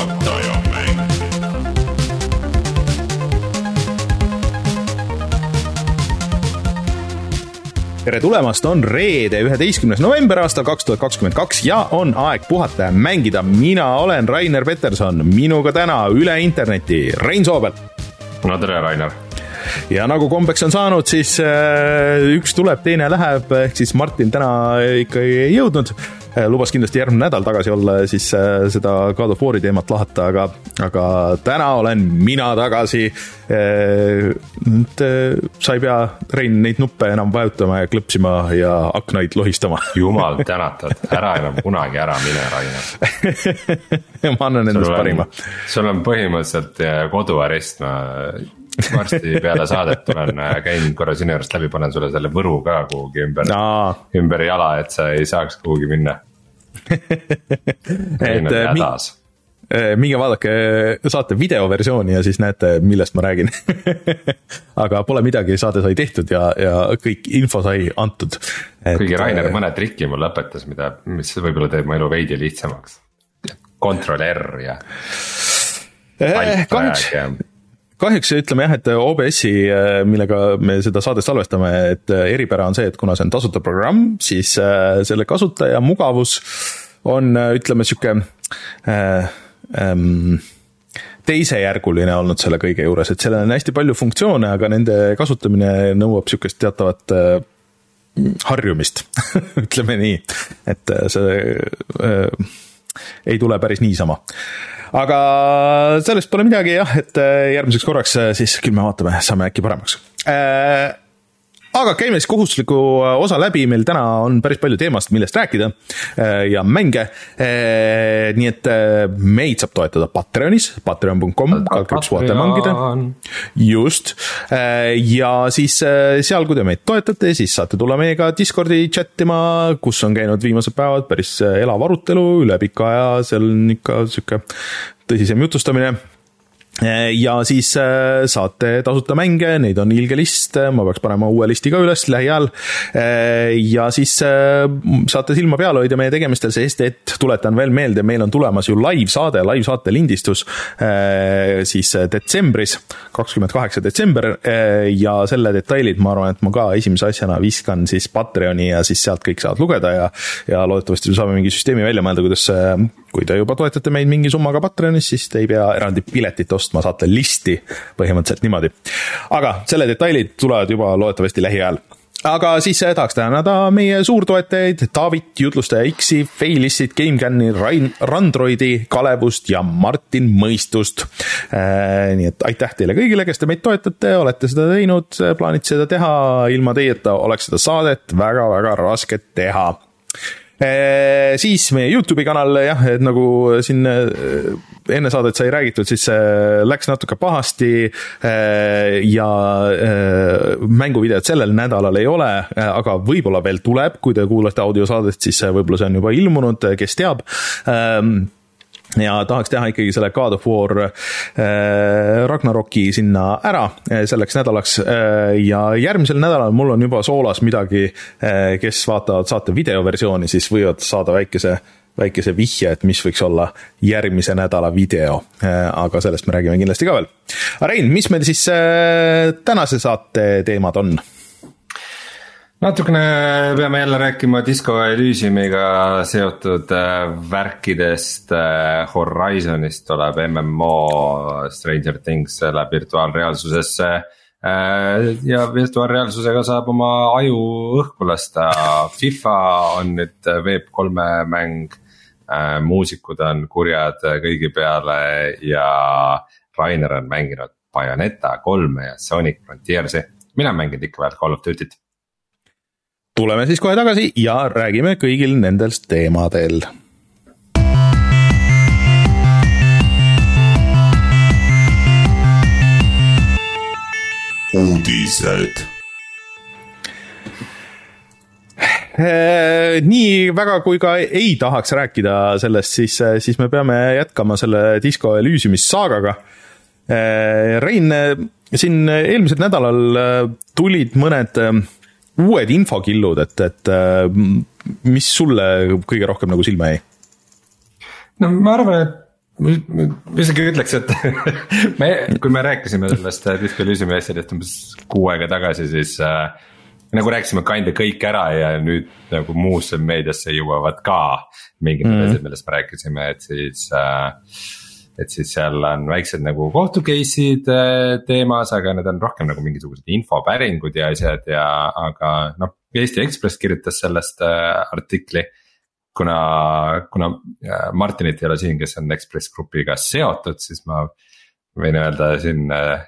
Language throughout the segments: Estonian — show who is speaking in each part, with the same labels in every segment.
Speaker 1: puhataja mäng.
Speaker 2: tere tulemast, on reede, üheteistkümnes november aastal kaks tuhat kakskümmend kaks ja on aeg puhata ja mängida. mina olen Rainer Peterson, minuga täna üle interneti Rein Soobel
Speaker 3: no tere, Rainer.
Speaker 2: ja nagu kombeks on saanud, siis äh, üks tuleb, teine läheb, ehk siis Martin täna ikkagi ei jõudnud. Lubas kindlasti järgmine nädal tagasi olla ja siis äh, seda God of War'i teemat lahata, aga, aga täna olen mina tagasi. nüüd äh, sa ei pea, Rein, neid nuppe enam vajutama ja klõpsima ja aknaid lohistama.
Speaker 3: jumal tänatud, ära enam kunagi ära mine, Rainer.
Speaker 2: ma annan endast parima.
Speaker 3: sul on põhimõtteliselt koduarest, ma varsti peale saadet tulen, käin korra sinu juurest läbi, panen sulle selle võru ka kuhugi ümber
Speaker 2: Aa.
Speaker 3: ümber jala, et sa ei saaks kuhugi minna. On
Speaker 2: äh,
Speaker 3: hädas.
Speaker 2: minge vaadake saate videoversiooni ja siis näete, millest ma räägin. aga pole midagi, saade sai tehtud ja, ja kõik info sai antud.
Speaker 3: kuigi Rainer mõne triki mulle õpetas, mida, mis võib-olla teeb mu elu veidi lihtsamaks. Ctrl R ja
Speaker 2: kahjuks, kahjuks ütleme jah, et OBS-i, millega me seda saadet salvestame, et äh, eripära on see, et kuna see on tasuta programm, siis äh, selle kasutaja mugavus on, ütleme sihuke äh, ähm, teisejärguline olnud selle kõige juures, et sellel on hästi palju funktsioone, aga nende kasutamine nõuab sihukest teatavat äh, harjumist, ütleme nii, et äh, see äh, ei tule päris niisama. Aga sellest pole midagi jah, et äh, järgmiseks korraks äh, siis küll me vaatame, saame äkki paremaks. Äh, aga siis kohustusliku osa läbi, meil täna on päris palju teemast, millest rääkida äh, ja mänge. nii et äh, meid saab toetada Patreonis, patreon.com, kaldkriips mängida. just, ja siis äh, seal, kui te meid toetate, siis saate tulla meiega Discordi chat ima, kus on käinud viimased päevad päris äh, elav arutelu üle pika aja, seal on ikka sihuke tõsisem jutustamine ja siis äh, saate tasuta mänge, neid on ilge list, ma peaks panema uue listi ka üles lähiajal. ja siis saate silma peal hoida meie tegemistel, sest et tuletan veel meelde, meil on tulemas ju live-saade, live-saate lindistus siis detsembris, kakskümmend kaheksa detsember ja selle detailid, ma arvan, et ma ka esimese asjana viskan siis Patreoni ja siis sealt kõik saavad lugeda ja ja loodetavasti saame mingi süsteemi välja mõelda, kuidas kui te juba toetate meid mingi summaga Patreonis, siis te ei pea eraldi piletit ostma, saate listi põhimõtteliselt niimoodi. aga selle detailid tulevad juba loodetavasti lähiajal aga siis eh, tahaks tänada meie suurtoetajaid Taavit, jutlustaja X-i, Failissit, GameCami, Rain, Randroidi, Kalevust ja Martin Mõistust. nii et aitäh teile kõigile, kes te meid toetate, olete seda teinud, plaanite seda teha, ilma teieta oleks seda saadet väga-väga raske teha siis meie Youtube'i kanal jah, et nagu siin äh, enne saadet sai räägitud, siis läks natuke pahasti äh, ja mänguvideot sellel nädalal ei ole, aga võib-olla veel tuleb, kui te kuulate audiosaadet, siis võib-olla see on juba ilmunud, kes teab ähm, ja tahaks teha ikkagi selle God of War äh, Ragnaroki sinna ära äh, selleks nädalaks äh, ja järgmisel nädalal mul on juba soolas midagi äh,, kes vaatavad saate videoversiooni, siis võivad saada väikese väikese vihje, et mis võiks olla järgmise nädala video, aga sellest me räägime kindlasti ka veel. Rein, mis meil siis äh, tänase saate teemad on?
Speaker 3: Natukene peame jälle rääkima Disco Elysiumiga seotud äh, värkidest. Horizonist tuleb MMO Stranger Things läheb virtuaalreaalsusesse. ja virtuaalreaalsusega saab oma aju õhku lasta, FIFA on nüüd Web3 mäng. muusikud on kurjad kõigi peale ja Rainer on mänginud Bayoneta kolme ja Sonic Frontiersi, mina olen mänginud ikka veel Call of Duty't
Speaker 2: tuleme siis kohe tagasi ja räägime kõigil nendest teemadel
Speaker 1: uudised.
Speaker 2: Äh, nii väga kui ka ei tahaks rääkida sellest, siis, siis me peame jätkama selle Disco Elysiumi saagaga. Rein, siin eelmisel nädalal tulid mõned uued infokillud, et, et mis sulle kõige rohkem nagu silma jäi?
Speaker 3: no ma arvan, et ma isegi ütleks, et me, kui me rääkisime sellest Disco Elysiumi asjadest umbes kuu aega tagasi, siis äh, nagu rääkisime kinda kõik ära ja nüüd nagu muusse meediasse jõuavad ka mingid mm -hmm. asjad, millest me rääkisime, et siis äh, et siis seal on väiksed nagu kohtu case'id äh, teemas, aga need on rohkem nagu mingisugused infopäringud ja asjad ja, aga noh. Eesti Ekspress kirjutas sellest äh, artikli kuna, kuna äh, Martinit ei ole siin, kes on Ekspress Grupiga seotud, siis ma võin öelda siin äh,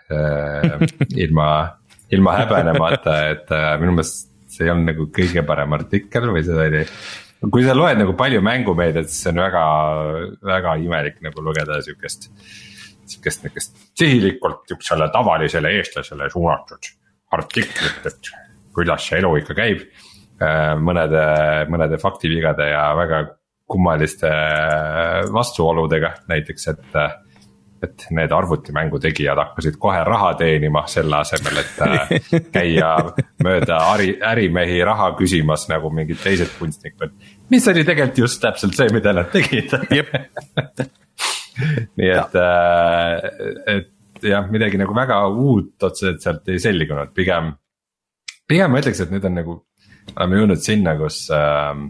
Speaker 3: ilma, ilma häbenemata, et äh, minu meelest see ei olnud nagu kõige parem artikkel või seda oli. Kui sa loed nagu palju mängumeediat, siis see on väga, väga imelik nagu lugeda sihukest, sihukest nihukest sihilikult sihukesele tavalisele eestlasele suunatud artiklit, et kuidas see elu ikka käib Äh, mõnede, mõnede faktivigade ja väga kummaliste äh, vastuoludega, näiteks et et need arvutimängu tegijad hakkasid kohe raha teenima selle asemel, et äh, käia mööda äri, ärimehi raha küsimas nagu mingid teised kunstnikud. Mis oli tegelikult just täpselt see, mida nad tegid nii et, et jah, midagi nagu väga uut otseselt sealt ei selgunud, pigem. pigem ma ütleks, et nüüd on nagu oleme jõudnud sinna, kus, ähm,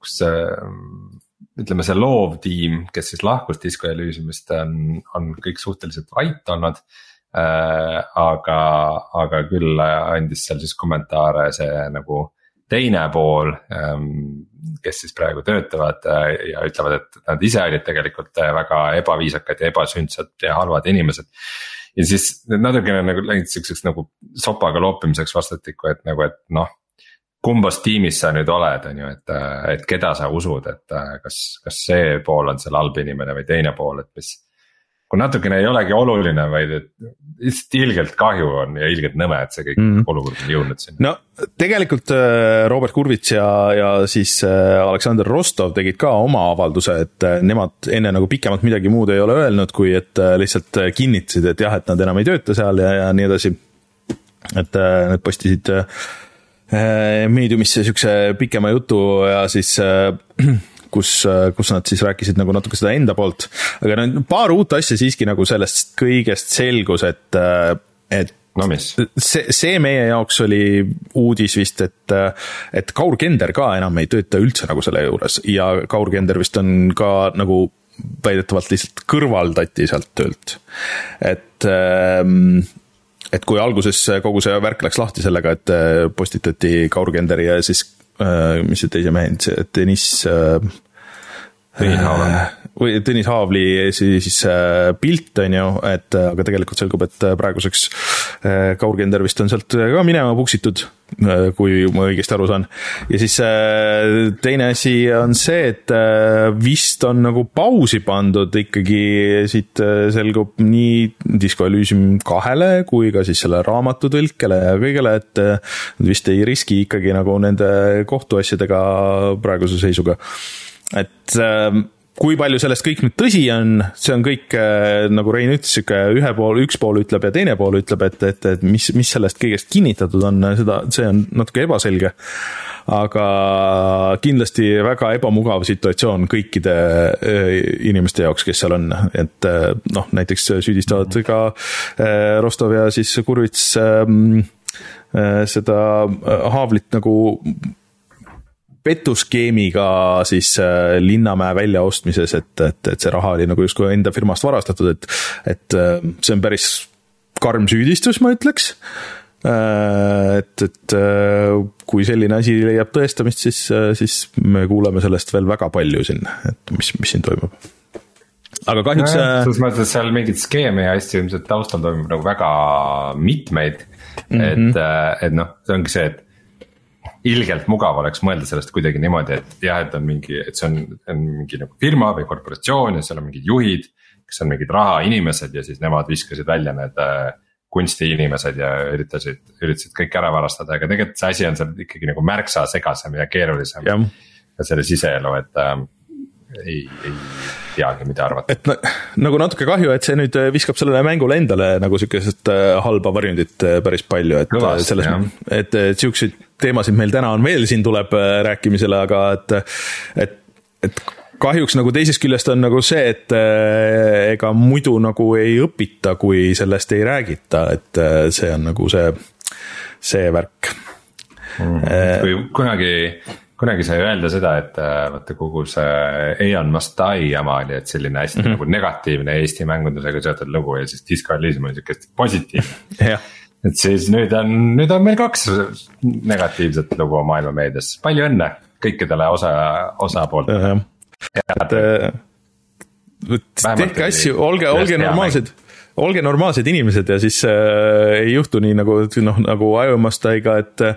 Speaker 3: kus ähm, ütleme, see loovtiim, kes siis lahkus Disco Elysiumist on, on kõik suhteliselt vait olnud äh,. aga, aga küll andis seal siis kommentaare see nagu teine pool ähm,, kes siis praegu töötavad äh, ja ütlevad, et nad ise olid tegelikult äh, väga ebaviisakad ja ebasündsad ja halvad inimesed ja siis natukene nagu läinud siukseks nagu sopaga loopimiseks vastastikku, et nagu, et noh kumbas tiimis sa nüüd oled, on ju, et, et keda sa usud, et kas, kas see pool on seal halb inimene või teine pool, et mis. Kui natukene ei olegi oluline, vaid et lihtsalt ilgelt kahju on ja ilgelt nõme, et see kõik mm. olukord on jõudnud sinna.
Speaker 2: no tegelikult äh, Robert Kurvits ja, ja siis äh, Aleksander Rostov tegid ka oma avalduse, et äh, nemad enne nagu pikemalt midagi muud ei ole öelnud, kui et lihtsalt kinnitasid, et jah, et nad enam ei tööta seal ja, ja nii edasi. et need postisid meediumisse siukse pikema jutu ja siis äh, kus, äh, kus nad siis rääkisid nagu natuke seda enda poolt. aga no paar uut asja siiski nagu sellest kõigest selgus, et, et
Speaker 3: no mis?
Speaker 2: see, see meie jaoks oli uudis vist, et, et Kaur Kender ka enam ei tööta üldse nagu selle juures ja Kaur Kender vist on ka nagu väidetavalt lihtsalt kõrvaldati sealt töölt. et ähm, et kui alguses kogu see värk läks lahti sellega, et äh, postitati Kaur Kenderi ja siis, äh, mis see teise mehe, see Deniss.
Speaker 3: Äh, Tõnis Haavli.
Speaker 2: Või Tõnis Haavli siis pilt, on ju, et aga tegelikult selgub, et praeguseks Kaur Kender vist on sealt ka minema puksitud Äh, kui ma õigesti aru saan. ja siis äh, teine asi on see, et äh, vist on nagu pausi pandud ikkagi, siit selgub nii Disco Elysium kahele kui ka siis selle raamatu tõlkele ja kõigele, et nad vist ei riski ikkagi nagu nende kohtuasjadega praeguse seisuga. et kui palju sellest kõik nüüd tõsi on, see on kõik, äh, nagu Rein ütles, sihuke ühe pool, üks pool ütleb ja teine pool ütleb, et, et, et mis, mis sellest kõigest kinnitatud on, seda, see on natuke ebaselge. aga kindlasti väga ebamugav situatsioon kõikide äh, inimeste jaoks, kes seal on, et äh, noh, näiteks süüdistavad ka Rostov ja siis Kurvits ähm, seda Haavlit nagu petuskeemiga siis äh, Linnamäe väljaostmises, et, et, et see raha oli nagu justkui enda firmast varastatud, et, et äh, see on päris karm süüdistus, ma ütleks. Äh, et, et kui selline asi leiab tõestamist, siis, siis me kuuleme sellest veel väga palju siin, et mis, mis siin toimub aga kahjuks
Speaker 3: no,. selles mõttes, seal mingeid skeeme ja asju ilmselt taustal toimub nagu väga mitmeid mm. -hmm. et, et noh, see ongi see, et ilgelt mugav oleks mõelda sellest kuidagi niimoodi, et jah, et on mingi, et see on, on mingi nagu firma või korporatsioon ja seal on mingid juhid. kes on mingid rahainimesed ja siis nemad viskasid välja need äh, kunstiinimesed ja üritasid, üritasid kõik ära varastada, aga tegelikult see asi on seal ikkagi nagu märksa segasem ja keerulisem. ka selle siseelu, et äh, ei, ei teagi, mida arvata.
Speaker 2: et nagu natuke kahju, et see nüüd viskab sellele mängule endale nagu sihukest äh, halba varjundit äh, päris palju, et Kõvasti, selles, et, siukseid teemasid meil täna on veel siin tuleb äh, rääkimisele, aga et, et, et kahjuks nagu teisest küljest on nagu see, et äh, ega muidu nagu ei õpita, kui sellest ei räägita, et äh, see on nagu see, see värk.
Speaker 3: Mm.. kui kunagi, kunagi sai öelda seda, et äh, vaata kogu see Aeon Must Die jama oli, et selline hästi mm -hmm. nagu negatiivne Eesti mängundusega seotud lugu ja siis Disco Elysium oli sihuke hästi positiivne et siis nüüd on, nüüd on meil kaks negatiivset lugu maailma meedias, palju õnne kõikidele osa, osapooltele.
Speaker 2: Et tehke asju, olge, olge normaalsed. Olge normaalsed inimesed ja siis äh, ei juhtu nii nagu noh, nagu Iomastiga, et äh,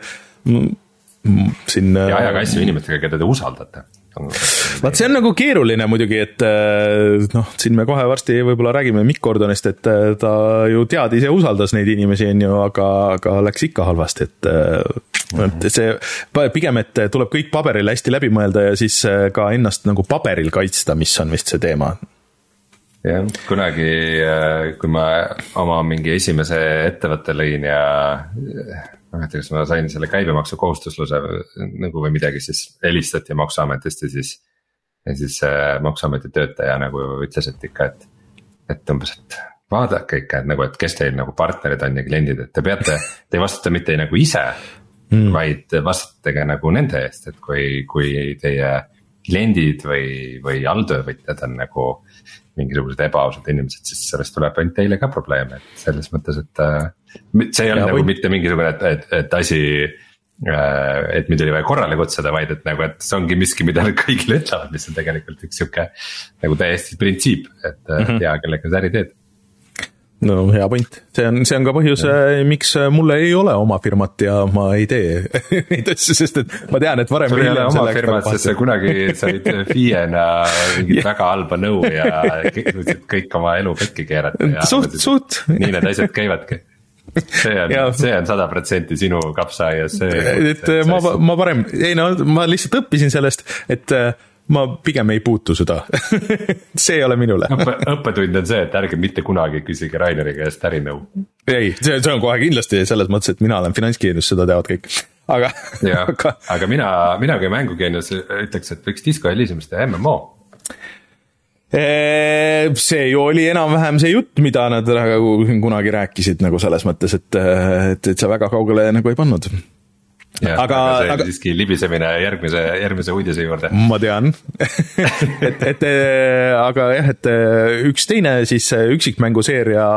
Speaker 2: siin.
Speaker 3: ja ajage asju inimestega, keda te usaldate
Speaker 2: vaat see on nagu keeruline muidugi, et äh, noh, siin me kohe varsti võib-olla räägime Mikk Gordonist, et äh, ta ju teadis ja usaldas neid inimesi, on ju, aga, aga läks ikka halvasti, et äh, et see pigem, et tuleb kõik paberile hästi läbi mõelda ja siis ka ennast nagu paberil kaitsta, mis on vist see teema
Speaker 3: jah, kunagi, kui ma oma mingi esimese ettevõtte lõin ja ma ei mäleta, kas ma sain selle käibemaksukohustusluse nagu või midagi, siis helistati maksuametist ja siis. ja siis maksuameti töötaja nagu ütles, et ikka, et, et umbes, et vaadake ikka, et nagu, et kes teil nagu partnerid on ja kliendid, et te peate, te ei vastuta mitte nagu ise mm.. vaid vastutage nagu nende eest, et kui, kui teie kliendid või, või alltöövõtjad on nagu mingisugused ebaausad inimesed, siis sellest tuleb ainult teile ka probleeme, et selles mõttes, et äh, see ei ole nagu või... mitte mingisugune, et, et, et asi äh, et mind oli vaja korrale kutsuda, vaid et nagu, et see ongi miski, mida nad kõigile ütlevad, mis on tegelikult üks sihuke nagu täiesti printsiip, et mm -hmm. tea, kellega sa äri teed.
Speaker 2: No hea point, see on, see on ka põhjus, miks mulle ei ole oma firmat ja ma ei tee neid asju, sest et ma tean, et varem
Speaker 3: sul ei ole oma firmat, sest sa kunagi said FIE-na mingit väga halba nõu ja kõik oma elu pekki keerata
Speaker 2: suht, suht.
Speaker 3: nii need asjad käivadki see on, see on sada protsenti sinu kapsaaias, see.
Speaker 2: et ma, ma parem, ei no ma lihtsalt õppisin sellest, et ma pigem ei puutu seda see ei ole minule
Speaker 3: Õppe, õppetund on see, et ärge mitte kunagi küsige Raineri käest ärinõu.
Speaker 2: ei, see, see on kohe kindlasti selles mõttes, et mina olen finantsgeenius, seda teavad kõik, aga.
Speaker 3: jah, aga mina, mina kui mängugeenius ütleks, et võiks Disco Elysiumist teha MMO
Speaker 2: see ju oli enam-vähem see jutt, mida nad nagu kunagi rääkisid nagu selles mõttes, et, et, et sa väga kaugele nagu ei pannud
Speaker 3: aga, aga see aga... siiski libisemine järgmise, järgmise uudise juurde.
Speaker 2: ma tean et, et aga jah, et üks teine siis üksikmänguseeria,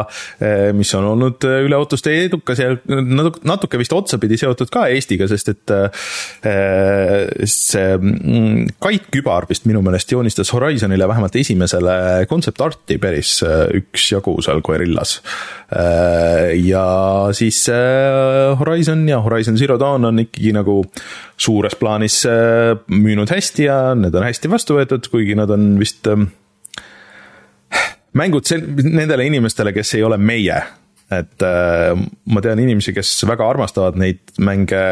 Speaker 2: mis on olnud üle ootuste edukas ja natuke, vist otsapidi seotud ka Eestiga, sest et see mm, Kait Kübar vist minu meelest joonistas Horizonile vähemalt esimesele concept art'i päris üksjagu seal Guerillas. ja siis Horizon ja Horizon Zero Dawn on ikka ikkagi nagu suures plaanis äh, müünud hästi ja need on hästi vastu võetud, kuigi nad on vist ähm, mängud sel-, nendele inimestele, kes ei ole meie. et äh, ma tean inimesi, kes väga armastavad neid mänge,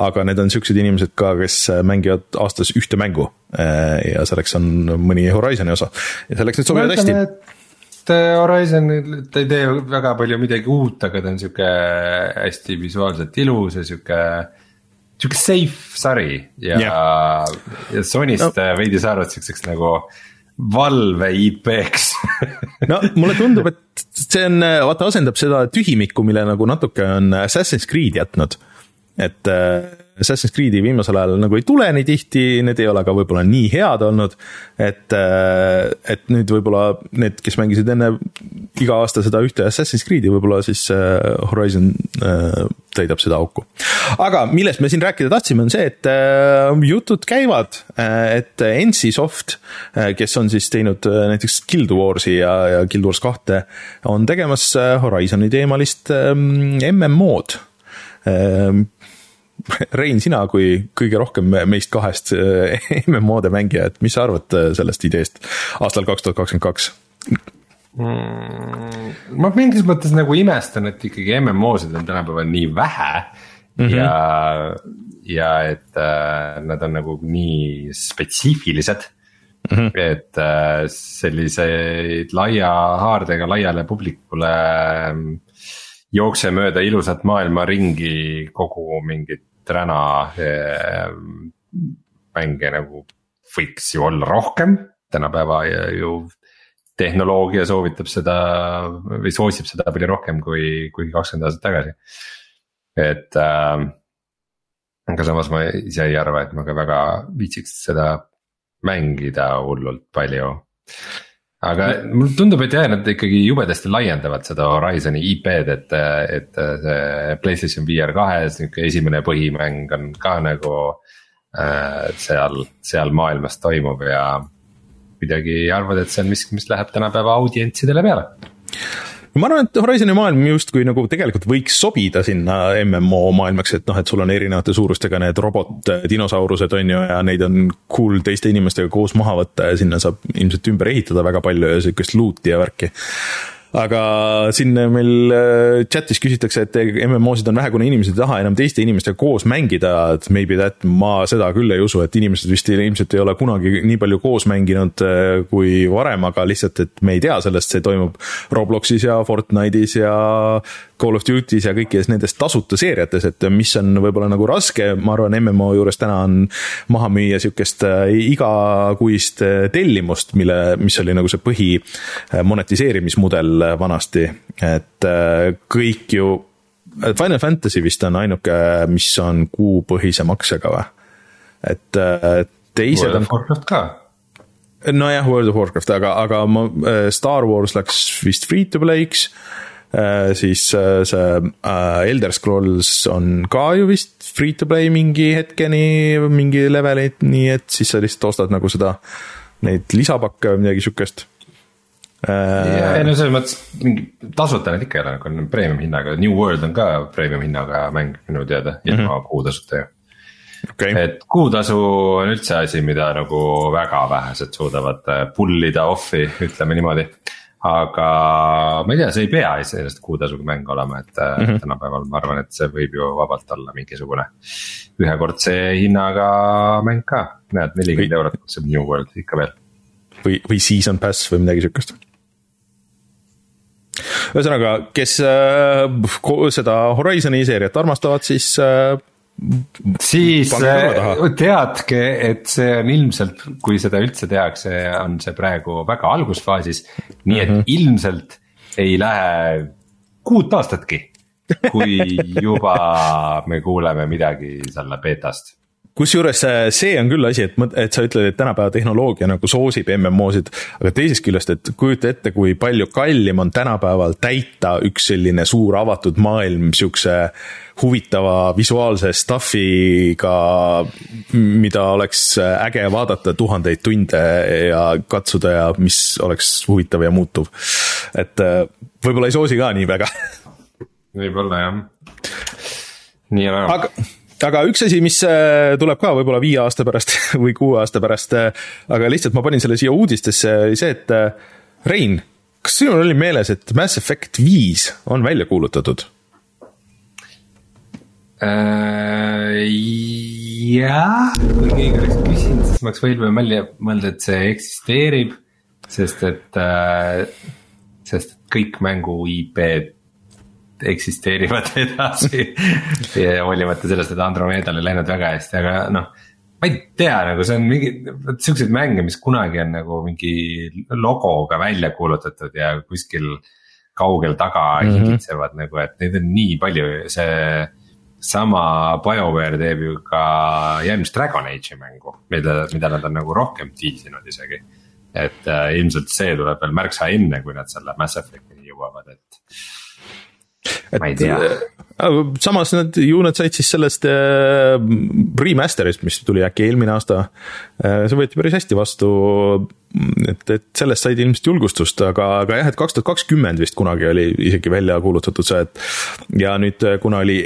Speaker 2: aga need on siuksed inimesed ka, kes mängivad aastas ühte mängu. Äh, ja selleks on mõni Horizon'i osa ja selleks need sobivad hästi
Speaker 3: et Horizon, ta ei tee väga palju midagi uut, aga ta on sihuke hästi visuaalselt ilus ja sihuke. sihuke safe sari ja yeah., ja Sonyst no. veidi saanud siukseks nagu valve IP-ks
Speaker 2: no mulle tundub, et see on, vaata asendab seda tühimikku, mille nagu natuke on Assassin's Creed jätnud. et Assassin's Creed'i viimasel ajal nagu ei tule nii tihti, need ei ole ka võib-olla nii head olnud. et, äh, et nüüd võib-olla need, kes mängisid enne iga aasta seda ühte Assassin's Creed'i, võib-olla siis äh, Horizon äh, täidab seda auku. aga millest me siin rääkida tahtsime, on see, et jutud käivad, et NC-Soft, kes on siis teinud näiteks Guild Warsi ja, ja Guild Wars kahte, on tegemas Horizoni teemalist MMO-d Rein, sina kui kõige rohkem meist kahest eh, MMO-de mängija, et mis sa arvad eh, sellest ideest aastal kaks tuhat kakskümmend kaks?
Speaker 3: Mm, ma mingis mõttes nagu imestan, et ikkagi MMO-sid on tänapäeval nii vähe mm. -hmm. ja, ja et äh, nad on nagu nii spetsiifilised mm. -hmm. et äh, selliseid laia haardega laiale publikule äh, jookse mööda ilusat maailma ringi kogu mingit räna eh, mänge nagu võiks ju olla rohkem, tänapäeva ju tehnoloogia soovitab seda või soosib seda palju rohkem kui, kui kakskümmend aastat tagasi. et äh, aga samas ma ise ei arva, et ma ka väga viitsiks seda mängida hullult palju. Aga mulle tundub, et jah, nad ikkagi jubedasti laiendavad seda Horizon'i IP-d, et, et see Playstation VR kahes nihuke esimene põhimäng on ka nagu äh,. seal, seal maailmas toimub ja kuidagi arvad, et see on miski, mis läheb tänapäeva audientsidele peale
Speaker 2: ma arvan, et Horizon'i maailm justkui nagu tegelikult võiks sobida sinna MMO maailmaks, et noh, et sul on erinevate suurustega need robot-dinosaurused on ju ja neid on cool teiste inimestega koos maha võtta ja sinna saab ilmselt ümber ehitada väga palju ja sihukest loot'i ja värki aga siin meil äh, chat'is küsitakse, et MMO-sid on vähe, kuna inimesed ei taha enam teiste inimestega koos mängida, et maybe that, ma seda küll ei usu, et inimesed vist ilmselt ei ole kunagi nii palju koos mänginud äh, kui varem, aga lihtsalt, et me ei tea sellest, see toimub Robloxis ja Fortnite'is ja Call of Duty's ja kõikides nendes tasuta seeriates, et mis on võib-olla nagu raske, ma arvan, MMO juures täna on maha müüa sihukest äh, igakuist tellimust, mille, mis oli nagu see põhi monetiseerimismudel vanasti, et äh, kõik ju, Final Fantasy vist on ainuke, mis on kuupõhise maksega või? et äh, teised
Speaker 3: on. World of Warcraft ka
Speaker 2: nojah, World of Warcraft, aga, aga ma, äh, Star Wars läks vist free to play'ks. Siis see Elder Scrolls on ka ju vist free to play mingi hetkeni, mingi leveli, nii et siis sa lihtsalt ostad nagu seda, neid lisapakke või midagi sihukest
Speaker 3: ja ei no selles mõttes mingi tasuta need ikka ei ole, nagu on premium hinnaga, New World on ka premium hinnaga mäng minu teada, ilma mm -hmm. kuutasuta ju. Okay. et kuutasu on üldse asi, mida nagu väga vähesed suudavad äh, pull ida off'i, ütleme niimoodi. Aga ma ei tea, see ei pea iseenesest kuutasuga mäng olema, et mm -hmm. tänapäeval ma arvan, et see võib ju vabalt olla mingisugune. ühekordse hinnaga mäng ka, näed nelikümmend eurot maksab New World ikka veel.
Speaker 2: või, või season pass või midagi sihukest ühesõnaga, kes äh, seda Horizon'i seeriat armastavad, siis äh,
Speaker 3: siis äh, teadke, et see on ilmselt, kui seda üldse tehakse, on see praegu väga algusfaasis. nii et mm -hmm. ilmselt ei lähe kuut aastatki, kui juba me kuuleme midagi selle beetast
Speaker 2: kusjuures äh, see on küll asi, et, et sa ütled, et tänapäeva tehnoloogia nagu soosib MMO-sid, aga teisest küljest, et kujuta ette, kui palju kallim on tänapäeval täita üks selline suur avatud maailm sihukese huvitava visuaalse stuff'iga, mida oleks äge vaadata tuhandeid tunde ja katsuda ja mis oleks huvitav ja muutuv. et äh, võib-olla ei soosi ka nii väga
Speaker 3: võib-olla jah, nii ja naa.
Speaker 2: aga aga üks asi, mis äh, tuleb ka võib-olla viie aasta pärast või kuue aasta pärast, äh, aga lihtsalt ma panin selle siia uudistesse, oli see, et Rein, kas sinul oli meeles, et Mass Effect viis on välja kuulutatud
Speaker 3: äh,? jah, kui keegi oleks küsinud, siis ma oleks mõelda, mõelda, et see eksisteerib, sest et äh,, sest kõik mängu IP-d eksisteerivad edasi ja hoolimata sellest, et Andromedal ei läinud väga hästi, aga noh. ma ei tea, nagu see on mingi, vot siukseid mänge, mis kunagi on nagu mingi logoga välja kuulutatud ja kuskil kaugel taga mm -hmm. hingitsevad nagu, et neid on nii palju, see sama BioWare teeb ju ka järgmist Dragon Age'i mängu, mida, mida nad on nagu rohkem tiisinud isegi. et äh, ilmselt see tuleb veel märksa enne, kui nad selle Mass Effect'ini jõuavad, et ma ei tea
Speaker 2: äh, samas nad, ju nad said siis sellest äh, remaster'ist, mis tuli äkki eelmine aasta äh,. see võeti päris hästi vastu. et, et sellest said ilmselt julgustust, aga, aga jah, et kaks tuhat kakskümmend vist kunagi oli isegi välja kuulutatud see, et. ja nüüd, äh, kuna oli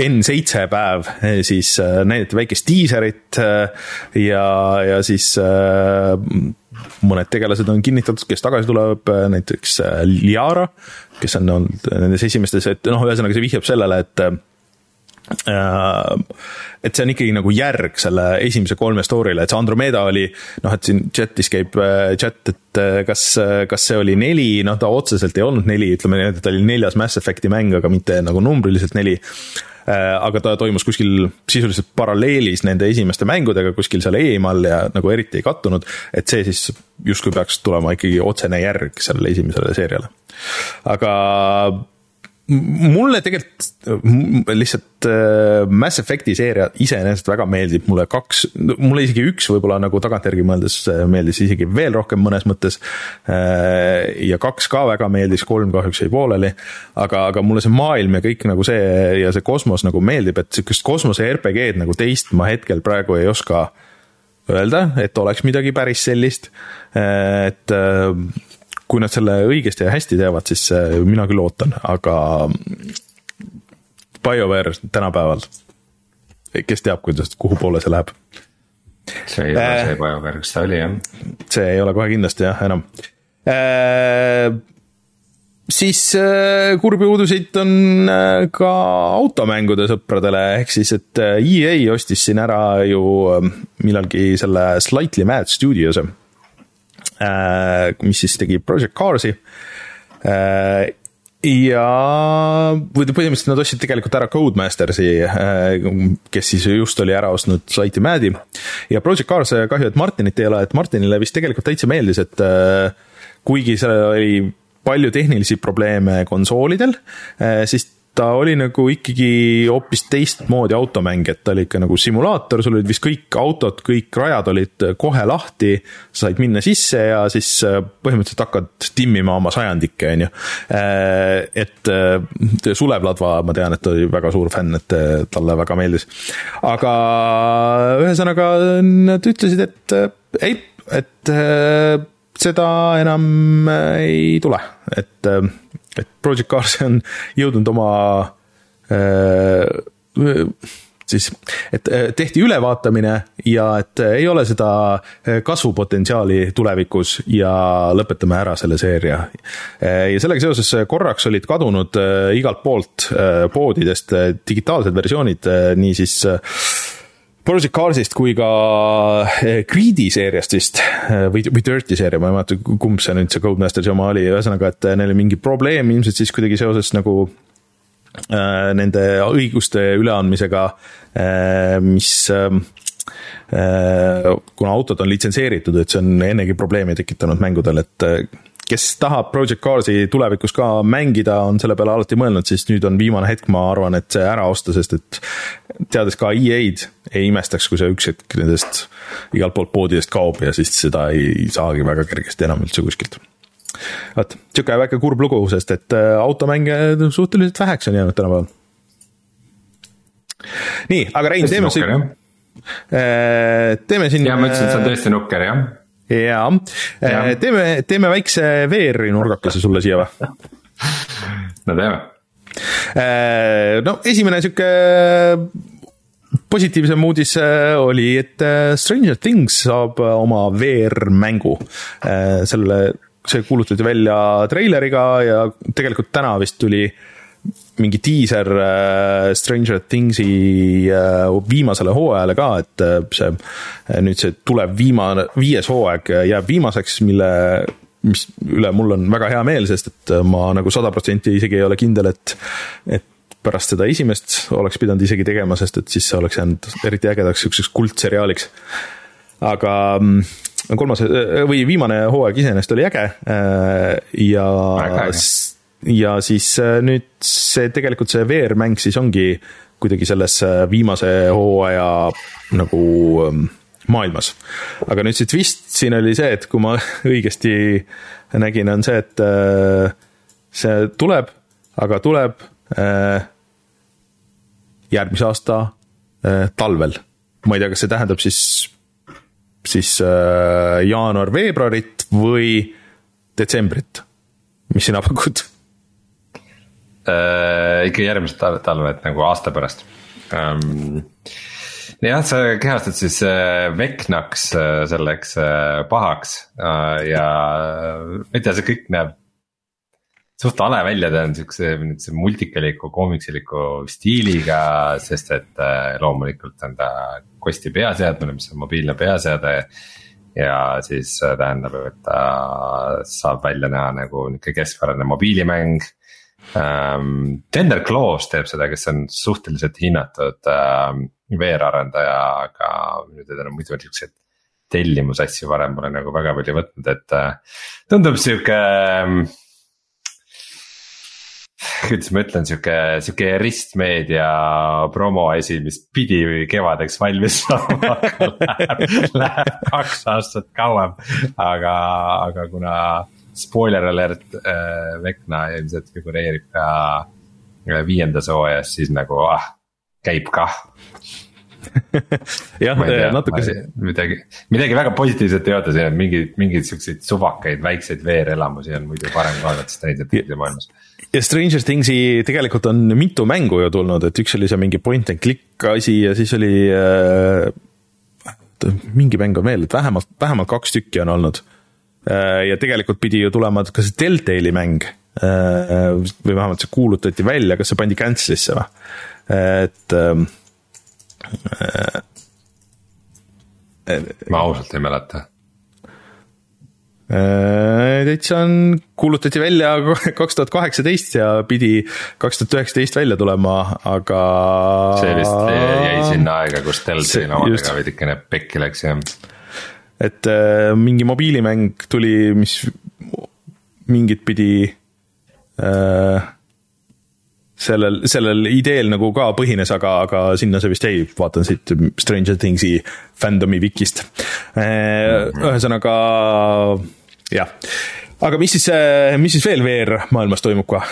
Speaker 2: N7 päev, siis äh, näidati väikest diiserit äh, ja, ja siis äh, mõned tegelased on kinnitatud, kes tagasi tuleb, näiteks Liara, kes on olnud nendes esimestes, et noh, ühesõnaga see vihjab sellele, et äh, et see on ikkagi nagu järg selle esimese kolme story'le, et see Andromeda oli noh, et siin chat'is käib äh, chat, et äh, kas, kas see oli neli, noh ta otseselt ei olnud neli, ütleme niimoodi, et ta oli neljas Mass Effect'i mäng, aga mitte nagu numbriliselt neli. Aga ta toimus kuskil sisuliselt paralleelis nende esimeste mängudega kuskil seal eemal ja nagu eriti ei kattunud. et see siis justkui peaks tulema ikkagi otsene järg sellele esimesele seeriale. aga mulle tegelikult lihtsalt äh, Mass Effect'i seeria iseenesest väga meeldib, mulle kaks, mulle isegi üks võib-olla nagu tagantjärgi mõeldes äh, meeldis isegi veel rohkem mõnes mõttes. Äh, ja kaks ka väga meeldis, kolm kahjuks jäi pooleli. aga, aga mulle see maailm ja kõik nagu see ja see kosmos nagu meeldib, et sihukest kosmose RPG-d nagu teist ma hetkel praegu ei oska öelda, et oleks midagi päris sellist. et kui nad selle õigesti ja hästi teevad, siis äh, mina küll ootan, aga BioWare tänapäeval, kes teab, kuidas, kuhu poole see läheb.
Speaker 3: see ei ole äh, see BioWare, kes ta oli jah.
Speaker 2: see ei ole kohe kindlasti jah, enam äh, siis äh, kurbi uudiseid on äh, ka automängude sõpradele, ehk siis, et äh, EA ostis siin ära ju äh, millalgi selle Slightly Mad Studios'e mis siis tegi Project Cars'i äh, ja, või põhimõtteliselt nad ostsid tegelikult ära Codemastersi, äh, kes siis just oli ära ostnud Slightly Mad'i. ja Project Cars, kahju, et Martinit ei ole, et Martinile vist tegelikult täitsa meeldis, et kuigi seal oli palju tehnilisi probleeme konsoolidel, siis ta oli nagu ikkagi hoopis teistmoodi automäng, et ta oli ikka nagu simulaator, sul olid vist kõik autod, kõik rajad olid kohe lahti. sa said minna sisse ja siis äh, põhimõtteliselt hakkad timmima oma sajandikke, on ju. Äh, et äh, Sulev Ladva, ma tean, et ta oli väga suur fänn, et talle väga meeldis. aga ühesõnaga nad ütlesid, et ei, et seda enam ei tule, et et Project Cars on jõudnud oma äh, siis, et äh, tehti ülevaatamine ja et ei ole seda äh, kasvupotentsiaali tulevikus ja lõpetame ära selle seeria. ja sellega seoses korraks olid kadunud igalt poolt poodidest digitaalsed versioonid, niisiis Project Carsist kui ka eh, Greedy seeriast vist eh, või, või Dirty seeria, ma ei mäleta, kumb see nüüd see Codemasters oma oli, ühesõnaga, et neil oli mingi probleem ilmselt siis kuidagi seoses nagu äh, nende õiguste üleandmisega äh,, mis äh, kuna autod on litsenseeritud, et see on ennegi probleemi tekitanud mängudel, et kes tahab Project Cars'i tulevikus ka mängida, on selle peale alati mõelnud, siis nüüd on viimane hetk, ma arvan, et see ära osta, sest et teades ka EA-d, ei imestaks, kui see üks hetk nendest igalt poolt poodidest kaob ja siis seda ei saagi väga kergesti enam üldse kuskilt. vot, sihuke väike kurb lugu, sest et äh, automänge suhteliselt väheks on jäänud tänapäeval. nii, aga Rein, teeme siin, äh, teeme siin.
Speaker 3: ja ma ütlesin, et see on tõesti nukker, jah
Speaker 2: jaa ja., äh, teeme, teeme väikse VR-i nurgakese sulle siia või?
Speaker 3: no teeme.
Speaker 2: Äh, no esimene sihuke positiivsem uudis äh, oli, et Stranger Things saab oma VR-mängu. selle, see kuulutati välja treileriga ja tegelikult täna vist tuli äh, mingi diiser äh, Stranger Thingsi äh, viimasele hooajale ka, et äh, see, nüüd see tulev viimane, viies hooaeg jääb viimaseks, mille, mis üle mul on väga hea meel, sest et ma nagu sada protsenti isegi ei ole kindel, et, et pärast seda esimest oleks pidanud isegi tegema, sest et siis see oleks jäänud eriti ägedaks siukseks kuldseriaaliks. aga mm, kolmas või viimane hooaeg iseenesest oli äge ja ja siis äh, nüüd see tegelikult see VR-mäng siis ongi kuidagi selles äh, viimase hooaja nagu ähm, maailmas. aga nüüd see twist siin oli see, et kui ma õigesti nägin, on see, et äh, see tuleb, aga tuleb järgmise aasta talvel. ma ei tea, kas see tähendab siis, siis jaanuar-veebruarit või detsembrit, mis sina pakud?
Speaker 3: Äh, ikka järgmised talve, et nagu aasta pärast ähm,. jah, sa kehastad siis äh, Veknaks äh, selleks äh, pahaks äh, ja ma ei tea, see kõik näeb suht hale välja, ta on siukse, niisuguse multikaliku, koomiksiliku stiiliga, sest et äh, loomulikult on ta Questi peaseadmine, mis on mobiilne peaseade. ja siis äh, tähendab, et ta saab välja näha nagu nihuke keskpärane mobiilimäng ähm,. Tender Claws teeb seda, kes on suhteliselt hinnatud ähm, VR-arendaja, aga nüüd ta on muidu siukseid tellimusasju varem pole nagu väga palju võtnud, et äh, tundub sihuke ähm, kuidas ma ütlen, sihuke, sihuke ristmeedia promo asi, mis pidi kevadeks valmis saama läheb, läheb kaks aastat kauem. aga, aga kuna spoiler alert äh,, Vecna ilmselt figureerib ka äh, viiendas hooajas, siis nagu ah, käib kah
Speaker 2: jah, natuke.
Speaker 3: midagi, midagi väga positiivset ei oota, siin on mingeid, mingeid siukseid suvakaid väikseid veerelamusi on muidu varem vaadata Stranger Thingsi maailmas.
Speaker 2: ja Stranger Thingsi tegelikult on mitu mängu ju tulnud, et üks oli see mingi point and click asi ja siis oli äh,. mingi mäng on veel, et vähemalt, vähemalt kaks tükki on olnud. Ja tegelikult pidi ju tulema ka see Deltali mäng äh, või vähemalt see kuulutati välja, kas see pandi cancel'isse või, et äh,
Speaker 3: ma ausalt ei mäleta.
Speaker 2: Äh, täitsa on, kuulutati välja kaks tuhat kaheksateist ja pidi kaks tuhat üheksateist välja tulema, aga.
Speaker 3: see vist jäi sinna aega, kus Deltali omadega veidikene pekki läks jah.
Speaker 2: Et äh, mingi mobiilimäng tuli, mis mingit pidi äh, sellel, sellel ideel nagu ka põhines, aga, aga sinna see vist jäi, vaatan siit Stranger Thingsi fandom'i wikist. Mhm. ühesõnaga jah, aga mis siis, mis siis veel VR maailmas toimub ka?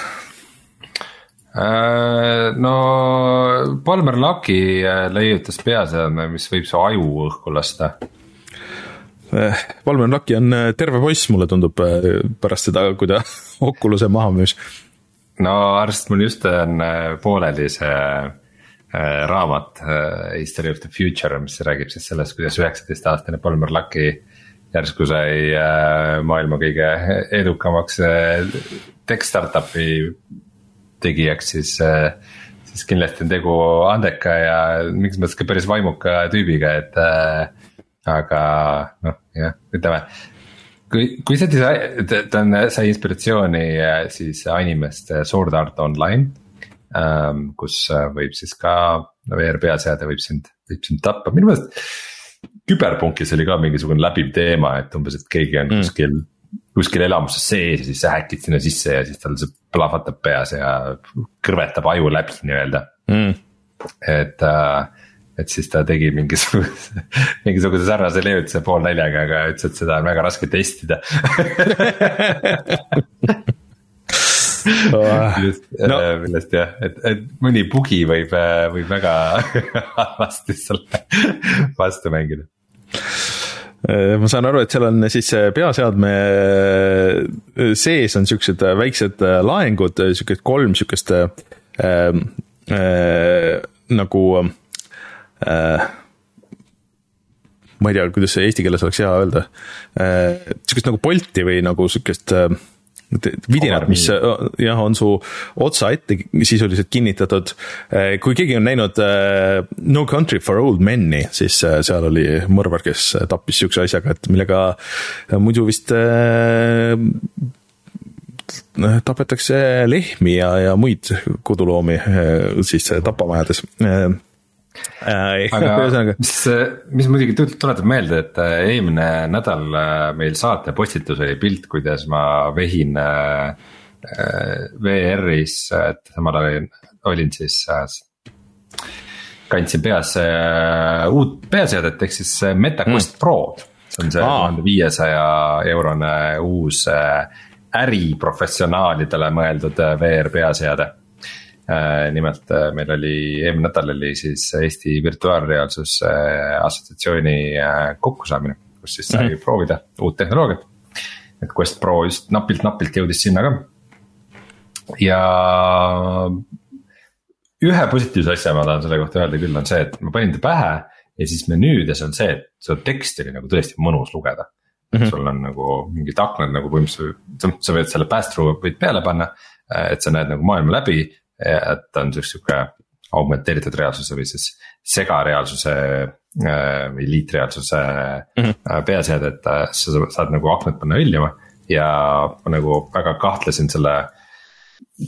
Speaker 3: Äh, no Palmer Lucky äh, leiutas peaseadme, mis võib su aju õhku lasta.
Speaker 2: Palmer Lucky on terve poiss, mulle tundub pärast seda, kui ta Oculus'e maha müüs.
Speaker 3: No arst, mul just on pooleli see raamat History of the Future, mis räägib siis sellest, kuidas üheksateistaastane Palmer Lucky järsku sai maailma kõige edukamaks tech startup'i tegijaks, siis, siis kindlasti on tegu andeka ja mingis mõttes ka päris vaimuka tüübiga, et aga noh, jah, ütleme kui, kui see disain, ta on, sai inspiratsiooni äh, siis animest äh, Sword Art Online ähm,. kus äh, võib siis ka VR peaseade võib sind, võib sind tappa, minu meelest. küberpunkis oli ka mingisugune läbiv teema, et umbes, et keegi on mm. kuskil, kuskil elamuses sees ja siis sa häkid sinna sisse ja siis tal see plahvatab peas ja kõrvetab aju läbi nii-öelda mm.. et äh, et siis ta tegi mingisuguse, mingisuguse sarnase leiutise poolnäljaga, aga ütles, et seda on väga raske testida millest no., äh, millest jah, et, et mõni bugi võib, äh, võib väga halvasti sulle vastu mängida
Speaker 2: äh, ma saan aru, et seal on siis peaseadme sees on siuksed väiksed laengud, siukesed kolm siukest äh, äh, nagu äh, ma ei tea, kuidas see eesti keeles oleks hea öelda. Äh,, sihukest nagu Bolti või nagu sihukest äh, vidinat, mis jah, on su otsa ette sisuliselt kinnitatud. Äh, kui keegi on näinud äh, No Country for Old Men'i, siis äh, seal oli mõrvar, kes tappis sihukese asjaga, et millega muidu vist tapetakse lehmi ja, ja muid koduloomi siis tapamajades
Speaker 3: Äh, aga mis, mis muidugi tuletab meelde, et äh, eelmine nädal äh, meil saate postitus oli pilt, kuidas ma vehin VR-is, et samal ajal olin siis. kandsin peas uut peaseadet ehk siis MetaQuest mm. Prod, see on see tuhande viiesaja eurone uus äriprofessionaalidele mõeldud VR peaseade Äh, nimelt äh, meil oli, eelmine nädal oli siis Eesti Virtuaalreaalsuse äh, Assotsiatsiooni kokkusaamine, kus siis sai mm -hmm. proovida uut tehnoloogiat. et Quest Pro just napilt-napilt jõudis sinna ka. ja ühe positiivse asja ma tahan selle kohta öelda küll, on see, et ma panin ta pähe ja siis menüüdes on see, et seda teksti oli nagu tõesti mõnus lugeda mm. -hmm. sul on nagu mingid aknad nagu põhimõtteliselt, sa võid selle pass-through võid peale panna, et sa näed nagu maailma läbi et ta on sihuke augmenteeritud reaalsuse või siis segareaalsuse äh, või liitreaalsuse mm -hmm. peaseade, et sa saad nagu aknad panna hõljuma. ja ma nagu väga kahtlesin selle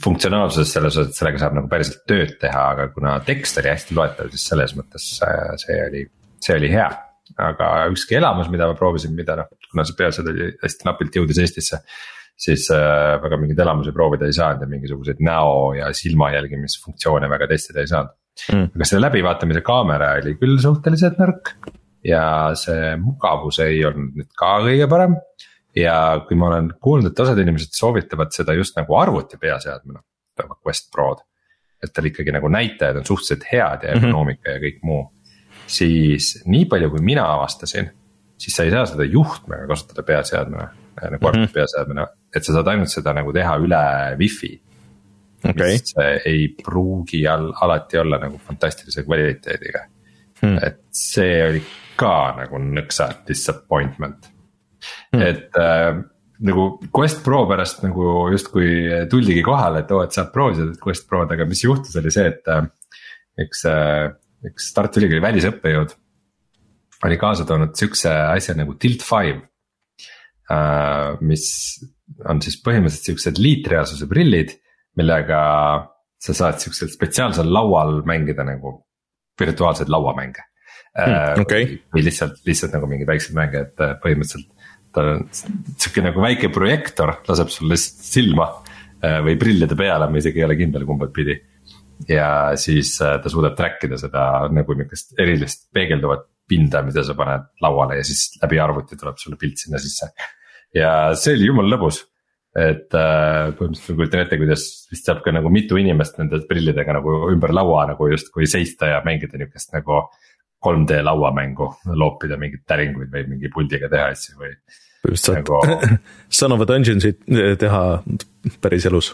Speaker 3: funktsionaalsuses selles osas, et sellega saab nagu päriselt tööd teha, aga kuna tekst oli hästi loetav, siis selles mõttes äh, see oli, see oli hea. aga ükski elamus, mida ma proovisin, mida noh, kuna see peaasjad oli hästi napilt jõudis Eestisse. Siis äh, väga mingeid elamusi proovida ei saanud ja mingisuguseid näo ja silma jälgimisfunktsioone väga testida ei saanud mm.. aga selle läbivaatamise kaamera oli küll suhteliselt nõrk ja see mugavus ei olnud nüüd ka kõige parem ja kui ma olen kuulnud, et osad inimesed soovitavad seda just nagu arvuti peaseadmena, Quest Prod. et tal ikkagi nagu näitajad on suhteliselt head ja ergonoomika mm -hmm. ja kõik muu. siis nii palju, kui mina avastasin, siis sa ei saa seda juhtmega kasutada peaseadmena nagu arvuti mm -hmm. peaseadmena, et sa saad ainult seda nagu teha üle wifi.
Speaker 2: Okay.
Speaker 3: mis ei pruugi al alati olla nagu fantastilise kvaliteediga hmm., et see oli ka nagu nõksa disappointment mm.. et äh, nagu Quest Pro pärast nagu justkui tuldigi kohale, et oo et saab proovida Quest Prod, aga mis juhtus, oli see, et äh, üks äh,, üks Tartu Ülikooli välisõppejõud oli kaasa toonud siukse asja nagu Tilt Five äh,. mis on siis põhimõtteliselt siuksed liitreaalsuse prillid, millega sa saad siuksel spetsiaalsel laual mängida nagu virtuaalseid lauamänge
Speaker 2: mm,. Okay.
Speaker 3: või lihtsalt, lihtsalt nagu mingeid väikseid mänge, et äh, põhimõtteliselt ta on sihuke nagu väike projektor laseb sul lihtsalt silma äh, või prillide peale, ma isegi ei ole kindel, kumba pidi. ja siis äh, ta suudab track ida seda nagu niukest erilist peegelduvat pinda, mida sa paned lauale ja siis läbi arvuti tuleb sulle pilt sinna sisse. Ja see oli jumala lõbus, et äh, põhimõtteliselt ma kujutan ette, kuidas vist saab ka nagu mitu inimest nende prillidega nagu ümber laua nagu justkui seista ja mängida niukest nagu 3D lauamängu, loopida mingeid täringuid või mingi puldiga teha asju või.
Speaker 2: põhimõtteliselt saad nagu... Son of a Dungeonsit teha päris elus.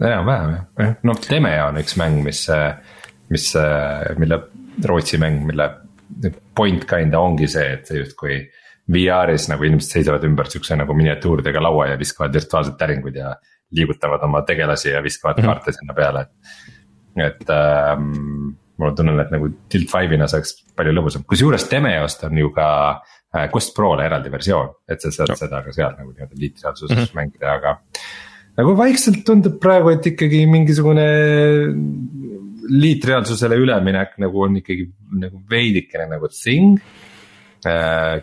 Speaker 3: enam-vähem jah, noh Temea on üks mäng, mis, mis, mille Rootsi mäng, mille point kinda ongi see, et see justkui. VR-is nagu inimesed seisavad ümber siukse nagu miniatuuridega laua ja viskavad virtuaalseid täringuid ja liigutavad oma tegelasi ja viskavad mm -hmm. kaarte sinna peale, et. et ähm, ma tunnen, et nagu Tilt Five'ina saaks palju lõbusam, kusjuures Demeost on ju ka äh, Quest Pro'le eraldi versioon, et sa saad no. seda ka seal nagu nii-öelda liitreaalsuses mm -hmm. mängida, aga. nagu vaikselt tundub praegu, et ikkagi mingisugune liitreaalsusele üleminek nagu on ikkagi nagu veidikene nagu thing.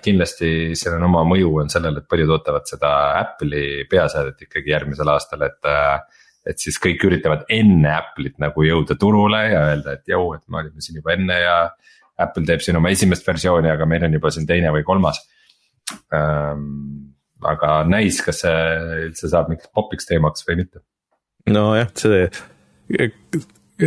Speaker 3: Kindlasti seal on oma mõju on sellel, et paljud ootavad seda Apple'i peaseadet ikkagi järgmisel aastal, et äh, et siis kõik üritavad enne Apple'it nagu jõuda turule ja öelda, et jõu, et me olime siin juba enne ja. Apple teeb siin oma esimest versiooni, aga meil on juba siin teine või kolmas ähm,. aga näis, kas see üldse saab mingiks popiks teemaks või mitte.
Speaker 2: nojah, see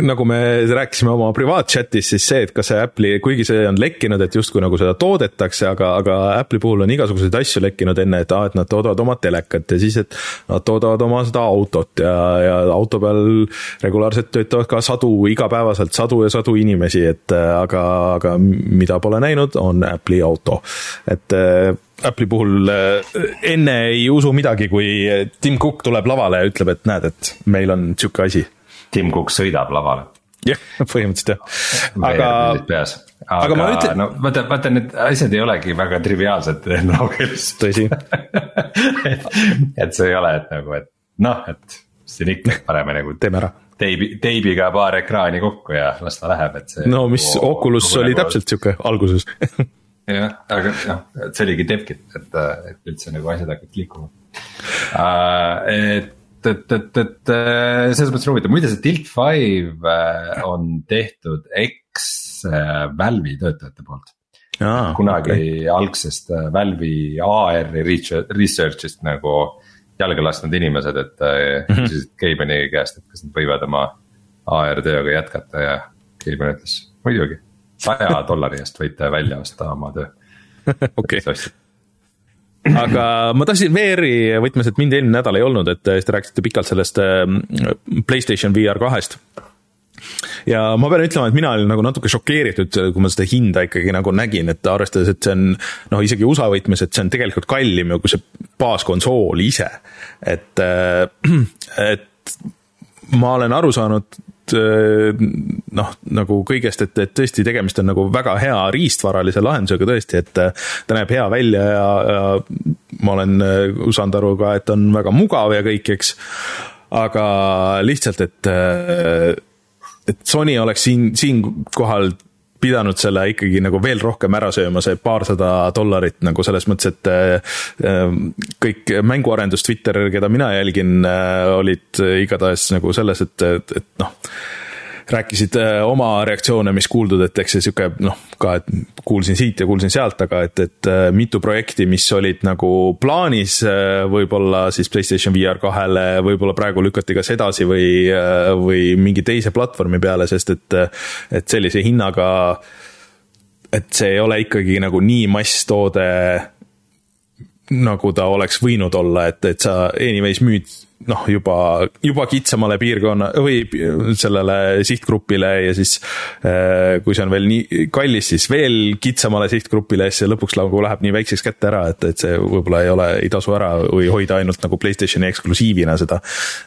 Speaker 2: nagu me rääkisime oma privaatchatis, siis see, et kas see Apple'i, kuigi see on lekkinud, et justkui nagu seda toodetakse, aga, aga Apple'i puhul on igasuguseid asju lekkinud enne, et aa, et nad toodavad oma telekat ja siis, et nad toodavad oma seda autot ja, ja auto peal regulaarselt töötavad ka sadu, igapäevaselt sadu ja sadu inimesi, et aga, aga mida pole näinud, on Apple'i auto. et Apple'i puhul enne ei usu midagi, kui Tim Cook tuleb lavale ja ütleb, et näed, et meil on sihuke asi
Speaker 3: Tim Cook sõidab lavale.
Speaker 2: jah, põhimõtteliselt jah,
Speaker 3: aga. peas, aga, aga ma ütlen. no vaata, vaata need asjad ei olegi väga triviaalsed tehnoloogias.
Speaker 2: tõsi
Speaker 3: et see ei ole, et nagu, et noh, et siin ikka paneme nagu.
Speaker 2: teeme ära
Speaker 3: teibi, teibiga paar ekraani kokku ja las ta läheb, et see.
Speaker 2: no mis oo, Oculus oli nagu... täpselt sihuke alguses
Speaker 3: jah, aga noh, et see oligi devkit, et, et üldse nagu asjad hakkasid liikuma uh,. et et, et, et selles mõttes on huvitav, muide see Tilt Five äh, on tehtud eks äh, Valve'i töötajate poolt.
Speaker 2: Ah,
Speaker 3: kunagi okay. algsest äh, Valve'i AR-i research'ist nagu jalga lasknud inimesed, et mm -hmm. küsisid Keibani käest, et kas nad võivad oma AR tööga jätkata ja Keiban ütles muidugi. saja dollari eest võite välja osta oma töö
Speaker 2: okei okay aga ma tahtsin VR-i võtmes, et mind eelmine nädal ei olnud, et te rääkisite pikalt sellest ähm, Playstation VR kahest ja ma pean ütlema, et mina olin nagu natuke šokeeritud, kui ma seda hinda ikkagi nagu nägin, et arvestades, et see on noh, isegi USA võtmes, et see on tegelikult kallim ju kui see baaskonsool ise. et, äh, et ma olen aru saanud Äh, noh, nagu kõigest, et, et tõesti tegemist on nagu väga hea riistvaralise lahendusega tõesti, et äh, ta näeb hea välja ja, ja ma olen äh, saanud aru ka, et on väga mugav ja kõik, eks. aga lihtsalt, et, et Sony oleks siin, siinkohal pidanud selle ikkagi nagu veel rohkem ära sööma, see paarsada dollarit nagu selles mõttes, et äh, kõik mänguarendus Twitter, keda mina jälgin, äh, olid igatahes nagu selles, et, et, et noh rääkisid äh, oma reaktsioone, mis kuuldud, et eks see sihuke noh, ka, et kuulsin siit ja kuulsin sealt, aga et, et äh, mitu projekti, mis olid nagu plaanis äh, võib-olla siis Playstation VR kahele, võib-olla praegu lükati kas edasi või, või mingi teise platvormi peale, sest et, et sellise hinnaga, et see ei ole ikkagi nagu nii masstoode nagu ta oleks võinud olla, et, et sa anyways müüd noh, juba, juba kitsamale piirkonna või sellele sihtgrupile ja siis äh, kui see on veel nii kallis, siis veel kitsamale sihtgrupile, siis see lõpuks nagu läheb nii väikseks kätte ära, et, et see võib-olla ei ole, ei tasu ära või hoida ainult nagu Playstationi eksklusiivina seda.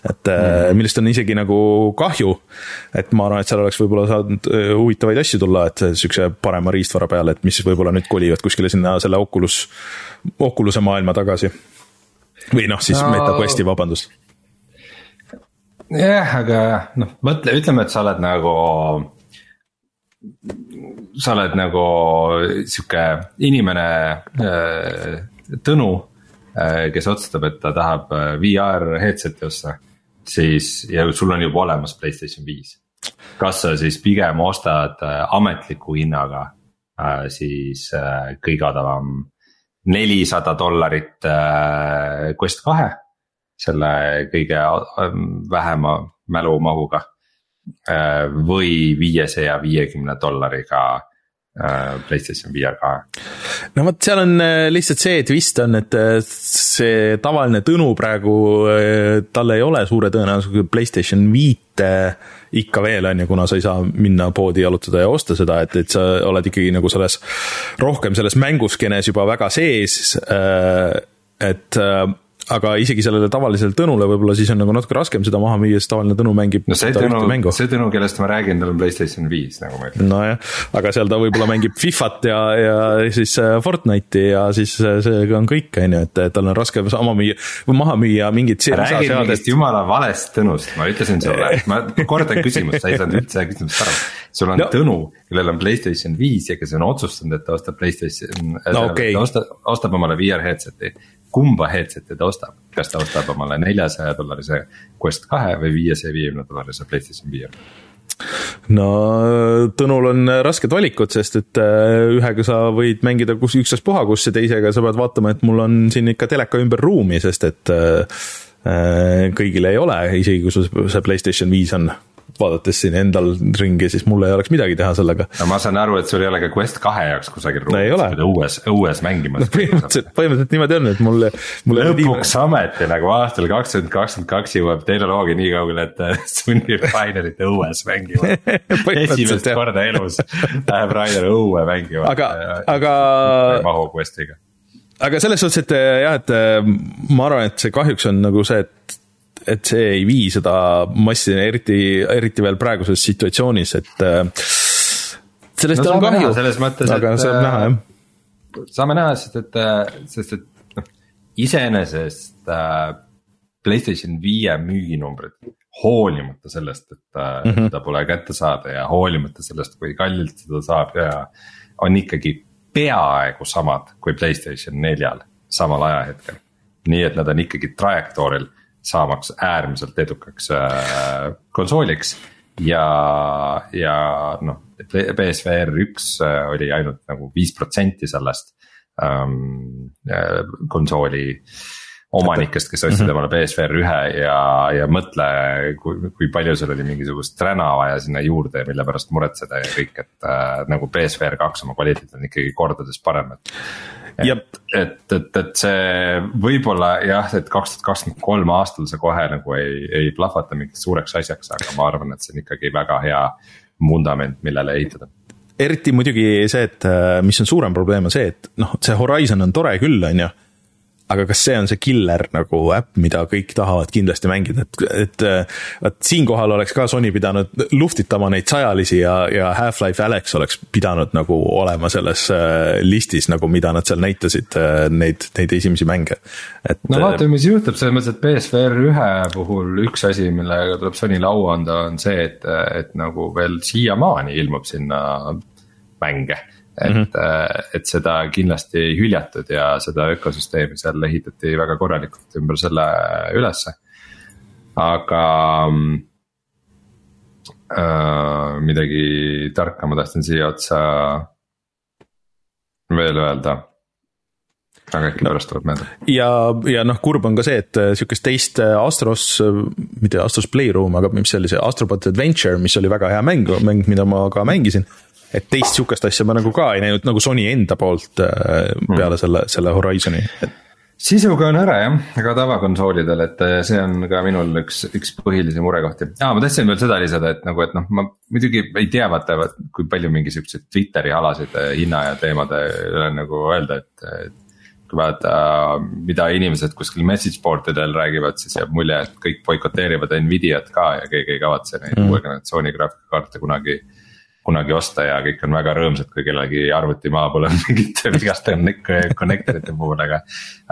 Speaker 2: et mm. millest on isegi nagu kahju, et ma arvan, et seal oleks võib-olla saanud äh, huvitavaid asju tulla, et sihukese parema riistvara peale, et mis võib-olla nüüd kolivad kuskile sinna selle Oculus, Oculus'e maailma tagasi või noh, siis no, MetaQuesti, vabandust
Speaker 3: jah, aga noh, mõtle, ütleme, et sa oled nagu. sa oled nagu sihuke inimene äh,, Tõnu äh,, kes otsustab, et ta tahab äh, VR headset'i osta. siis ja sul on juba olemas Playstation viis. kas sa siis pigem ostad ametliku hinnaga siis kõige odavam nelisada dollarit äh, Quest kahe selle kõige ähm, vähema mälumahuga. Äh, või viiesaja viiekümne dollariga äh, PlayStation VR kahe.
Speaker 2: no vot, seal on äh, lihtsalt see twist on, et see tavaline Tõnu praegu, tal ei ole suure tõenäosusega PlayStation viite ikka veel, on ju, kuna sa ei saa minna poodi jalutada ja osta seda, et, et sa oled ikkagi nagu selles, rohkem selles mänguskenes juba väga sees. et aga isegi sellele tavalisele Tõnule võib-olla siis on nagu natuke raskem seda maha müüa, sest tavaline Tõnu mängib.
Speaker 3: no see Tõnu, see Tõnu, kellest ma räägin, tal on Playstation viis, nagu ma
Speaker 2: ütlen. nojah, aga seal ta võib-olla mängib Fifat ja, ja siis äh, Fortnite'i ja siis äh, see on kõik, on ju, et tal on raske sama müüa, maha müüa mingit.
Speaker 3: räägid mingist jumala valest Tõnust, ma ütlesin sulle, ma kordan küsimust, sa ei saanud üldse küsimusest aru. sul on no. Tõnu, kellel on Playstation viis ja kes on otsustanud, et ta ostab Playstation
Speaker 2: no,, okay.
Speaker 3: ta ostab, ostab omale VR headset'i kumba headset'i ta ostab, kas ta ostab omale neljasaja dollarise Quest kahe või viiesaja viiekümne dollarise PlayStation VR?
Speaker 2: no Tõnul on rasked valikud, sest et äh, ühega sa võid mängida kus ükstaspuha kus ja teisega sa pead vaatama, et mul on siin ikka teleka ümber ruumi, sest et äh, äh kõigil ei ole, isegi kui sul see PlayStation viis on vaadates siin endal ringi, siis mul ei oleks midagi teha sellega.
Speaker 3: no ma saan aru, et sul ei ole ka Quest kahe jaoks kusagil
Speaker 2: ruumis no,
Speaker 3: õues, õues mängimas
Speaker 2: no,. põhimõtteliselt, põhimõtteliselt niimoodi on, et mul, mul.
Speaker 3: lõpuks ometi nagu aastal kakskümmend kakskümmend kaks jõuab tehnoloogia nii kaugele, et sunnib Rainerit õues mängima esimest korda elus läheb Rainer õue mängima.
Speaker 2: aga, aga.
Speaker 3: mahu Questiga
Speaker 2: aga selles suhtes, et jah, et ma arvan, et see kahjuks on nagu see, et et see ei vii seda massi, eriti, eriti veel praeguses situatsioonis, et äh, sellest no, on kahju, aga
Speaker 3: et, saab näha jah. saame näha, sest et, äh, sest et noh, iseenesest äh, PlayStation viie müüginumbrid, hoolimata sellest, et äh, mm -hmm. ta pole kätte saada ja hoolimata sellest, kui kallilt seda saab ja on ikkagi peaaegu samad kui Playstation neljal samal ajahetkel. nii et nad on ikkagi trajektooril saamaks äärmiselt edukaks äh, konsooliks. ja, ja noh, BSVR üks äh, oli ainult nagu viis protsenti sellest ähm, äh, konsooli omanikest, kes ostsid -hmm. omale BSVR ühe ja, ja mõtle, kui, kui palju sul oli mingisugust träna vaja sinna juurde, mille pärast muretseda ja kõik, et äh, nagu BSVR kaks oma kvaliteet on ikkagi kordades parem, et et, et, et, et see võib-olla jah, et kaks tuhat kakskümmend kolm aastal see kohe nagu ei, ei plahvata mingiks suureks asjaks, aga ma arvan, et see on ikkagi väga hea vundament, millele ehitada
Speaker 2: eriti muidugi see, et mis on suurem probleem, on see, et noh, see Horizon on tore küll, on ju. Aga kas see on see killer nagu äpp, mida kõik tahavad kindlasti mängida, et, et vot siinkohal oleks ka Sony pidanud luhtitama neid sajalisi ja, ja Half-Life Alex oleks pidanud nagu olema selles äh, listis nagu, mida nad seal näitasid, äh, neid, neid esimesi mänge.
Speaker 3: et. no vaatame, mis juhtub, selles mõttes, et BSVR ühe puhul üks asi, millega tuleb Sonyle au anda, on see, et, et nagu veel siiamaani ilmub sinna mänge et mm, -hmm. et seda kindlasti ei hüljatud ja seda ökosüsteemi seal ehitati väga korralikult ümber selle ülesse. aga äh, midagi tarka ma tahtsin siia otsa veel öelda aga äkki pärast tuleb meelde.
Speaker 2: ja, ja noh, kurb on ka see, et äh, sihukest teist äh, Astros, mitte Astros Playroom, aga mis see oli, see Astrobot Adventure, mis oli väga hea mäng, mäng, mida ma ka mängisin et teist sihukest asja ma nagu ka ei näinud nagu Sony enda poolt äh, peale mm. selle, selle Horizon'i et
Speaker 3: sisuga on ära jah, aga tavakonsoolidel, et äh, see on ka minul üks, üks põhilisi murekohti. aa, ma tahtsin veel seda lisada, et nagu, et noh, ma muidugi ei tea, vaata, kui palju mingi siukseid Twitteri alasid äh, hinna ja teemade üle nagu öelda, et. kui vaadata, mida inimesed kuskil message board idel räägivad, siis jääb mulje, et kõik boikoteerivad Nvidiat ka ja keegi ei kavatse neid mm. uue generatsiooni graafikakaarte kunagi kunagi osta ja kõik on väga rõõmsad, kui kellelgi arvuti maha põleb mingite vigaste connector ite puhul, aga.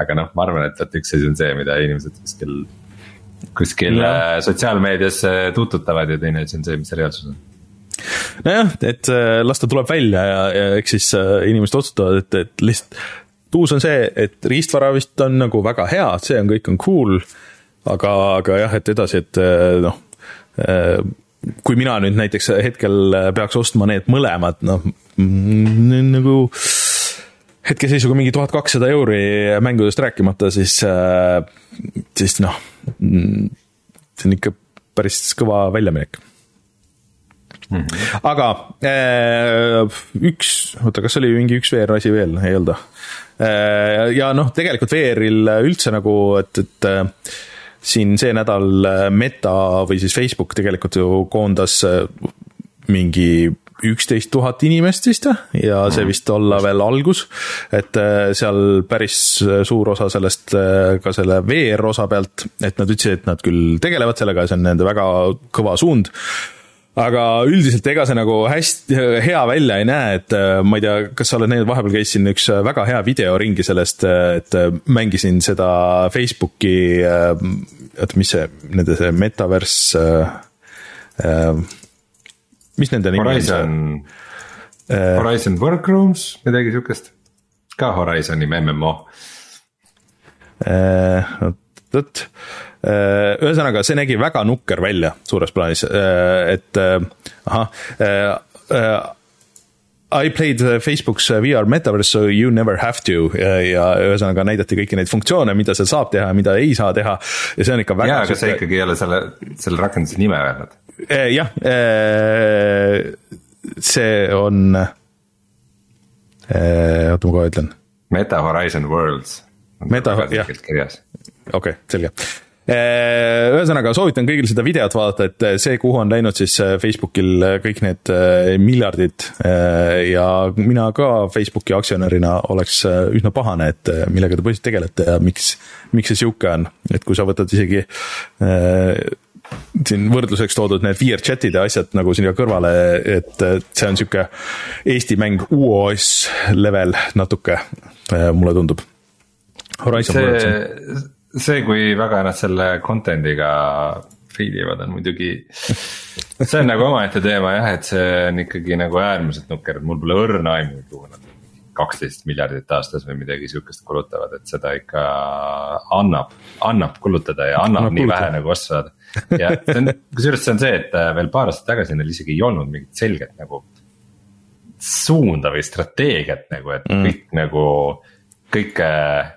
Speaker 3: aga noh, ma arvan, et vot üks asi on see, mida inimesed kuskil, kuskil ja. Äh, sotsiaalmeedias tuututavad ja teine asi on see, mis reaalsus on
Speaker 2: nojah, et äh, las ta tuleb välja ja, ja eks siis äh, inimesed otsustavad, et, et lihtsalt. uus on see, et riistvara vist on nagu väga hea, see on, kõik on cool. aga, aga jah, et edasi, et noh kui mina nüüd näiteks hetkel peaks ostma need mõlemad, noh nagu hetkeseisuga mingi tuhat kakssada euri mängudest rääkimata, siis, siis noh, see on ikka päris kõva väljaminek mm. -hmm. aga äh, üks, oota, kas oli mingi üks VR asi veel, ei olnud äh,? ja noh, tegelikult VR-il üldse nagu, et, et siin see nädal äh, Meta või siis Facebook tegelikult ju koondas äh, mingi üksteist tuhat inimest vist ja see mhm. vist olla veel algus. et äh, seal päris suur osa sellest ka selle VR osa pealt, et nad ütlesid, et nad küll tegelevad sellega ja see on nende väga kõva suund aga üldiselt ega see nagu hästi hea välja ei näe, et äh, ma ei tea, kas sa oled näinud, vahepeal käis siin üks äh, väga hea video ringi sellest, äh, et mängisin seda Facebooki, oota, mis see, nende see metaverse äh,, mis nende
Speaker 3: nimi on? Horizon Workrooms, midagi sihukest, ka Horizoni MMO.
Speaker 2: oot, oot Äh, ühesõnaga, see nägi väga nukker välja suures plaanis, äh, et äh, ahah. I played Facebook's VR metaverse so you never have to ja ühesõnaga näidati kõiki neid funktsioone, mida seal saab teha, mida ei saa teha ja see on ikka väga.
Speaker 3: jaa, aga sa ikkagi ei ole selle, selle rakenduse nime öelnud.
Speaker 2: jah, see on, oota ma kohe ütlen.
Speaker 3: Meta Horizon Worlds.
Speaker 2: Meta, jah, okei okay,, selge Äh, ühesõnaga soovitan kõigil seda videot vaadata, et äh, see, kuhu on läinud siis äh, Facebookil kõik need miljardid ja mina ka Facebooki aktsionärina oleks üsna pahane, et millega te põhiliselt tegelete ja miks, miks see sihuke on, et kui sa võtad isegi siin võrdluseks toodud need VRChatid ja asjad nagu sinna kõrvale, et see on sihuke Eesti mäng UOS level natuke, mulle tundub.
Speaker 3: Horizon see see, kui väga nad selle content'iga feed ivad, on muidugi, see on nagu omaette teema jah, et see on ikkagi nagu äärmiselt nukker, et mul pole õrna aimu, kuhu nad kaksteist miljardit aastas või midagi sihukest kulutavad, et seda ikka annab, annab kulutada ja annab no, nii vähe nagu osta saada. ja see on, kusjuures see on see, et äh, veel paar aastat tagasi neil isegi ei olnud mingit selget nagu suunda või strateegiat nagu, et mm. kõik nagu kõik äh,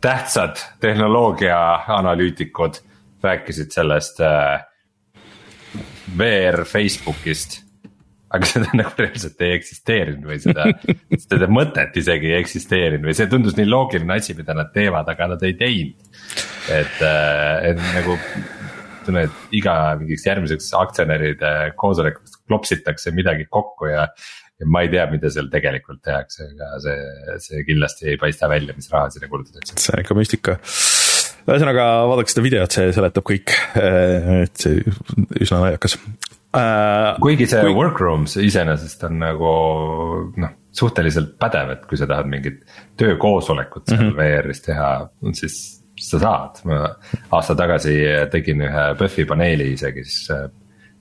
Speaker 3: tähtsad tehnoloogia analüütikud rääkisid sellest äh, VR Facebookist. aga seda nagu reaalselt ei eksisteerinud või seda, seda mõtet isegi ei eksisteerinud või see tundus nii loogiline asi, mida nad teevad, aga nad ei teinud. et, äh, et nagu tunnen, et iga mingiks järgmiseks aktsionäride koosolekuks klopsitakse midagi kokku ja ja ma ei tea, mida seal tegelikult tehakse, aga see, see kindlasti ei paista välja, mis raha sinna kulutatakse.
Speaker 2: see on ikka müstika ühesõnaga vaadake seda videot, see seletab kõik, et see üsna naljakas
Speaker 3: uh,. kuigi see kui... workrooms iseenesest on nagu noh, suhteliselt pädev, et kui sa tahad mingit töökoosolekut seal mm -hmm. VR-is teha, siis sa saad, ma aasta tagasi tegin ühe PÖFFi paneeli isegi siis äh,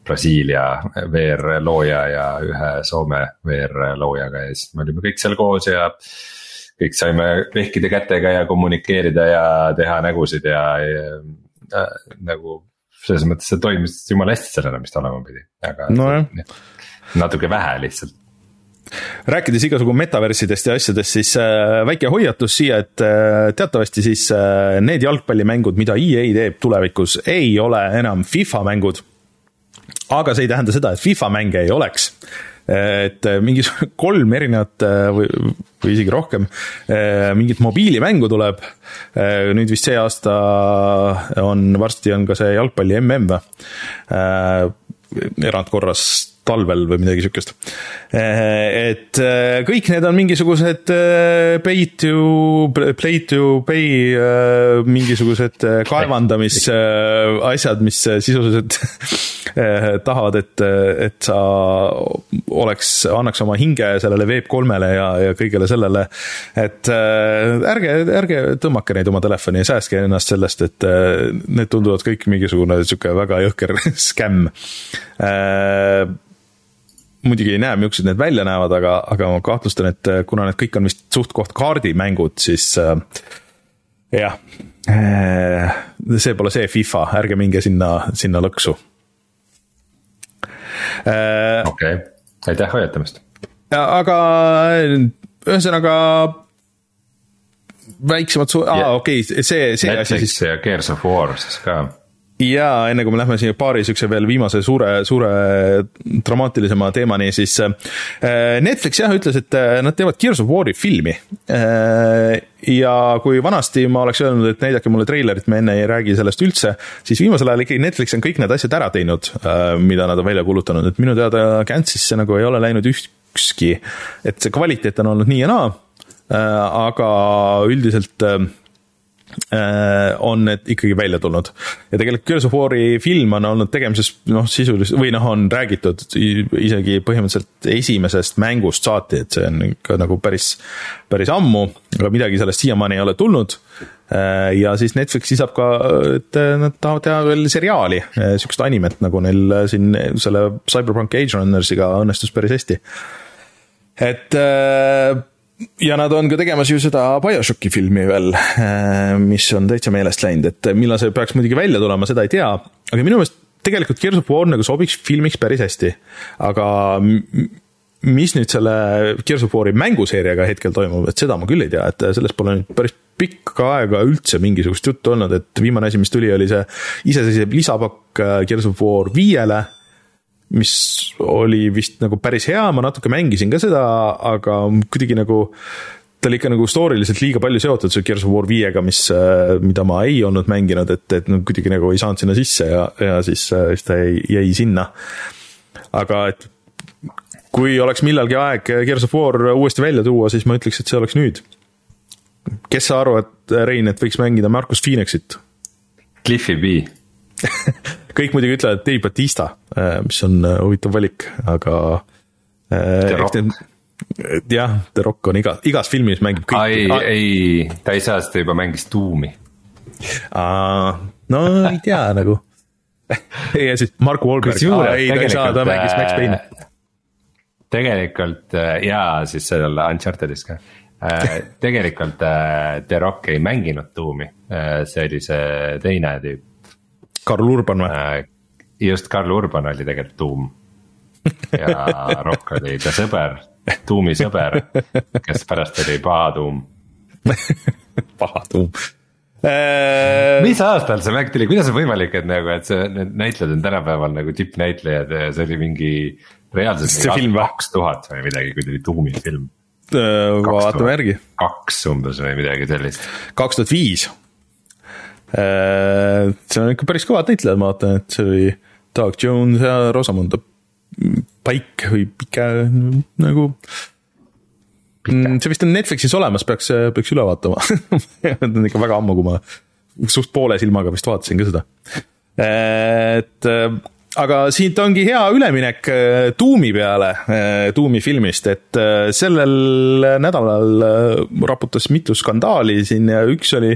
Speaker 3: Brasiilia VR looja ja ühe Soome VR loojaga ja siis me olime kõik seal koos ja. kõik saime vehkida kätega ja kommunikeerida ja teha nägusid ja, ja äh, nagu selles mõttes see toimis jumala hästi sellena, mis ta olema pidi, aga no, natuke vähe lihtsalt
Speaker 2: rääkides igasugu metaversidest ja asjadest, siis äh, väike hoiatus siia, et äh, teatavasti siis äh, need jalgpallimängud, mida EA teeb tulevikus, ei ole enam FIFA mängud. Aga see ei tähenda seda, et FIFA mänge ei oleks et mingisugune kolm erinevat või, või isegi rohkem mingit mobiilimängu tuleb. nüüd vist see aasta on, varsti on ka see jalgpalli mm või, erandkorras talvel või midagi sihukest. Eh, et eh, kõik need on mingisugused eh, pay to, play to pay mingisugused kaevandamisasjad, mis sisuliselt tahavad, et, et sa oleks, annaks oma hinge sellele Web3-le ja, ja kõigele sellele. et ärge, ärge tõmmake neid oma telefoni ja säästke ennast sellest, et need tunduvad kõik mingisugune sihuke väga jõhker skämm muidugi ei näe, millised need välja näevad, aga, aga ma kahtlustan, et äh, kuna need kõik on vist suht-koht kaardimängud, siis äh, jah äh,, see pole see FIFA, ärge minge sinna, sinna lõksu
Speaker 3: äh,. okei okay., aitäh hoiatamast.
Speaker 2: aga ühesõnaga väiksemad su-, aa okei okay,, see, see
Speaker 3: asi siis. ja Gears of War siis ka
Speaker 2: ja enne kui me lähme siia paari siukse veel viimase suure, suure dramaatilisema teemani, siis äh, Netflix jah ütles, et äh, nad teevad Gears of War'i filmi. Äh, ja kui vanasti ma oleks öelnud, et näidake mulle treilerit, me enne ei räägi sellest üldse, siis viimasel ajal ikkagi Netflix on kõik need asjad ära teinud, mida nad on välja kuulutanud, et minu teada Gantsisse nagu ei ole läinud ükski. et see kvaliteet on olnud nii ja naa, aga üldiselt on need ikkagi välja tulnud. ja tegelikult Gears of War'i film on olnud tegemises noh, sisuliselt või noh, on räägitud isegi põhimõtteliselt esimesest mängust saati, et see on ikka nagu päris, päris ammu, aga midagi sellest siiamaani ei ole tulnud. Äh, ja siis Netflix lisab ka, et nad tahavad teha veel seriaali, äh, sihukest animet, nagu neil siin selle Cyberpunk Age Runnersiga õnnestus päris hästi. et ja nad on ka tegemas ju seda BioShocki filmi veel, äh, mis on täitsa meelest läinud, et millal see peaks muidugi välja tulema, seda ei tea, aga minu meelest tegelikult Gears of War nagu sobiks filmiks päris hästi. aga mis nüüd selle Gears of War'i mänguseeriaga hetkel toimub, et seda ma küll ei tea, et sellest pole nüüd päris pikka aega üldse mingisugust juttu olnud, et viimane asi, mis tuli, oli see iseseisev lisapakk äh, Gears of War viiele mis oli vist nagu päris hea, ma natuke mängisin ka seda, aga kuidagi nagu ta oli ikka nagu story liselt liiga palju seotud see Gears of War viiega, mis, äh, mida ma ei olnud mänginud, et, et no kuidagi nagu ei saanud sinna sisse ja, ja siis, äh, siis ta jäi, jäi sinna. aga et kui oleks millalgi aeg Gears of War uuesti välja tuua, siis ma ütleks, et see oleks nüüd. kes sa arvad, Rein, et võiks mängida Marcus Phoenixit?
Speaker 3: Cliffi B
Speaker 2: kõik muidugi ütlevad Dave Batista, äh, mis on äh, huvitav valik, aga.
Speaker 3: Äh,
Speaker 2: jah, The Rock on iga, igas filmis mängib
Speaker 3: kõik. ei, ei, ta ei saa, sest ta juba mängis Doom'i.
Speaker 2: no ei tea nagu. ja siis Mark Wahlberg, ei ta ei saa, ta mängis Max Payne'i.
Speaker 3: tegelikult jaa, siis seal Unchartedis ka tegelikult The Rock ei mänginud Doom'i, see oli see teine tüüp
Speaker 2: Karl Urban või? Äh,
Speaker 3: just, Karl Urban oli tegelikult tuum ja Rock oli ta sõber, tuumi sõber, kes pärast oli paha tuum
Speaker 2: paha tuum
Speaker 3: äh, mis aastal see mäng tuli, kuidas on võimalik, et nagu, et see, need näitlejad on tänapäeval nagu tippnäitlejad ja see oli mingi reaalselt kaks tuhat või midagi, kui tuli Doom'i film.
Speaker 2: Äh, vaatame järgi.
Speaker 3: kaks umbes või midagi sellist.
Speaker 2: kaks tuhat viis Äh, see on ikka päris kõvad näitlejad, ma vaatan, et see oli Doug Jones ja Rosamund paik või pika nagu. Mm, see vist on Netflixis olemas, peaks, peaks üle vaatama. On ikka väga ammu, kui ma suht poole silmaga vist vaatasin ka seda. et aga siit ongi hea üleminek Doom'i peale, Doom'i filmist, et sellel nädalal raputas mitu skandaali siin ja üks oli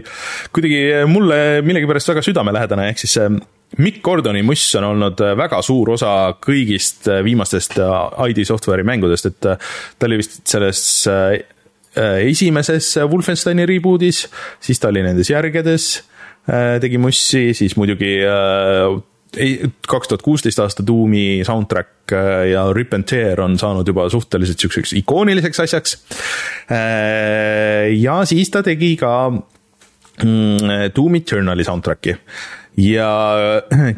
Speaker 2: kuidagi mulle millegipärast väga südamelähedane, ehk siis see Mikk Gordoni muss on olnud väga suur osa kõigist viimastest ID Software'i mängudest, et ta oli vist selles esimeses Wolfensteini reboot'is, siis ta oli nendes järgedes, tegi mussi, siis muidugi kaks tuhat kuusteist aasta Doom'i soundtrack ja Rip and Tear on saanud juba suhteliselt niisuguseks ikooniliseks asjaks. ja siis ta tegi ka mm, Doom Eternali soundtrack'i ja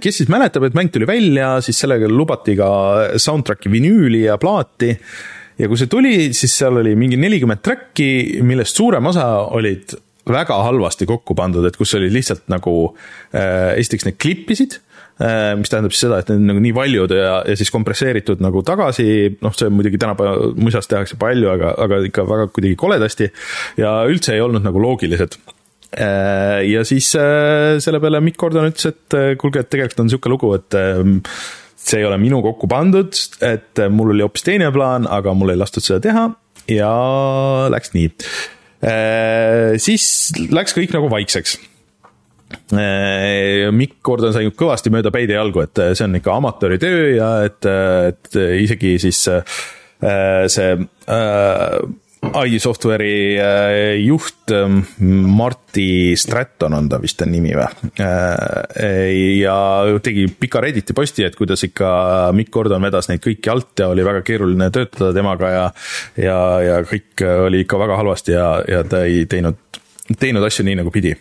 Speaker 2: kes siis mäletab, et mäng tuli välja, siis sellega lubati ka soundtrack'i vinüüli ja plaati. ja kui see tuli, siis seal oli mingi nelikümmend track'i, millest suurem osa olid väga halvasti kokku pandud, et kus oli lihtsalt nagu äh,, esiteks need klippisid äh,, mis tähendab siis seda, et need on nagu nii valjud ja, ja siis kompresseeritud nagu tagasi, noh, see muidugi tänapäeva musas tehakse palju, aga, aga ikka väga kuidagi koledasti ja üldse ei olnud nagu loogilised Äh, ja siis äh, selle peale Mikk Gordon ütles, et äh, kuulge, et tegelikult on niisugune lugu, et see ei ole minu kokku pandud, et mul oli hoopis teine plaan, aga mul ei lastud seda teha ja läks nii. siis läks kõik nagu vaikseks. Mikk Gordon sai kõvasti mööda päid ja jalgu, et see on ikka amatööritöö ja et, et isegi siis see ID Software'i äh, juht ähm, Marti Stratton on ta vist on nimi või? Äh, ja tegi pika Redditi posti, et kuidas ikka Mikk Gordon vedas neid kõiki alt ja oli väga keeruline töötada temaga ja ja, ja kõik oli ikka väga halvasti ja, ja ta ei teinud teinud asju nii, nagu pidi.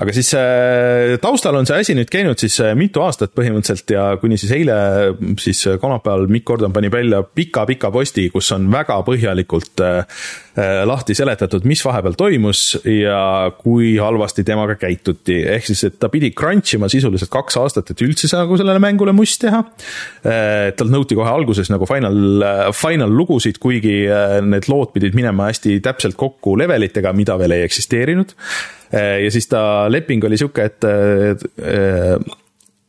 Speaker 2: aga siis äh, taustal on see asi nüüd käinud siis äh, mitu aastat põhimõtteliselt ja kuni siis eile, siis äh, kolmapäeval Mikk Gordon pani välja pika-pika posti, kus on väga põhjalikult lahti seletatud, mis vahepeal toimus ja kui halvasti temaga käituti. ehk siis, et ta pidi crunch ima sisuliselt kaks aastat, et üldse nagu sellele mängule must teha. talt nõuti kohe alguses nagu final, final lugusid, kuigi need lood pidid minema hästi täpselt kokku levelitega, mida veel ei eksisteerinud ja siis ta leping oli sihuke, et,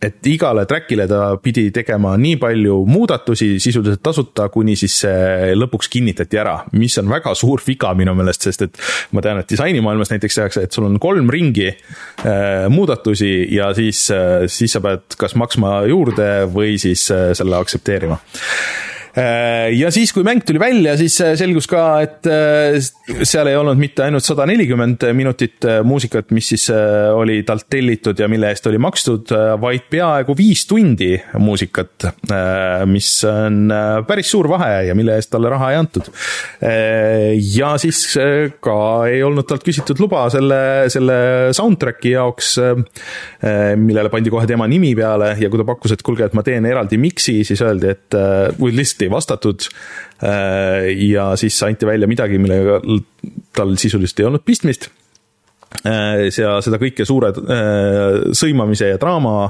Speaker 2: et igale track'ile ta pidi tegema nii palju muudatusi sisuliselt tasuta, kuni siis see lõpuks kinnitati ära, mis on väga suur viga minu meelest, sest et ma tean, et disainimaailmas näiteks tehakse, et sul on kolm ringi äh, muudatusi ja siis äh,, siis sa pead kas maksma juurde või siis äh, selle aktsepteerima ja siis, kui mäng tuli välja, siis äh, selgus ka, et äh, seal ei olnud mitte ainult sada nelikümmend minutit muusikat, mis siis oli talt tellitud ja mille eest oli makstud, vaid peaaegu viis tundi muusikat, mis on päris suur vahe ja mille eest talle raha ei antud. ja siis ka ei olnud talt küsitud luba selle, selle soundtrack'i jaoks, millele pandi kohe tema nimi peale ja kui ta pakkus, et kuulge, et ma teen eraldi mix'i, siis öeldi, et või lihtsalt ei vastatud. Äh, ja siis anti välja midagi, millega tal sisuliselt ei olnud pistmist ja äh, seda kõike suure äh, sõimamise ja draama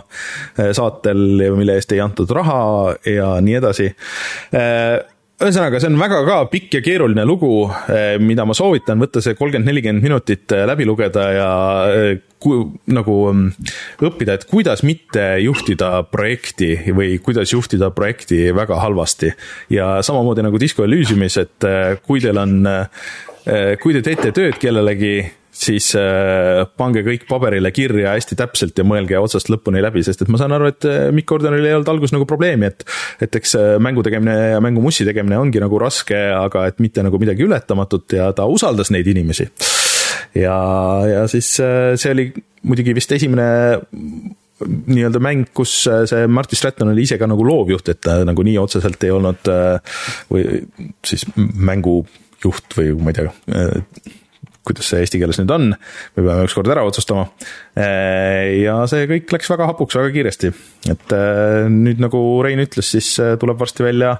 Speaker 2: saatel, mille eest ei antud raha ja nii edasi ühesõnaga, see on väga ka pikk ja keeruline lugu, mida ma soovitan võtta see kolmkümmend, nelikümmend minutit läbi lugeda ja ku, nagu mm, õppida, et kuidas mitte juhtida projekti või kuidas juhtida projekti väga halvasti. ja samamoodi nagu Disco Elysiumis, et kui teil on, kui te teete tööd kellelegi, siis äh, pange kõik paberile kirja hästi täpselt ja mõelge otsast lõpuni läbi, sest et ma saan aru, et Mikk Gordonil ei olnud alguses nagu probleemi, et et eks mängu tegemine ja mängumussi tegemine ongi nagu raske, aga et mitte nagu midagi ületamatut ja ta usaldas neid inimesi. Ja, ja siis äh, see oli muidugi vist esimene nii-öelda mäng, kus äh, see Martin Stratton oli ise ka nagu loovjuht, et ta nagu nii otseselt ei olnud äh, või siis mängujuht või ma ei tea, kuidas see eesti keeles nüüd on, me peame ükskord ära otsustama. ja see kõik läks väga hapuks väga kiiresti, et nüüd nagu Rein ütles, siis tuleb varsti välja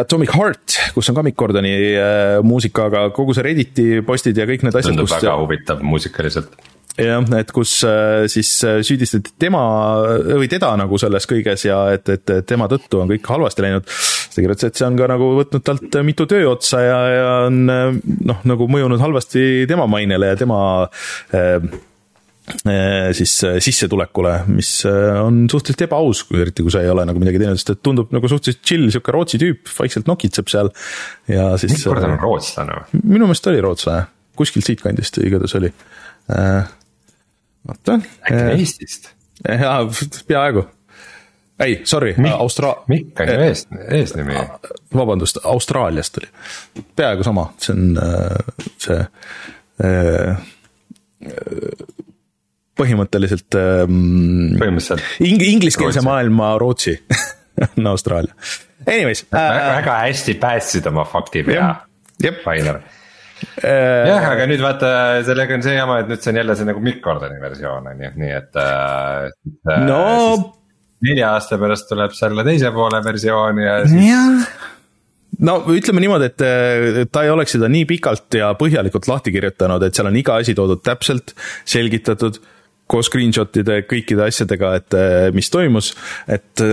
Speaker 2: Atomic Heart, kus on ka Mikk Gordoni äh, muusika, aga kogu see Redditi postid ja kõik need asjad.
Speaker 3: tundub väga huvitav muusikaliselt.
Speaker 2: jah, et kus äh, siis äh, süüdistati tema või teda nagu selles kõiges ja et, et tema tõttu on kõik halvasti läinud. Ta kirjutas, et see on ka nagu võtnud talt mitu tööotsa ja, ja on noh, nagu mõjunud halvasti tema mainele ja tema äh, siis sissetulekule, mis on suhteliselt ebaaus, eriti kui sa ei ole nagu midagi teinud, sest et tundub nagu suhteliselt chill sihuke Rootsi tüüp, vaikselt nokitseb seal ja siis.
Speaker 3: mis kord on rootslane
Speaker 2: või? minu meelest oli rootslane, kuskilt siitkandist igatahes oli
Speaker 3: oota. äkki äh, Eestist?
Speaker 2: jaa, peaaegu. Ei, sorry, Austra-.
Speaker 3: Mikk on ju ees, eesnimi.
Speaker 2: vabandust, Austraaliast oli, peaaegu sama, see on äh, see äh, põhimõtteliselt ähm,.
Speaker 3: põhimõtteliselt.
Speaker 2: Ing-, ingliskeelse maailma Rootsi on Austraalia. Anyways
Speaker 3: äh,. väga hästi päästsid oma fakti pea, Rainer
Speaker 2: Äh,
Speaker 3: jah, aga nüüd vaata, sellega on see jama, et nüüd see on jälle see nagu Mikk Gordoni versioon on ju, nii et äh,.
Speaker 2: no.
Speaker 3: Nelja aasta pärast tuleb selle teise poole versioon ja siis.
Speaker 2: jah no ütleme niimoodi, et ta ei oleks seda nii pikalt ja põhjalikult lahti kirjutanud, et seal on iga asi toodud täpselt, selgitatud koos screenshot'ide, kõikide asjadega, et mis toimus, et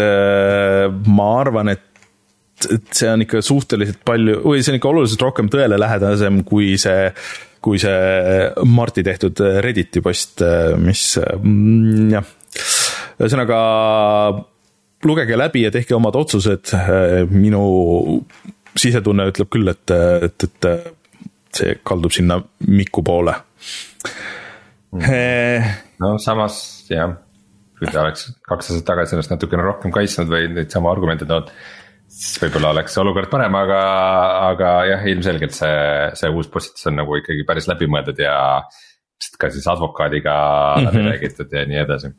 Speaker 2: ma arvan, et et see on ikka suhteliselt palju, või see on ikka oluliselt rohkem tõele lähedasem kui see, kui see Marti tehtud Redditi post, mis mm, jah, ühesõnaga lugege läbi ja tehke omad otsused, minu sisetunne ütleb küll, et, et, et see kaldub sinna Miku poole
Speaker 3: mm.. no samas jah, kui ta oleks kaks aastat tagasi ennast natukene rohkem kaitsnud või neid samu argumente toonud siis võib-olla oleks olukord parem, aga, aga jah, ilmselgelt see, see uus postitus on nagu ikkagi päris läbimõeldud ja. ka siis advokaadiga mm -hmm. läbi räägitud ja nii edasi.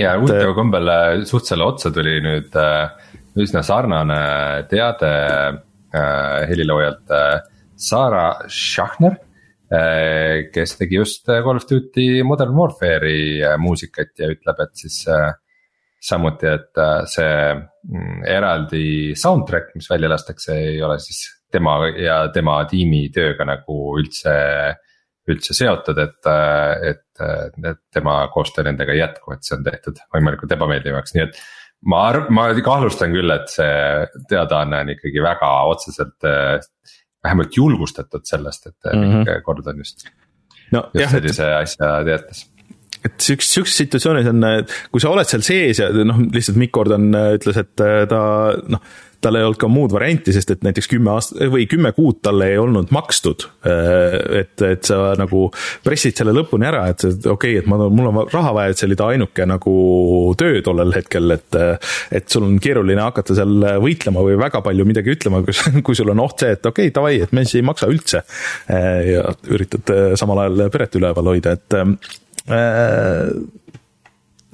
Speaker 3: Ja huvitaval kombel äh, suht selle otsa tuli nüüd äh, üsna sarnane teade äh, heliloojalt äh, Sara Schachner äh,. kes tegi just Call of Duty Modern Warfare'i muusikat ja ütleb, et siis äh, samuti, et see mm, eraldi soundtrack, mis välja lastakse, ei ole siis tema ja tema tiimi tööga nagu üldse, üldse seotud, et, äh, et, et tema koostöö nendega ei jätku, et see on tehtud võimalikult ebameeldivaks, nii et. ma arv-, ma kahtlustan küll, et see teadaanne on ikkagi väga otseselt äh, vähemalt julgustatud sellest, et mm -hmm. Mikk Gordon just no,, just sellise et... asja teatas
Speaker 2: et siukses, siukses situatsioonis on, kui sa oled seal sees ja noh, lihtsalt Mikk Gordon äh, ütles, et äh, ta noh, tal ei olnud ka muud varianti, sest et näiteks kümme aast- või kümme kuud talle ei olnud makstud. Äh, et, et sa nagu pressid selle lõpuni ära, et okei okay,, et ma, mul on raha vaja, et see oli ta ainuke nagu töö tollel hetkel, et. et sul on keeruline hakata seal võitlema või väga palju midagi ütlema, kui, sul on oht see, et okei okay,, davai, et me siis ei maksa üldse. ja üritad samal ajal peret üleval hoida, et Äh,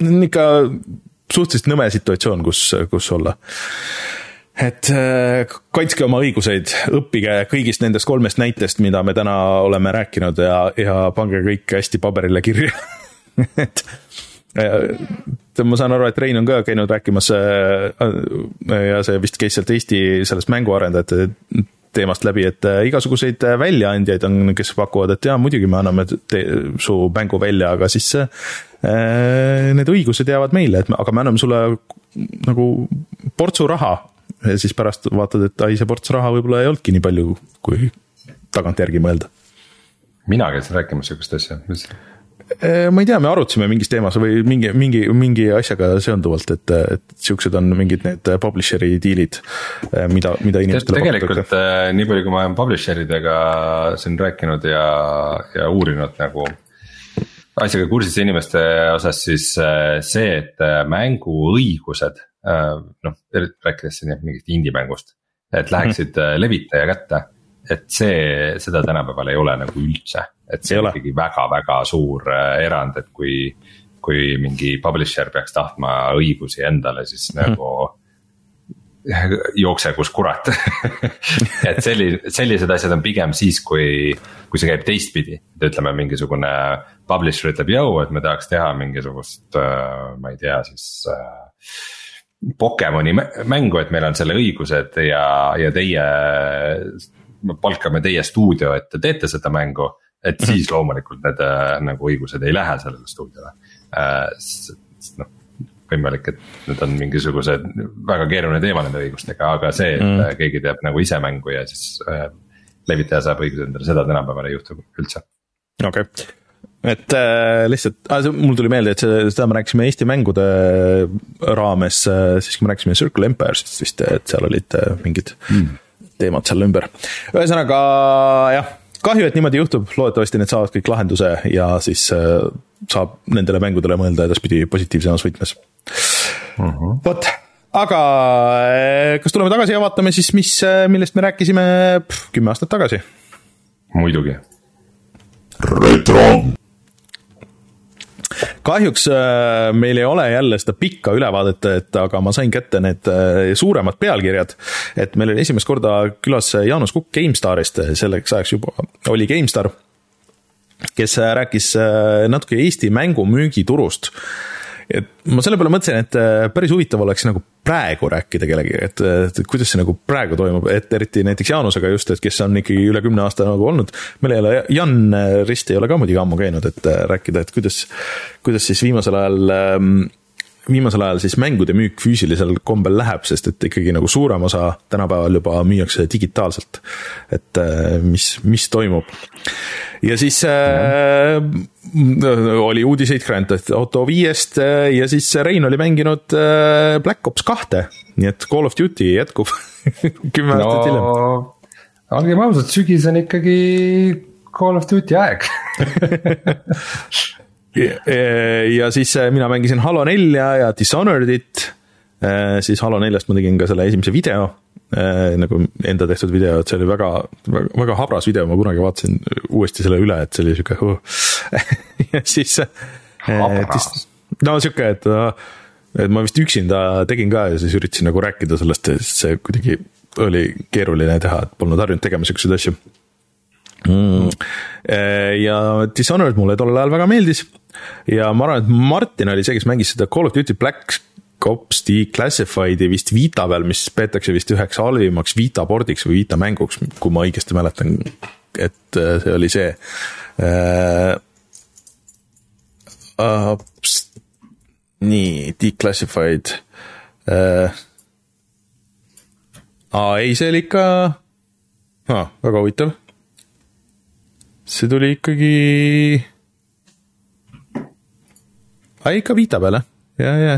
Speaker 2: on ikka suhteliselt nõme situatsioon, kus, kus olla. et äh, kaitske oma õiguseid, õppige kõigist nendest kolmest näitest, mida me täna oleme rääkinud ja, ja pange kõik hästi paberile kirja et äh, ma saan aru, et Rein on ka käinud rääkimas ja see vist käis sealt Eesti sellest mänguarendajate teemast läbi, et äh, igasuguseid äh, väljaandjaid on, kes pakuvad, et jaa, muidugi me anname su mängu välja, aga siis äh, need õigused jäävad meile, et me, aga me anname sulle nagu portsu raha. ja siis pärast vaatad, et ai, see ports raha võib-olla ei olnudki nii palju, kui tagantjärgi mõelda.
Speaker 3: mina käisin rääkimas sihukest asja,
Speaker 2: Äh, ma ei tea, me arutasime mingis teemas või mingi, mingi, mingi asjaga seonduvalt, et, et siuksed on mingid need publisher'i diilid, äh, mida, mida inimestele
Speaker 3: tegelikult pakutakse. Äh, nii palju, kui ma olen publisher idega siin rääkinud ja, ja uurinud nagu asjaga kursis inimeste osas, siis see, et mänguõigused, noh, rääkides siin mingist indie-mängust, et läheksid mm -hmm. levitaja kätte et see, seda tänapäeval ei ole nagu üldse, et see ei on ikkagi väga-väga suur äh, erand, et kui. kui mingi publisher peaks tahtma õigusi endale, siis mm -hmm. nagu jookse kus kurat et selli-, sellised asjad on pigem siis, kui, kui see käib teistpidi, et ütleme, mingisugune publisher ütleb, jõu, et me tahaks teha mingisugust, äh, ma ei tea, siis äh, Pokemoni mängu, et meil on selle õigused ja, ja teie palkame teie stuudio, et te teete seda mängu. et siis loomulikult need äh, nagu õigused ei lähe sellele stuudiole äh,. noh, võimalik, et need on mingisugused väga keeruline teema nende õigustega, aga see, et mm. keegi teeb nagu ise mängu ja siis äh, levitaja saab õiguse endale, seda tänapäeval ei juhtu üldse.
Speaker 2: okei okay et äh, lihtsalt mul tuli meelde, et seda, seda me rääkisime Eesti mängude raames äh,, siis kui me rääkisime Circle Empire'ist vist, et seal olid äh, mingid mm. Teemad seal ümber. ühesõnaga jah, kahju, et niimoodi juhtub, loodetavasti need saavad kõik lahenduse ja siis äh, saab nendele mängudele mõelda edaspidi positiivsemas võtmes uh -huh.. vot, aga äh, kas tuleme tagasi ja vaatame siis, mis, äh, millest me rääkisime pff, kümme aastat tagasi?
Speaker 3: muidugi.
Speaker 1: retro
Speaker 2: kahjuks äh, meil ei ole jälle seda pikka ülevaadet, et aga ma sain kätte need äh, suuremad pealkirjad. et meil oli esimest korda külas Jaanus Kukk GameStarist, selleks ajaks juba oli GameStar, kes rääkis äh, natuke Eesti mängumüügiturust et ma selle peale mõtlesin, et äh, päris huvitav oleks nagu praegu rääkida kellegagi, et, et kuidas see nagu praegu toimub, et eriti näiteks Jaanusega just, et kes on ikkagi üle kümne aasta nagu olnud. meil ei ole, Jan Rist ei ole ka muidugi ammu käinud, et äh, rääkida, et kuidas, kuidas siis viimasel ajal ähm, viimasel ajal siis mängude müük füüsilisel kombel läheb, sest et ikkagi nagu suurem osa tänapäeval juba müüakse digitaalselt. et äh, mis, mis toimub ja siis äh, oli uudiseid Grand Theft Auto viiest äh, ja siis Rein oli mänginud äh, Black Ops kahte, nii et Call of Duty jätkub kümme no, aastat hiljem.
Speaker 3: olgem ausad, sügis on ikkagi Call of Duty aeg
Speaker 2: ja siis äh, mina mängisin Halo nelja ja Dishonored'it, äh, siis Halo neljast ma tegin ka selle esimese video. Nagu enda tehtud video, et see oli väga, väga, väga habras video, ma kunagi vaatasin uuesti selle üle, et see oli sihuke uh. ja siis. no sihuke, et, et ma vist üksinda tegin ka ja siis üritasin nagu rääkida sellest siis see kuidagi oli keeruline teha, et polnud harjunud tegema siukseid asju. Mm.. Ja Dishonored mulle tollel ajal väga meeldis ja ma arvan, et Martin oli see, kes mängis seda Call of Duty Black Ops Declassified'i vist Vita peal, mis peetakse vist üheks halvimaks Vita pordiks või Vita mänguks, kui ma õigesti mäletan, et äh, see oli see uh,. Nii, Declassified uh,. aa, ei, see oli ikka ah,, väga huvitav. see tuli ikkagi. Aa, ikka Vita peale, ja, ja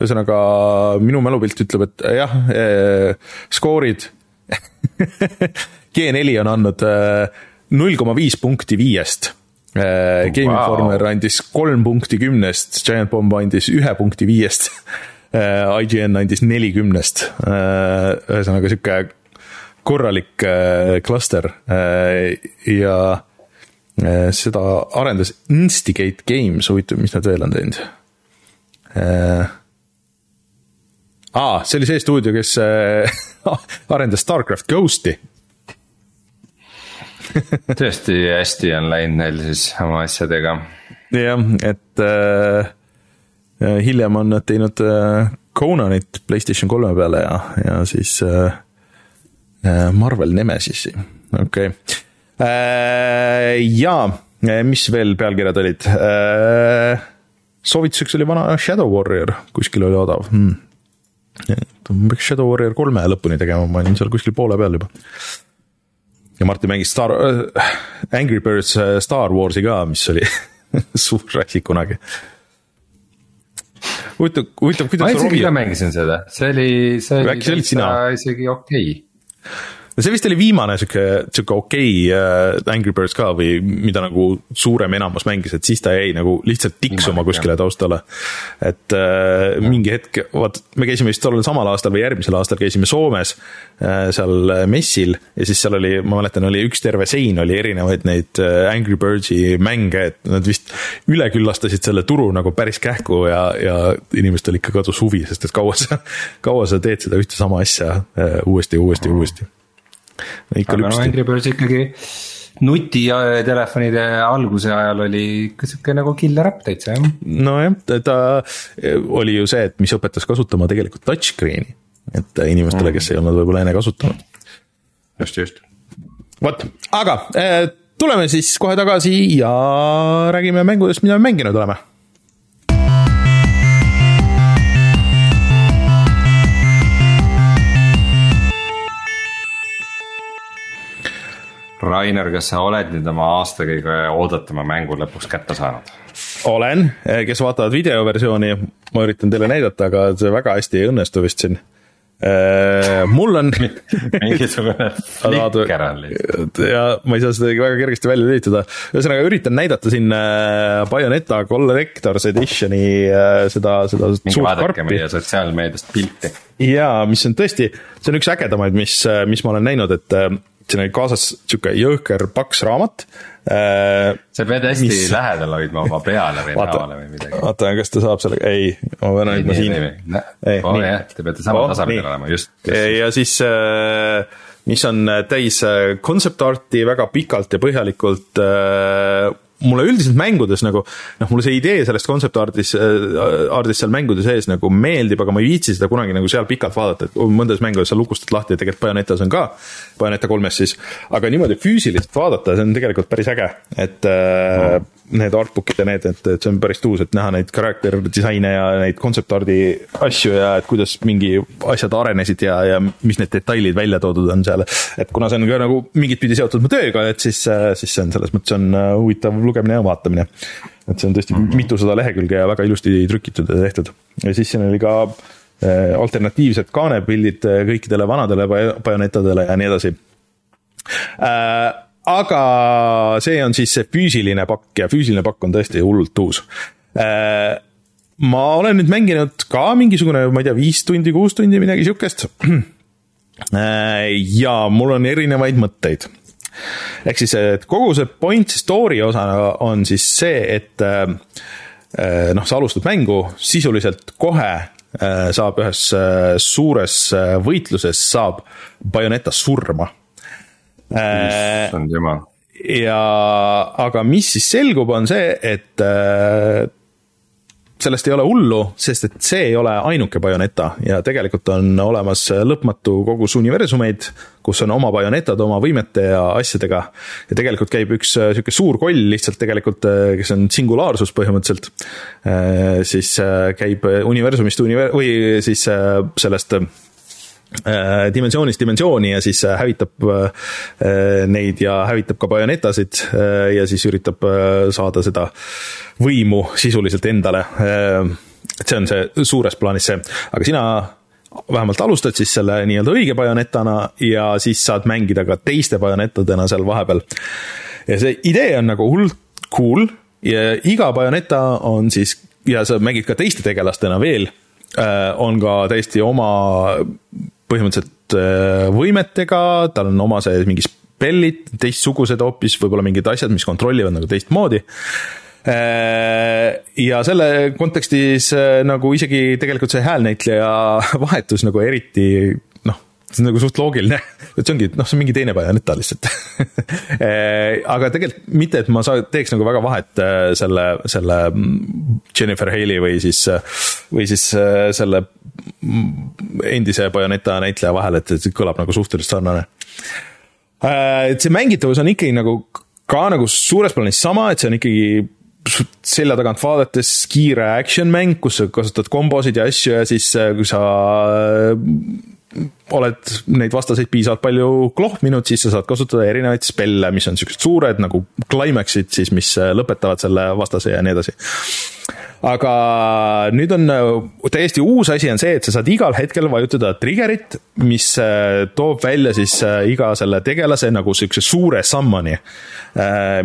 Speaker 2: ühesõnaga minu mälupilt ütleb, et jah eh,, skoorid G4 on andnud null koma viis punkti viiest eh,. Game wow. Informer andis kolm punkti kümnest, Giant Bomb andis ühe punkti viiest eh,. IGN andis neli kümnest eh,. ühesõnaga sihuke korralik eh, klaster eh, ja eh, seda arendas Instigate Games, huvitav, mis nad veel on teinud eh, aa, see oli see stuudio, kes äh, arendas Starcraft Ghosti
Speaker 3: tõesti hästi on läinud neil siis oma asjadega.
Speaker 2: jah, et äh, hiljem on nad teinud äh, Conanit Playstation kolme peale ja, ja siis äh, äh Marvel Nemesis'i, okei okay. Äh,. jaa, mis veel pealkirjad olid äh,? soovituseks oli vana Shadow Warrior, kuskil oli odav hmm peaks Shadow Warrior kolme lõpuni tegema, ma olin seal kuskil poole peal juba. ja Martin mängis Star äh,, Angry Birds äh, Star Warsi ka, mis oli suur asi kunagi. huvitav, huvitav, kuidas.
Speaker 3: ma isegi ka mängisin seda, see oli, see oli täitsa isegi okei okay
Speaker 2: see vist oli viimane sihuke, sihuke okei okay, äh, Angry Birds ka või mida nagu suurem enamus mängis, et siis ta jäi nagu lihtsalt tiksuma kuskile taustale. et äh, mingi hetk, vaat me käisime vist tollel samal aastal või järgmisel aastal käisime Soomes äh, seal messil ja siis seal oli, ma mäletan, oli üks terve sein oli erinevaid neid äh, Angry Birdsi mänge, et nad vist üleküllastasid selle turu nagu päris kähku ja, ja inimestel ikka kadus huvi, sest et kaua sa, kaua sa teed seda ühte sama asja äh, uuesti ja uuesti uuesti
Speaker 3: aga no Angry Birds ikkagi nutitelefonide alguse ajal oli ikka sihuke nagu killer äpp täitsa jah.
Speaker 2: nojah, ta oli ju see, et mis õpetas kasutama tegelikult touchscreen'i, et inimestele, kes ei olnud võib-olla enne kasutanud.
Speaker 3: just, just.
Speaker 2: vot, aga äh, tuleme siis kohe tagasi ja räägime mängudest, mida me mänginud oleme
Speaker 3: Rainer, kas sa oled nüüd oma aasta kõige oodatama mängu lõpuks kätte saanud?
Speaker 2: olen, kes vaatavad videoversiooni, ma üritan teile näidata, aga see väga hästi ei õnnestu vist siin. Äh, mul on
Speaker 3: mingisugune flikker on lihtsalt.
Speaker 2: ja ma ei saa seda väga kergesti välja lülitada, ühesõnaga üritan näidata siin äh, Bayoneta Collector's Editioni seda, seda
Speaker 3: minge
Speaker 2: suurt karpi
Speaker 3: meie sotsiaalmeediast pilti.
Speaker 2: jaa, mis on tõesti, see on üks ägedamaid, mis, mis ma olen näinud, et siin oli kaasas sihuke jõhker paks raamat. äh,
Speaker 3: sa pead hästi
Speaker 2: Mis-
Speaker 3: lähedal hoidma oma peale või näole või midagi.
Speaker 2: vaata, kas ta saab sellega, ei, ma pean hoidma siin. Ei,
Speaker 3: oo
Speaker 2: nii.
Speaker 3: te peate sama
Speaker 2: Oh, nii.
Speaker 3: olema, just, just.
Speaker 2: ja siis, mis on täis äh, concept art'i väga pikalt ja põhjalikult. Mulle üldiselt mängudes nagu noh, mulle see idee sellest concept art'is, art'ist seal mängude sees nagu meeldib, aga ma ei viitsi seda kunagi nagu seal pikalt vaadata, et mõndas mängudes sa lukustad lahti ja tegelikult Bayonetas on ka, Bayoneta kolmes siis, aga niimoodi füüsiliselt vaadata, see on tegelikult päris äge, et äh, need artbook'id ja need, et, et see on päris tuus, et näha neid character disaine ja neid concept art'i asju ja et kuidas mingi asjad arenesid ja, ja mis need detailid välja toodud on seal. et kuna see on ka nagu mingit pidi seotud mu tööga, et siis, siis see on selles mõttes on äh, huvitav lugemine ja vaatamine. et see on tõesti mm -hmm. mitusada lehekülge ja väga ilusti trükitud ja tehtud. ja siis siin oli ka äh, alternatiivsed kaanepildid äh, kõikidele vanadele Bayonetadele ja nii edasi äh, aga see on siis see füüsiline pakk ja füüsiline pakk on tõesti hullult uus äh,. ma olen nüüd mänginud ka mingisugune, ma ei tea, viis tundi, kuus tundi, midagi siukest äh,. ja mul on erinevaid mõtteid ehk siis, et kogu see point story osa on siis see, et äh, noh, sa alustad mängu sisuliselt kohe äh, saab ühes äh, suures võitluses saab Bayoneta surma
Speaker 3: issand jumal.
Speaker 2: ja, aga mis siis selgub, on see, et sellest ei ole hullu, sest et see ei ole ainuke Bayoneta ja tegelikult on olemas lõpmatu kogus universumeid, kus on oma Bayonetad oma võimete ja asjadega. ja tegelikult käib üks äh, sihuke suur koll lihtsalt tegelikult, äh, kes on singulaarsus põhimõtteliselt. siis äh, käib universumist univer- või siis sellest dimensioonist dimensiooni ja siis äh, hävitab äh, neid ja hävitab ka bajonetasid äh, ja siis üritab äh, saada seda võimu sisuliselt endale. et see on see suures plaanis see, aga sina vähemalt alustad siis selle nii-öelda õige bajonetana ja siis saad mängida ka teiste bajonetadena seal vahepeal. ja see idee on nagu hullult cool ja iga bajoneta on siis ja sa mängid ka teiste tegelastena veel, on ka täiesti oma põhimõtteliselt äh, võimetega, tal on oma see mingi spellid, teistsugused hoopis, võib-olla mingid asjad, mis kontrollivad nagu teistmoodi. ja selle kontekstis äh, nagu isegi tegelikult see häälnäitleja vahetus nagu eriti see on nagu suht loogiline, et see ongi, noh, see on mingi teine Bayoneta lihtsalt aga tegelikult mitte, et ma saa-, teeks nagu väga vahet äh, selle, selle Jennifer Haley või siis, või siis äh, selle endise Bayoneta näitleja vahel, et, et see kõlab nagu suhteliselt sarnane. et see mängitavus on ikkagi nagu ka nagu suures plaanis sama, et see on ikkagi selja tagant vaadates kiire action mäng, kus sa kasutad kombosid ja asju ja siis kui sa oled neid vastaseid piisavalt palju klohminud, siis sa saad kasutada erinevaid spelle, mis on siuksed suured nagu climax'id siis, mis lõpetavad selle vastase ja nii edasi. aga nüüd on täiesti uus asi on see, et sa saad igal hetkel vajutada trigger'it, mis toob välja siis iga selle tegelase nagu siukse suure summon'i,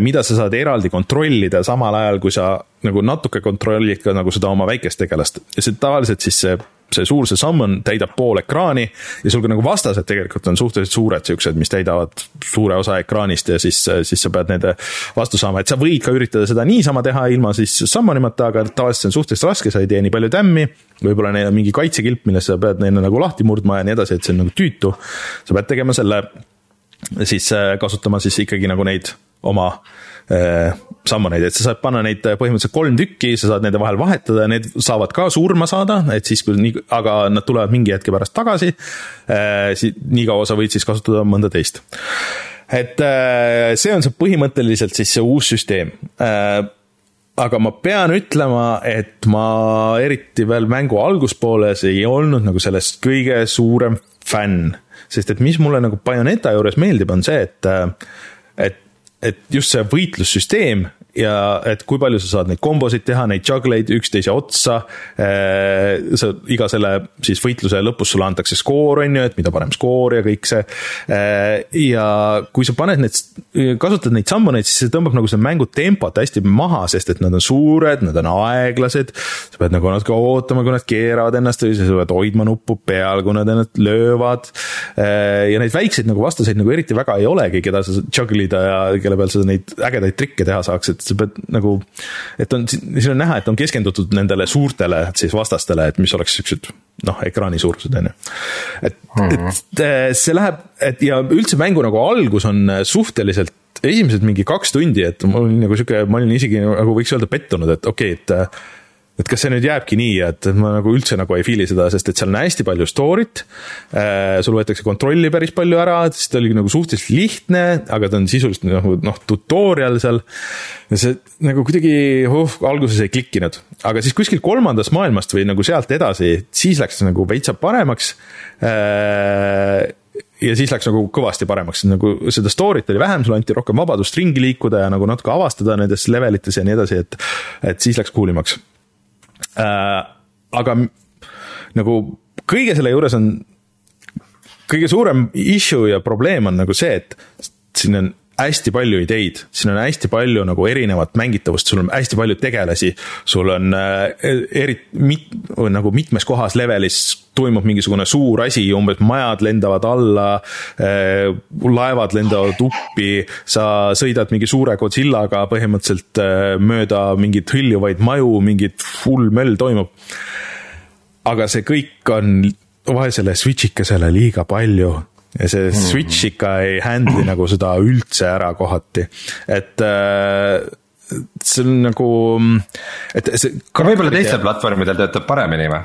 Speaker 2: mida sa saad eraldi kontrollida samal ajal, kui sa nagu natuke kontrollid ka nagu seda oma väikest tegelast ja see tavaliselt siis see see suur see summon täidab pool ekraani ja sul ka nagu vastased tegelikult on suhteliselt suured siuksed, mis täidavad suure osa ekraanist ja siis, siis sa pead nende vastu saama, et sa võid ka üritada seda niisama teha ilma siis summon imata, aga tavaliselt see on suhteliselt raske, sa ei tee nii palju tämmi. võib-olla neil on mingi kaitsekilp, millest sa pead neile nagu lahti murdma ja nii edasi, et see on nagu tüütu. sa pead tegema selle, siis kasutama siis ikkagi nagu neid oma sammoneid, et sa saad panna neid põhimõtteliselt kolm tükki, sa saad nende vahel vahetada, need saavad ka surma saada, et siis kui nii, aga nad tulevad mingi hetke pärast tagasi. nii kaua sa võid siis kasutada mõnda teist et äh, see on see põhimõtteliselt siis see uus süsteem äh, aga ma pean ütlema, et ma eriti veel mängu alguspooles ei olnud nagu sellest kõige suurem fänn. sest et mis mulle nagu Bayoneta juures meeldib, on see, et, et, just see võitlussüsteem ja et kui palju sa saad neid kombosid teha, neid juggleid üksteise otsa. Eh, sa iga selle siis võitluse lõpus sulle antakse skoor, on ju, et mida parem skoor ja kõik see. Eh, ja kui sa paned need, kasutad neid sammuneid, siis see tõmbab nagu seda mängu tempot hästi maha, sest et nad on suured, nad on aeglased. sa pead nagu natuke ootama, kui nad keeravad ennast või sa pead hoidma nuppu peal, kui nad ennast löövad. Eh, ja neid väikseid nagu vastaseid nagu eriti väga ei olegi, keda sa juggle ida ja kelle peal sa neid ägedaid trikke teha saaks, et sa pead nagu, et on, siin on näha, et on keskendutud nendele suurtele siis vastastele, et mis oleks siuksed noh, ekraani suurused, on ju. et mm, -hmm. et äh, see läheb, et ja üldse mängu nagu algus on suhteliselt esimesed mingi kaks tundi, et mul oli nagu sihuke, ma olin isegi nagu võiks öelda pettunud, et okei okay,, et äh, et kas see nüüd jääbki nii, et ma nagu üldse nagu ei feel'i seda, sest et seal on hästi palju story't. Äh, sul võetakse kontrolli päris palju ära, siis ta oli nagu suhteliselt lihtne, aga ta on sisuliselt nagu noh, tutorial seal. see nagu kuidagi uh, alguses ei klikkinud, aga siis kuskil kolmandast maailmast või nagu sealt edasi, siis läks nagu veitsa paremaks äh, ja siis läks nagu kõvasti paremaks, nagu seda story't oli vähem, sulle anti rohkem vabadust ringi liikuda ja nagu natuke avastada nendes levelites ja nii edasi, et, et siis läks cool imaks. Aga nagu kõige selle juures on, kõige suurem issue ja probleem on nagu see, et siin on hästi palju ideid, siin on hästi palju nagu erinevat mängitavust, sul on hästi palju tegelasi, sul on äh, eri, mit, nagu mitmes kohas levelis toimub mingisugune suur asi, umbes majad lendavad alla äh,, laevad lendavad uppi, sa sõidad mingi suure Godzillaga põhimõtteliselt äh, mööda mingeid hõljuvaid maju, mingit hull möll toimub. aga see kõik on vaesele Switchikesele liiga palju ja see -hmm. Switch ikka ei handle'i nagu seda üldse ära kohati, et äh, see on nagu, et see.
Speaker 3: võib-olla teistel platvormidel töötab paremini või?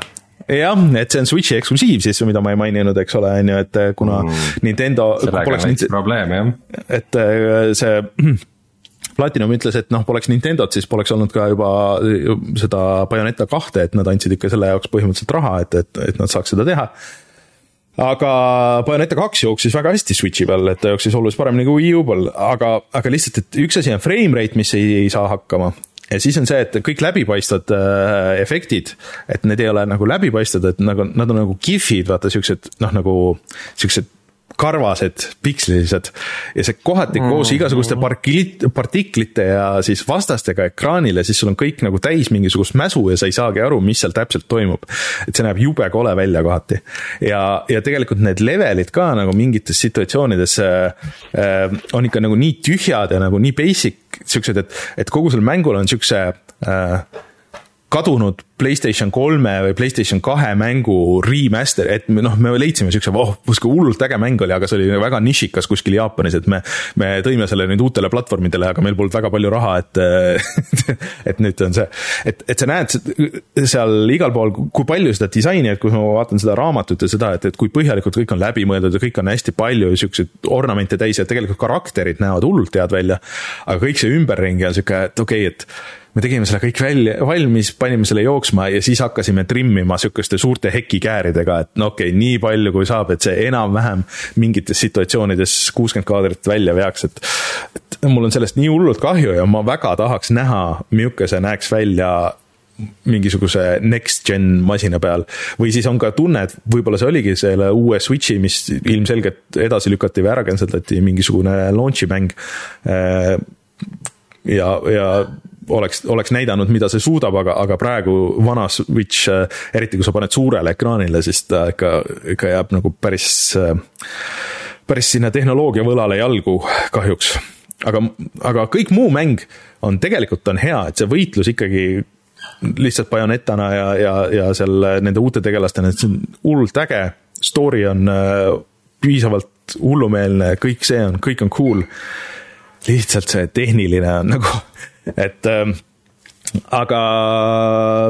Speaker 2: jah, et see on Switchi eksklusiiv siis, mida ma ei maininud, eks ole, on ju, et kuna mm. Nintendo.
Speaker 3: sellega on veits probleem jah.
Speaker 2: et äh, see Platinum ütles, et noh, poleks Nintendot, siis poleks olnud ka juba seda Bayoneta kahte, et nad andsid ikka selle jaoks põhimõtteliselt raha, et, et, et nad saaks seda teha aga Bayoneta kaks jooksis väga hästi Switchi peal, et ta jooksis oluliselt paremini kui Wii U peal, aga, aga lihtsalt, et üks asi on frame rate, mis ei, ei saa hakkama. ja siis on see, et kõik läbipaistvad äh, efektid, et need ei ole nagu läbipaistvad, et nagu nad on nagu kihvid, vaata siuksed noh, nagu siuksed karvased, pikslilised ja see kohati mm. koos igasuguste parkilit-, partiklite ja siis vastastega ekraanile, siis sul on kõik nagu täis mingisugust mäsu ja sa ei saagi aru, mis seal täpselt toimub. et see näeb jube kole välja kohati. ja, ja tegelikult need levelid ka nagu mingites situatsioonides äh, äh, on ikka nagu nii tühjad ja nagu nii basic siuksed, et, et kogu sellel mängul on siukse äh, kadunud Playstation kolme või Playstation kahe mängu remaster, et me noh, me leidsime siukse, oh, sihuke hullult äge mäng oli, aga see oli väga nišikas kuskil Jaapanis, et me, me tõime selle nüüd uutele platvormidele, aga meil polnud väga palju raha, et et nüüd on see, et, et sa näed seal igal pool, kui palju seda disaini, et kui ma vaatan seda raamatut ja seda, et, et kui põhjalikult kõik on läbi mõeldud ja kõik on hästi palju siukseid ornamente täis ja tegelikult karakterid näevad hullult head välja. aga kõik see ümberringi on sihuke, et okei okay,, et me tegime selle kõik välja, valmis, panime selle jooksma ja siis hakkasime trimmima sihukeste suurte hekikääridega, et no okei okay,, nii palju kui saab, et see enam-vähem mingites situatsioonides kuuskümmend kaadrit välja veaks, et. et mul on sellest nii hullult kahju ja ma väga tahaks näha, milline see näeks välja mingisuguse next gen masina peal. või siis on ka tunne, et võib-olla see oligi selle uue Switch'i, mis ilmselgelt edasi lükati või ära canceldati, mingisugune launch'i mäng. Äh, ja, ja oleks, oleks näidanud, mida see suudab, aga, aga praegu vana Switch, äh, eriti kui sa paned suurele ekraanile, siis ta ikka, ikka jääb nagu päris, äh, päris sinna tehnoloogia võlale jalgu kahjuks. aga, aga kõik muu mäng on tegelikult on hea, et see võitlus ikkagi lihtsalt Bayonetana ja, ja, ja seal nende uute tegelastena, et see on hullult äge, story on äh, piisavalt hullumeelne, kõik see on, kõik on cool. lihtsalt see tehniline on nagu et ähm, aga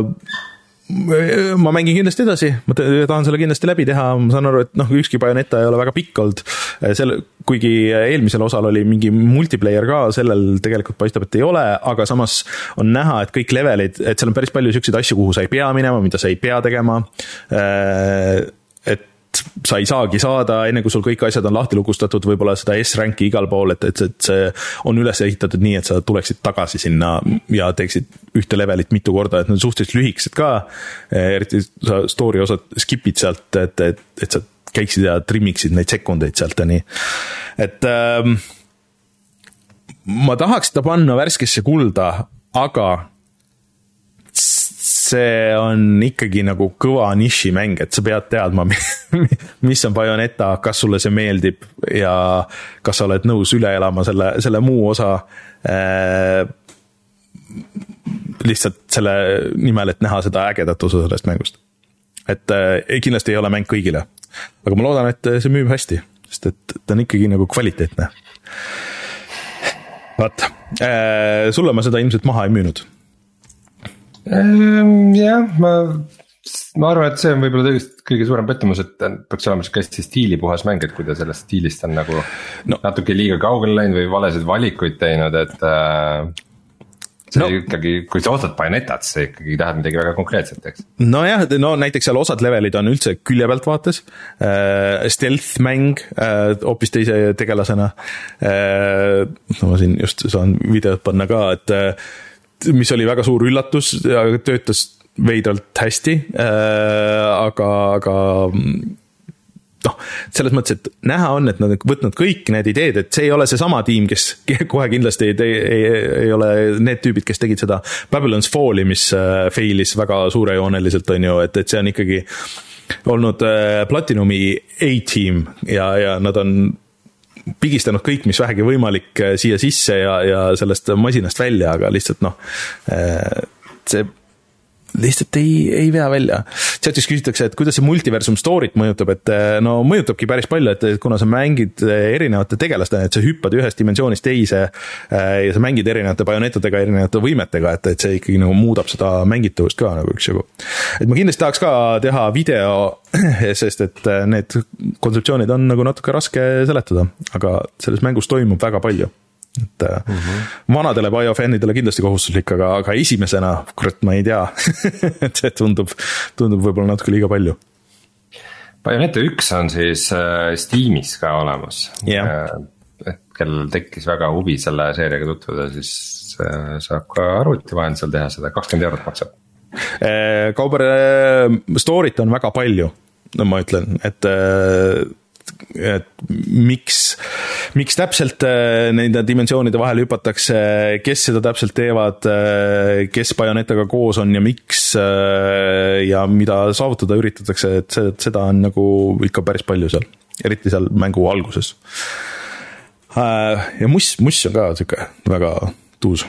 Speaker 2: äh, ma mängin kindlasti edasi, ma tahan selle kindlasti läbi teha, ma saan aru, et noh, ükski Bayoneta ei ole väga pikk olnud. Äh, selle, kuigi eelmisel osal oli mingi multiplayer ka, sellel tegelikult paistab, et ei ole, aga samas on näha, et kõik levelid, et seal on päris palju siukseid asju, kuhu sa ei pea minema, mida sa ei pea tegema. et sa ei saagi saada, enne kui sul kõik asjad on lahti lukustatud, võib-olla seda S-ranki igal pool, et, et, et see on üles ehitatud nii, et sa tuleksid tagasi sinna ja teeksid ühte levelit mitu korda, et need on suhteliselt lühikesed ka. eriti sa story osad skip'id sealt, et, et, et sa käiksid ja trimmiksid neid sekundeid sealt ja nii, et ähm, ma tahaks seda panna värskesse kulda, aga see on ikkagi nagu kõva nišimäng, et sa pead teadma, mis on Bayoneta, kas sulle see meeldib ja kas sa oled nõus üle elama selle, selle muu osa äh,. lihtsalt selle nimel, et näha seda ägedat osa sellest mängust. et äh, kindlasti ei ole mäng kõigile, aga ma loodan, et see müüb hästi, sest et ta on ikkagi nagu kvaliteetne. vaata äh,, sulle ma seda ilmselt maha ei müünud
Speaker 3: jah, ma, ma arvan, et see on võib-olla tõesti kõige suurem pettumus, et peaks olema sihuke hästi stiilipuhas mäng, et kui ta sellest stiilist on nagu no. natuke liiga kaugele läinud või valesid valikuid teinud, et äh, see no. ikkagi, kui sa ostad Bayonetat, sa ikkagi tahad midagi väga konkreetset, eks.
Speaker 2: nojah, no näiteks seal osad levelid on üldse külje pealt vaates äh,. Stealth mäng äh, hoopis teise tegelasena äh,. no ma siin just saan videot panna ka, et äh, mis oli väga suur üllatus ja töötas veidralt hästi äh,, aga, aga noh, selles mõttes, et näha on, et nad on võtnud kõik need ideed, et see ei ole seesama tiim, kes kohe kindlasti ei, ei, ei ole need tüübid, kes tegid seda Babylon's Falli, mis äh, fail'is väga suurejooneliselt, on ju, et, et see on ikkagi olnud äh, Platinumi A-tiim ja, ja nad on pigistanud kõik, mis vähegi võimalik äh, siia sisse ja, ja sellest masinast välja, aga lihtsalt noh, äh, see lihtsalt ei, ei vea välja. chatis küsitakse, et kuidas see multiversum story't mõjutab, et äh, no mõjutabki päris palju, et kuna sa mängid erinevate tegelastena, et sa hüppad ühest dimensioonist teise ja sa mängid erinevate bajonetadega, erinevate võimetega, et, et see ikkagi nagu muudab seda mängitavust ka nagu üksjagu. et ma kindlasti tahaks ka teha video sest et need kontseptsioonid on nagu natuke raske seletada, aga selles mängus toimub väga palju et mm -hmm. vanadele biofännidele kindlasti kohustuslik, aga, aga esimesena, kurat, ma ei tea et see tundub, tundub võib-olla natuke liiga palju.
Speaker 3: Bayoneta üks on siis äh, Steamis ka olemas
Speaker 2: yeah..
Speaker 3: et kellel tekkis väga huvi selle seeriaga tutvuda, siis äh, saab ka arvuti vahendusel teha seda, kakskümmend eurot maksab.
Speaker 2: Kauber, story't on väga palju ma ütlen, et äh, et miks, miks täpselt äh, nende dimensioonide vahel hüpatakse, kes seda täpselt teevad, äh, kes Bayonetaga koos on ja miks ja mida saavutada üritatakse, et seda on nagu ikka päris palju seal, eriti seal mängu alguses. ja muss, muss on ka sihuke väga tuus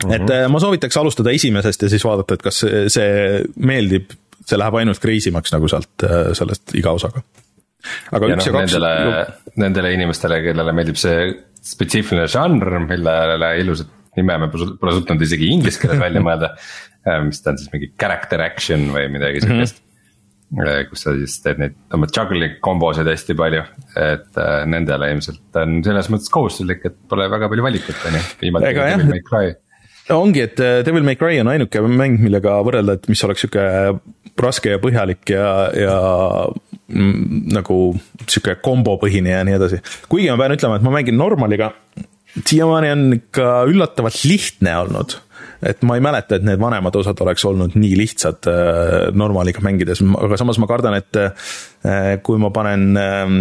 Speaker 2: Mm -hmm. et ma soovitaks alustada esimesest ja siis vaadata, et kas see meeldib see läheb ainult crazy maks nagu sealt, äh, sellest iga osaga.
Speaker 3: Aga ja üks no, ja kaks. Nendele, nendele inimestele, kellele meeldib see spetsiifiline žanr, millele ilusat nime me pole suutnud isegi inglise keeles välja mõelda. Äh, mis ta on siis mingi character action või midagi mhm. siukest mm. -hmm. kus sa siis teed neid oma juggling kombosid hästi palju, et äh, nendele ilmselt on selles mõttes kohustuslik, et pole väga palju valikut, on ju, viimati Devil May Cry
Speaker 2: ongi, et Devil May Cry on ainuke mäng, millega võrrelda, et mis oleks sihuke raske ja põhjalik ja, ja nagu sihuke kombopõhine ja nii edasi. kuigi ma pean ütlema, et ma mängin normaliga, siiamaani on ikka üllatavalt lihtne olnud. et ma ei mäleta, et need vanemad osad oleks olnud nii lihtsad äh, normaliga mängides, aga samas ma kardan, et äh, kui ma panen äh,,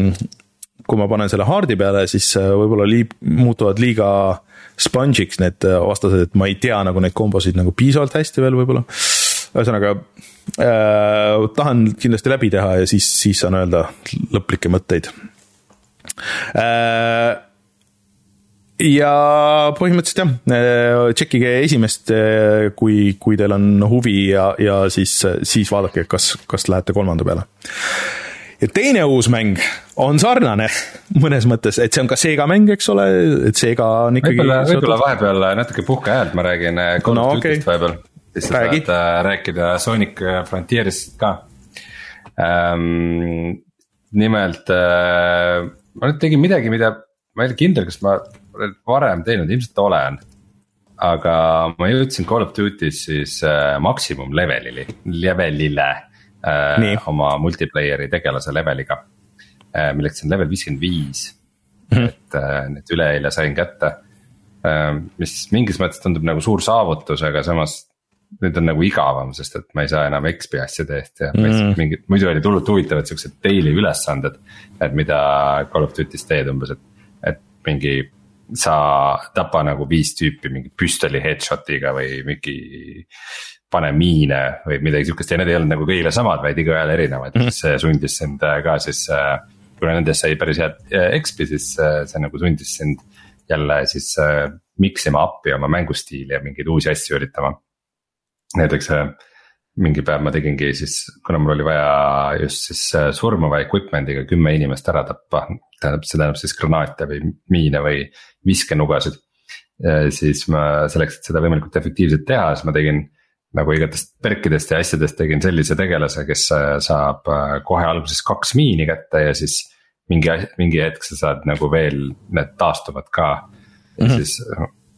Speaker 2: kui ma panen selle hard'i peale, siis äh, võib-olla liib-, muutuvad liiga sponge'iks need äh, vastased, et ma ei tea nagu neid kombosid nagu piisavalt hästi veel võib-olla. ühesõnaga tahan kindlasti läbi teha ja siis, siis saan öelda lõplikke mõtteid äh,. ja põhimõtteliselt jah, äh, tšekkige esimest, äh, kui, kui teil on huvi ja, ja siis, siis vaadake, kas, kas lähete kolmanda peale ja teine uus mäng on sarnane mõnes mõttes, et see on ka Sega mäng, eks ole, et Sega on ikkagi.
Speaker 3: võib-olla, võib-olla vahepeal natuke puhke häält, ma räägin of Duty'st vahepeal siis sa saad rääkida Sonic Frontiers'ist ka ähm,. nimelt äh, ma nüüd tegin midagi, mida ma ei ole kindel, kas ma olen varem teinud, ilmselt olen. aga ma jõudsin Call of Duty's siis äh, maksimum levelili, levelile äh, oma multiplayer'i tegelase leveliga äh,. milleks on level viiskümmend viis, mhm. et äh, need üleeile sain kätte äh,. mis mingis mõttes tundub nagu suur saavutus, aga samas nüüd on nagu igavam, sest et ma ei saa enam XP asjade eest ja mm. mingid, muidu olid hullult huvitavad siuksed daily ülesanded. et mida Call of Duty's teed umbes, et, et mingi sa tapa nagu viis tüüpi mingi püstoli headshot'iga või mingi. pane miine või midagi sihukest ja need ei olnud nagu kõigile samad, vaid igaühel erinevad mm, see sundis sind äh, ka siis. Äh, kuna nendest sai päris head äh, XP, siis see nagu sundis sind jälle siis mix ima appi oma mängustiili ja mingeid uusi asju üritama näiteks äh, mingi päev ma tegingi siis, kuna mul oli vaja just siis äh, surmava equipment'iga kümme inimest ära tappa. tähendab, see tähendab siis granaate või miine või viskenugasid. siis ma selleks, et seda võimalikult efektiivselt teha, siis ma tegin nagu igatest perkidest ja asjadest tegin sellise tegelase, kes äh, saab kohe alguses kaks miini kätte ja siis. mingi, mingi hetk sa saad nagu veel, need taastuvad ka ja mm -hmm. siis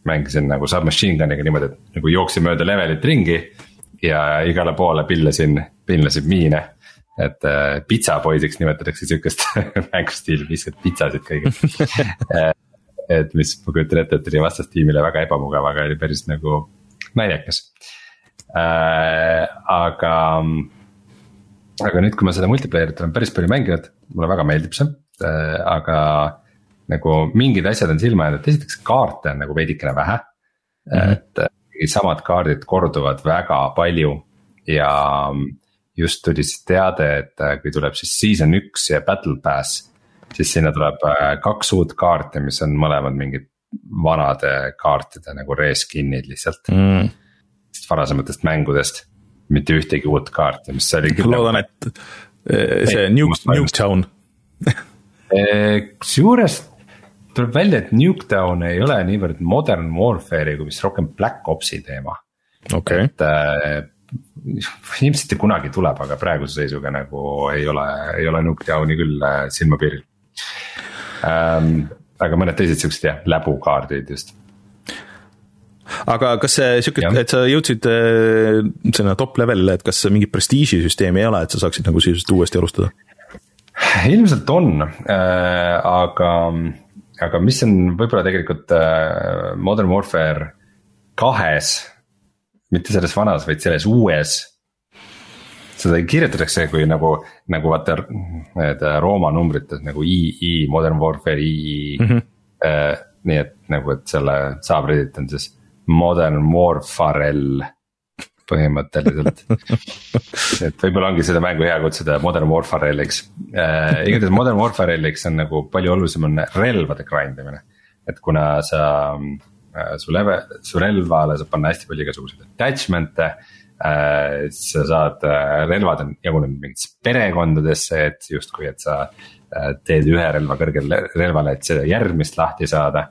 Speaker 3: mängisin nagu submachine gun'iga niimoodi, et nagu jooksin mööda levelit ringi. ja igale poole pillasin, pillasin miine. et äh, pitsapoisiks nimetatakse sihukest mängustiili, viskad pitsasid kõigile äh, et mis ma kujutan ette, et oli vastastiimile väga ebamugav, aga oli päris nagu naljakas äh,. aga, aga nüüd, kui ma seda multiplayer'it olen päris palju mänginud, mulle väga meeldib see äh,, aga nagu mingid asjad on silma jäänud, et esiteks kaarte on nagu veidikene vähe mm. -hmm. et samad kaardid korduvad väga palju ja just tuli siis teade, et äh, kui tuleb siis season üks ja battle pass. siis sinna tuleb äh, kaks uut kaarti, mis on mõlemad mingid vanade kaartide nagu reskin'id lihtsalt mm.. varasematest mängudest, mitte ühtegi uut kaarti, mis oli.
Speaker 2: loodan, et äh, see Nuke, Nuketown
Speaker 3: kusjuures tuleb välja, et Nuketown ei ole niivõrd modern warfare'i kui vist rohkem Black Opsi teema
Speaker 2: okay..
Speaker 3: et äh, ilmselt kunagi tuleb, aga praeguse seisuga nagu ei ole, ei ole Nuketowni küll äh, silmapiiril ähm,. aga mõned teised siuksed jah, läbukaardid just
Speaker 2: aga kas see sihuke, et sa jõudsid äh, sinna top level'ile, et kas mingit prestiiži süsteemi ei ole, et sa saaksid nagu sisuliselt uuesti alustada?
Speaker 3: ilmselt on äh,, aga aga mis on võib-olla tegelikult äh, Modern Warfare kahes, mitte selles vanas, vaid selles uues. seda kirjutatakse kui nagu, nagu vaata need Rooma numbrites nagu II, Modern Warfare II mm. -hmm. Äh, nii et nagu, et selle subreddit on siis Modern Warfarel põhimõtteliselt et võib-olla ongi seda mängu hea kutsuda Modern Warfare'iks äh,. igatahes Modern Warfare'iks on nagu palju olulisem on relvade grind imine. et kuna sa äh,, su leve, su relvale saab panna hästi palju igasuguseid attachment'e äh,. sa saad äh,, relvad on jagunenud mingitesse perekondadesse, et justkui, et sa äh, teed ühe relva kõrgele relvale, et seda järgmist lahti saada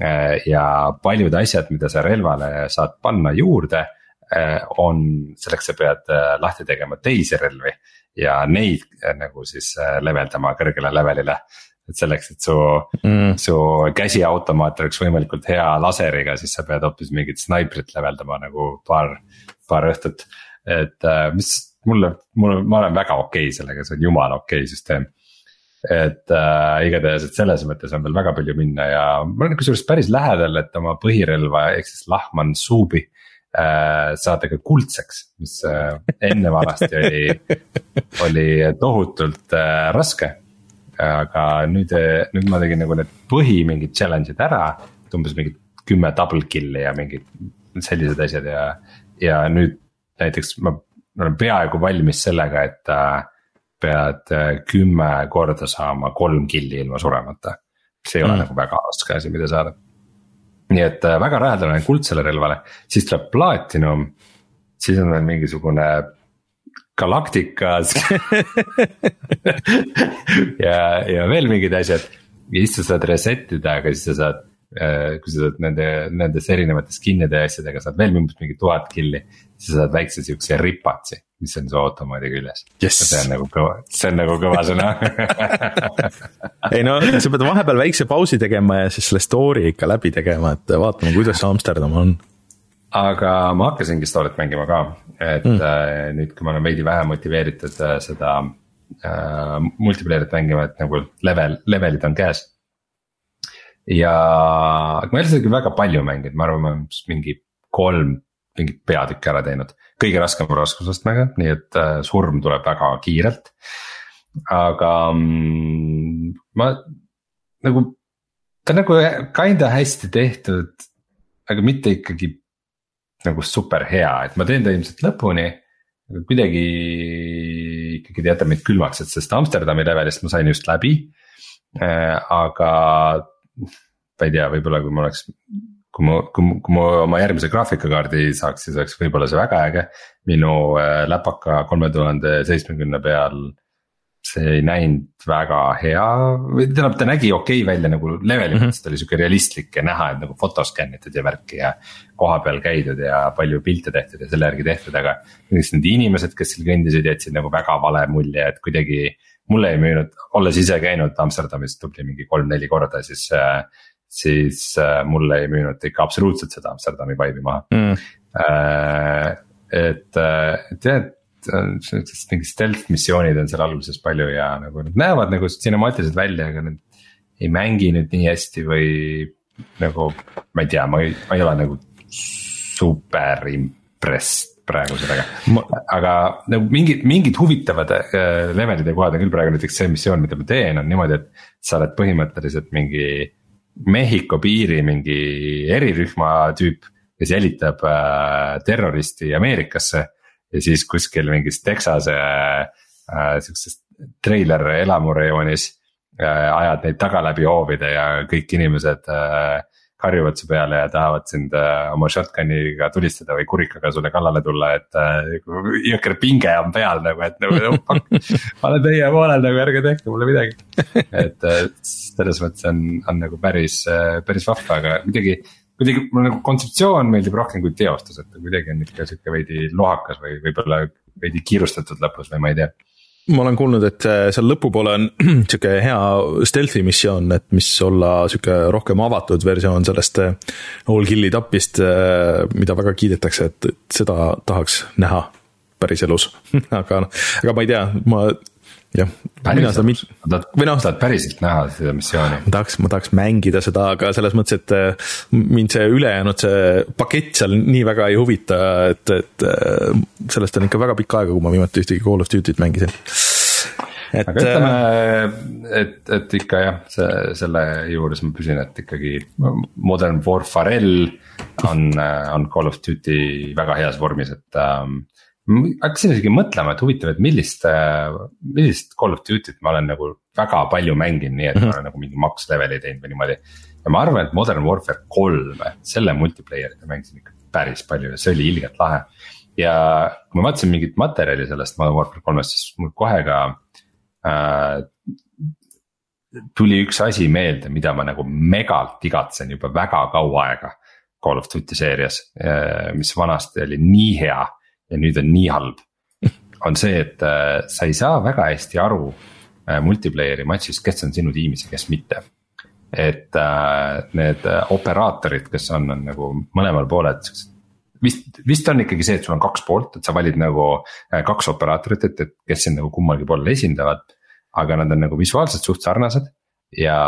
Speaker 3: äh, ja paljud asjad, mida sa relvale saad panna juurde Äh, on, selleks sa pead äh, lahti tegema teisi relvi ja neid äh, nagu siis leveldama kõrgele levelile. et selleks, et su mm., su käsiautomaat oleks võimalikult hea laseriga, siis sa pead hoopis mingit snaiprit leveldama nagu paar, paar õhtut. et mis mulle, mulle, ma olen väga okei okay sellega, see on jumala okei okay süsteem et äh, igatahes, et selles mõttes on veel väga palju minna ja ma olen kusjuures päris lähedal, et oma põhirelva ehk siis Lahman Suubi Äh, saada ka kuldseks, mis äh, enne vanasti oli, oli tohutult äh, raske. aga nüüd, nüüd ma tegin nagu need põhi mingid challenge'id ära, umbes mingid kümme double kill'i ja mingid sellised asjad ja, ja nüüd näiteks ma olen peaaegu valmis sellega, et pead kümme korda saama kolm kill'i ilma suremata. see ei ole mm. nagu väga raske asi, mida saada nii et äh, väga lähedal olen kuldsele relvale, siis tuleb platinum, siis on veel mingisugune Galacticas ja, ja veel mingid asjad. ja siis sa saad reset ida, aga siis sa saad kui sa saad nende, nendest erinevate skin'ide ja asjadega saad veel umbes mingi tuhat killi. siis sa saad väikse siukse ripatsi, mis on su automaadi küljes
Speaker 2: yes..
Speaker 3: see on nagu kõva, see on nagu kõva sõna
Speaker 2: ei no sa pead vahepeal väikse pausi tegema ja siis selle story ikka läbi tegema, et vaatama, kuidas Amsterdam on.
Speaker 3: aga ma hakkasingi story't mängima ka, et mm. äh, nüüd, kui ma olen veidi vähem motiveeritud äh, seda äh, multiplayer'it mängima, et nagu level, levelid on käes ja ma ei ole seda küll väga palju mänginud, ma arvan, ma olen mingi kolm mingit peatükki ära teinud. kõige raskem raskusastmega, nii et äh, surm tuleb väga kiirelt. aga mm, ma nagu, ta on nagu kinda hästi tehtud, aga mitte ikkagi nagu super hea, et ma teen ta ilmselt lõpuni. aga kuidagi ikkagi ta jätab mind külmaks, et sest Amsterdami levelist ma sain just läbi äh,. aga ma ei tea, võib-olla kui ma oleks, kui ma, kui, kui ma oma järgmise graafikakaardi saaks, siis oleks võib-olla see väga äge. minu äh, läpaka kolme tuhande seitsmekümne peal see ei näinud väga hea või tähendab, ta nägi okei okay välja nagu leveli mõttes mm -hmm., ta oli sihuke realistlik ja näha, et nagu fotoskännitud ja värki ja. kohapeal käidud ja palju pilte tehtud ja selle järgi tehtud, aga näiteks need inimesed, kes seal kõndisid, jätsid nagu väga vale mulje, et kuidagi mulle ei müünud, olles ise käinud Amsterdamis tubli mingi kolm-neli korda, siis äh, siis äh, mulle ei müünud ikka absoluutselt seda Amsterdami vibe'i maha. Mm.. Äh, et, äh, et jah, et sihukesed mingid stealth missioonid on seal alguses palju ja nagu nad näevad nagu cinemaatilised välja, aga nad ei mängi nüüd nii hästi või nagu ma ei tea, ma ei, ma ei ole nagu super impressed praegu sellega aga nagu mingid, mingid huvitavad äh, levelid ja kohad on küll praegu näiteks see missioon, mida ma teen, on niimoodi, et sa oled põhimõtteliselt mingi Mehhiko piiri mingi erirühma tüüp, kes jälitab äh, terroristi Ameerikasse. ja siis kuskil mingis Texase äh, siukses treiler elamurajoonis äh, ajad neid taga läbi hoovide ja kõik inimesed äh, karjuvad su peale ja tahavad sind äh, oma shotgun'iga tulistada või kurikaga sulle kallale tulla, et äh, jõhker pinge on peal nagu, et nagu no, fuck. ma olen teie poolel nagu, ärge tehke mulle midagi. et äh, selles mõttes on, on nagu päris päris vahva, aga kuidagi kuidagi mulle nagu kontseptsioon meeldib rohkem kui teostus, et kuidagi on ikka sihuke veidi lohakas või võib-olla veidi kiirustatud lõpus või ma ei tea
Speaker 2: ma olen kuulnud, et äh, seal lõpupoole on sihuke hea stealth'i missioon, et mis olla sihuke rohkem avatud versioon sellest äh, all kill'i tapist, äh, mida väga kiidetakse, et seda tahaks näha päriselus aga, aga ma ei tea, ma jah.
Speaker 3: päriselt, või noh. tahad päriselt näha seda missiooni?
Speaker 2: ma tahaks, ma tahaks mängida seda, aga selles mõttes, et äh, mind see ülejäänud, see pakett seal nii väga ei huvita, et, et äh, sellest on ikka väga pikk aega, kui ma viimati ühtegi Call of Duty't mängisin.
Speaker 3: Et, aga ütleme, äh, et, et ikka jah, see, selle juures ma püsin, et ikkagi Modern Warfare L on, on Call of Duty väga heas vormis, et ähm, hakkasin isegi mõtlema, et huvitav, et millist, millist Call of Duty't ma olen nagu väga palju mänginud, nii et ma olen nagu mingi max level'i teinud või niimoodi. ja ma arvan, et Modern Warfare kolm, selle multiplayer'it ma mängisin ikka päris palju ja see oli ilgelt lahe. ja kui ma vaatasin mingit materjali sellest Modern Warfare kolmest, siis mul kohe ka äh, tuli üks asi meelde, mida ma nagu megalt igatsen juba väga kaua aega. Call of Duty seerias, äh, mis vanasti oli nii hea ja nüüd on nii halb. on see, et äh, sa ei saa väga hästi aru äh, multiplayer'i matšist, kes on sinu tiimis ja kes mitte. et äh, need operaatorid, kes on, on nagu mõlemal poolel siuksed vist, vist on ikkagi see, et sul on kaks poolt, et sa valid nagu kaks operaatorit, et, et kes sind nagu kummalgi poolel esindavad. aga nad on nagu visuaalselt suht sarnased ja,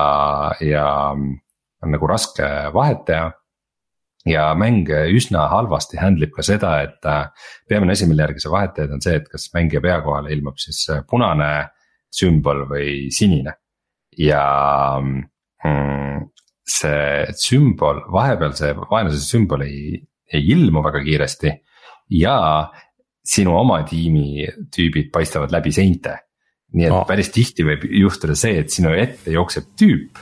Speaker 3: ja on nagu raske vahet teha ja mäng üsna halvasti handle ib ka seda, et äh, peamine asi, mille järgi sa vahet teed, on see, et kas mängija pea kohale ilmub siis äh, punane sümbol või sinine. ja mm, see sümbol, vahepeal see vaenlase sümbol ei, ei ilmu väga kiiresti. ja sinu oma tiimi tüübid paistavad läbi seinte. nii et oh. päris tihti võib juhtuda see, et sinu ette jookseb tüüp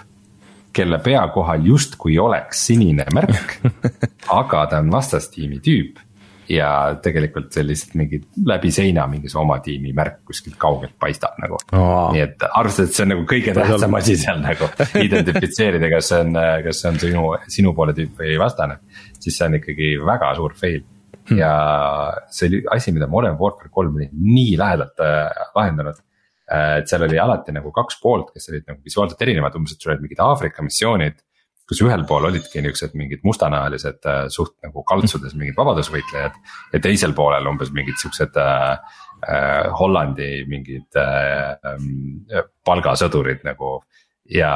Speaker 3: kelle pea kohal justkui oleks sinine märk aga ta on vastastiimi tüüp. ja tegelikult see lihtsalt mingi läbi seina mingi see oma tiimi märk kuskilt kaugelt paistab nagu
Speaker 2: Aa.
Speaker 3: nii et arvestades, et see on nagu kõige tähtsam asi seal nagu identifitseerida, kas see on, kas see on sinu, sinu poole tüüp või vastane. siis see on ikkagi väga suur fail hmm. ja see oli asi, mida Modern Warfare kolm oli nii lähedalt äh, lahendanud. Et seal oli alati nagu kaks poolt, kes olid nagu visuaalselt erinevad, umbes, et sul olid mingid Aafrika missioonid kus ühel pool olidki niuksed mingid mustanahalised äh, suht nagu kaltsudes mingid vabadusvõitlejad. ja teisel poolel umbes mingid siuksed äh, äh, Hollandi mingid äh, äh, palgasõdurid nagu. ja,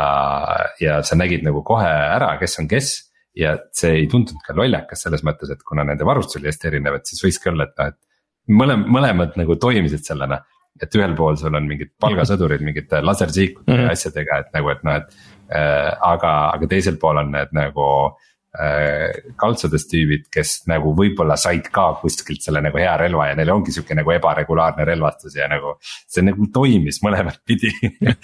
Speaker 3: ja sa nägid nagu kohe ära, kes on kes ja see ei tundunud ka lollakas selles mõttes, et kuna nende varustus oli hästi erinev, et siis võiski olla, et noh, et mõlem-, mõlemad nagu toimisid sellena et ühel pool sul on mingid palgasõdurid mingite lasersiikute mm -hmm. ja asjadega, et nagu, et noh, et äh,. aga, aga teisel pool on need nagu äh, kaltsudes tüübid, kes nagu võib-olla said ka kuskilt selle nagu hea relva ja neil ongi sihuke nagu ebaregulaarne relvastus ja nagu. see nagu toimis mõlemat pidi ja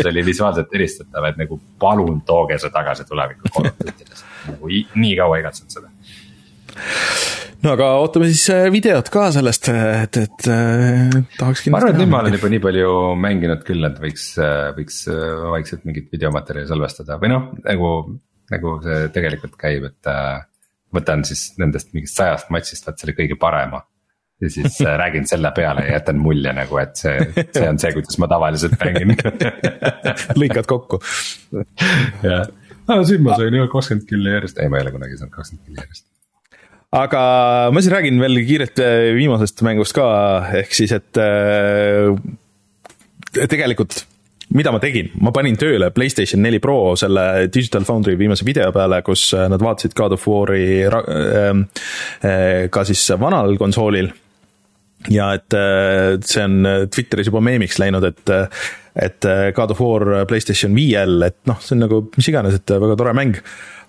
Speaker 3: see oli visuaalselt eristatav, et nagu palun tooge see tagasi of Duty'des, nagu nii kaua igatsenud seda
Speaker 2: no aga ootame siis äh, videot ka sellest, et, et äh, tahaks kindlasti.
Speaker 3: ma arvan, et nüüd ma olen juba nii palju mänginud küll, et võiks, äh, võiks vaikselt mingit videomaterjali salvestada või noh, nagu, nagu see tegelikult käib, et võtan siis nendest mingist sajast matšist, vaat selle kõige parema. ja siis räägin selle peale ja jätan mulje nagu, et see, see on see, kuidas ma tavaliselt mängin
Speaker 2: lõikad kokku.
Speaker 3: jah, siin ma sain ju kakskümmend killi järjest, ei ma ei ole kunagi saanud kakskümmend killi järjest
Speaker 2: aga ma siis räägin veel kiirelt äh, viimasest mängust ka, ehk siis, et äh, tegelikult mida ma tegin, ma panin tööle Playstation neli Pro selle Digital Foundry viimase video peale, kus äh, nad vaatasid God of War'i ka siis vanal konsoolil. ja et see on Twitteris juba meemiks läinud, et, et God of War Playstation viiel, et noh, see on nagu mis iganes, et väga tore mäng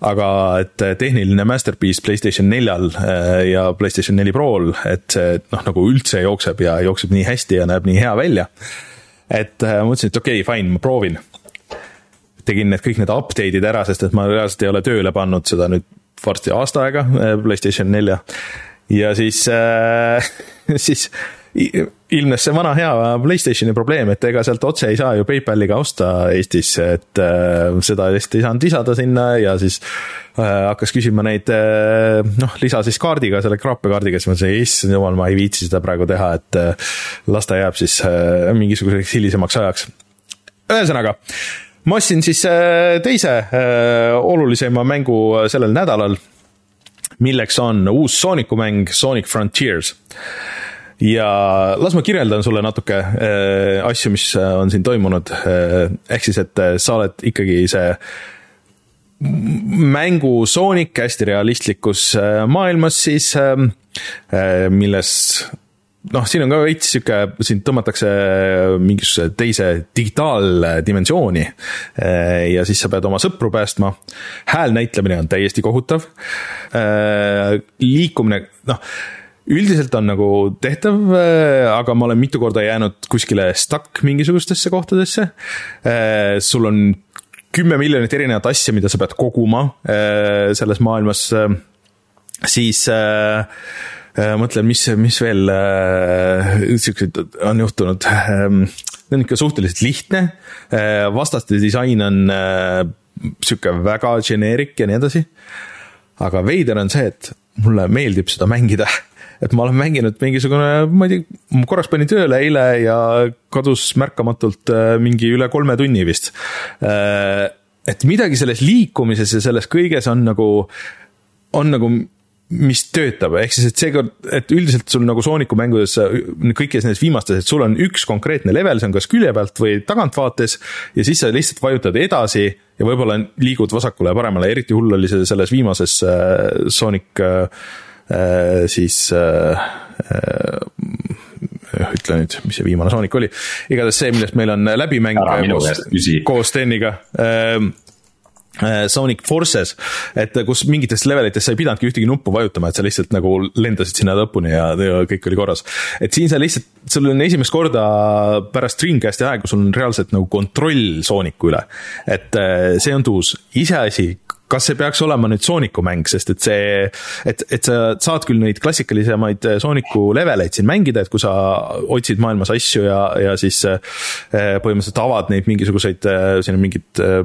Speaker 2: aga et tehniline masterpiece Playstation neljal äh, ja Playstation neli Prol, et see noh, nagu üldse jookseb ja jookseb nii hästi ja näeb nii hea välja. et äh, mõtlesin, et okei okay,, fine, ma proovin. tegin need kõik need update'id ära, sest et ma reaalselt ei ole tööle pannud seda nüüd varsti aasta aega, äh, Playstation nelja. ja siis äh,, siis ilmnes see vana hea Playstationi probleem, et ega sealt otse ei saa ju PayPaliga osta Eestis, et äh, seda vist ei saanud lisada sinna ja siis äh, hakkas küsima neid äh, noh, lisa siis kaardiga, selle kraapekaardiga, siis ma ütlesin, issand jumal, ma ei viitsi seda praegu teha, et äh, las ta jääb siis äh, mingisuguseks hilisemaks ajaks. ühesõnaga ma ostsin siis äh, teise äh, olulisema mängu sellel nädalal, milleks on uus Sooniku mäng Sonic Frontiers ja las ma kirjeldan sulle natuke äh, asju, mis äh, on siin toimunud äh,. ehk siis, et sa oled ikkagi see mängu Sonic hästi realistlikus äh, maailmas siis äh,, milles noh, siin on ka veits sihuke, sind tõmmatakse mingisuguse teise digitaaldimensiooni. Ja siis sa pead oma sõpru päästma. hääl näitlemine on täiesti kohutav. liikumine, noh üldiselt on nagu tehtav, äh, aga ma olen mitu korda jäänud kuskile stuck mingisugustesse kohtadesse. Äh, sul on kümme miljonit erinevat asja, mida sa pead koguma äh, selles maailmas. siis mõtlen, mis, mis veel siukseid on juhtunud. see on ikka suhteliselt lihtne, vastaste disain on sihuke väga generic ja nii edasi. aga veider on see, et mulle meeldib seda mängida et ma olen mänginud mingisugune, ma ei tea, ma korraks panin tööle eile ja kadus märkamatult äh, mingi üle kolme tunni vist. Äh, et midagi selles liikumises ja selles kõiges on nagu, on nagu mis töötab, ehk siis, et seekord, et üldiselt sul nagu Sooniku mängudes, kõikides nendes viimastes, et sul on üks konkreetne level, see on kas külje pealt või taganttvaates ja siis sa lihtsalt vajutad edasi ja võib-olla liigud vasakule ja paremale, eriti hull oli see selles viimases Sonic äh, Äh, siis äh, äh, ütle nüüd, mis see viimane Sonic oli, igatahes see, millest meil on läbimäng koos, koos Steniga. Ähm, Sonic Forces, et kus mingites levelites sa ei pidanudki ühtegi nuppu vajutama, et sa lihtsalt nagu lendasid sinna lõpuni ja, ja kõik oli korras. et siin sa lihtsalt, sul on esimest korda pärast Dreamcasti aega, sul on reaalselt nagu kontroll Sooniku üle. et see on tuus, iseasi, kas see peaks olema nüüd Sooniku mäng, sest et see, et, et sa saad küll neid klassikalisemaid Sooniku leveleid siin mängida, et kui sa otsid maailmas asju ja, ja siis äh, põhimõtteliselt avad neid mingisuguseid, äh, siin on mingid äh,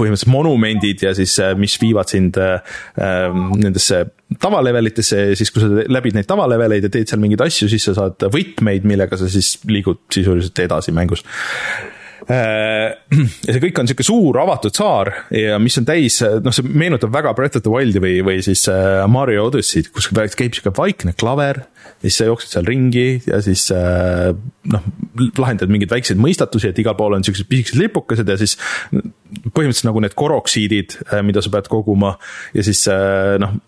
Speaker 2: põhimõtteliselt monumendid ja siis, mis viivad sind nendesse tavalevelitesse ja siis, kui sa läbid neid tavaleveleid ja teed seal mingeid asju, siis sa saad võtmeid, millega sa siis liigud sisuliselt edasi mängus ja see kõik on niisugune suur avatud saar ja mis on täis, noh, see meenutab väga Breath of the Wildi või, või siis äh, Mario Odyssey'd, kus käib niisugune vaikne klaver, siis sa jooksed seal ringi ja siis äh, noh, lahendad mingeid väikseid mõistatusi, et igal pool on niisugused pisikesed lipukesed ja siis põhimõtteliselt nagu need koroksiidid, mida sa pead koguma ja siis noh,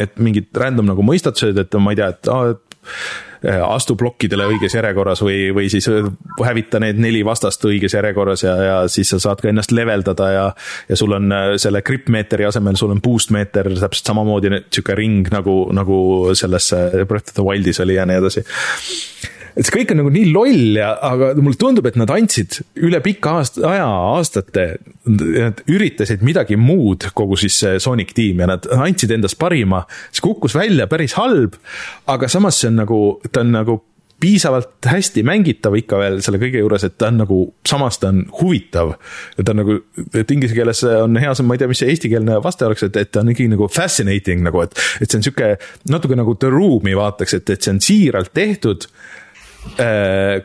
Speaker 2: et mingid random nagu mõistatused, et ma ei tea, et aa, et Äh, astu plokkidele õiges järjekorras või, või siis äh, hävita need neli vastast õiges järjekorras ja, ja siis sa saad ka ennast leveldada ja ja sul on äh, selle grip-meetri asemel, sul on boost meeter täpselt samamoodi niisugune ring nagu, nagu selles Breath of the Wildis oli ja nii edasi et see kõik on nagu nii loll ja, aga mulle tundub, et nad andsid üle pika aasta, aja, aastate, nad üritasid midagi muud, kogu siis see Sonic tiim ja nad andsid endast parima. see kukkus välja päris halb, aga samas see on nagu, ta on nagu piisavalt hästi mängitav ikka veel selle kõige juures, et ta on nagu, samas ta on huvitav. ta on nagu, et inglise keeles on hea, ma ei tea, mis see eestikeelne vaste oleks, et, et ta on ikkagi nagu fascinating nagu, et, et see on sihuke natuke nagu The Room'i vaataks, et, et see on siiralt tehtud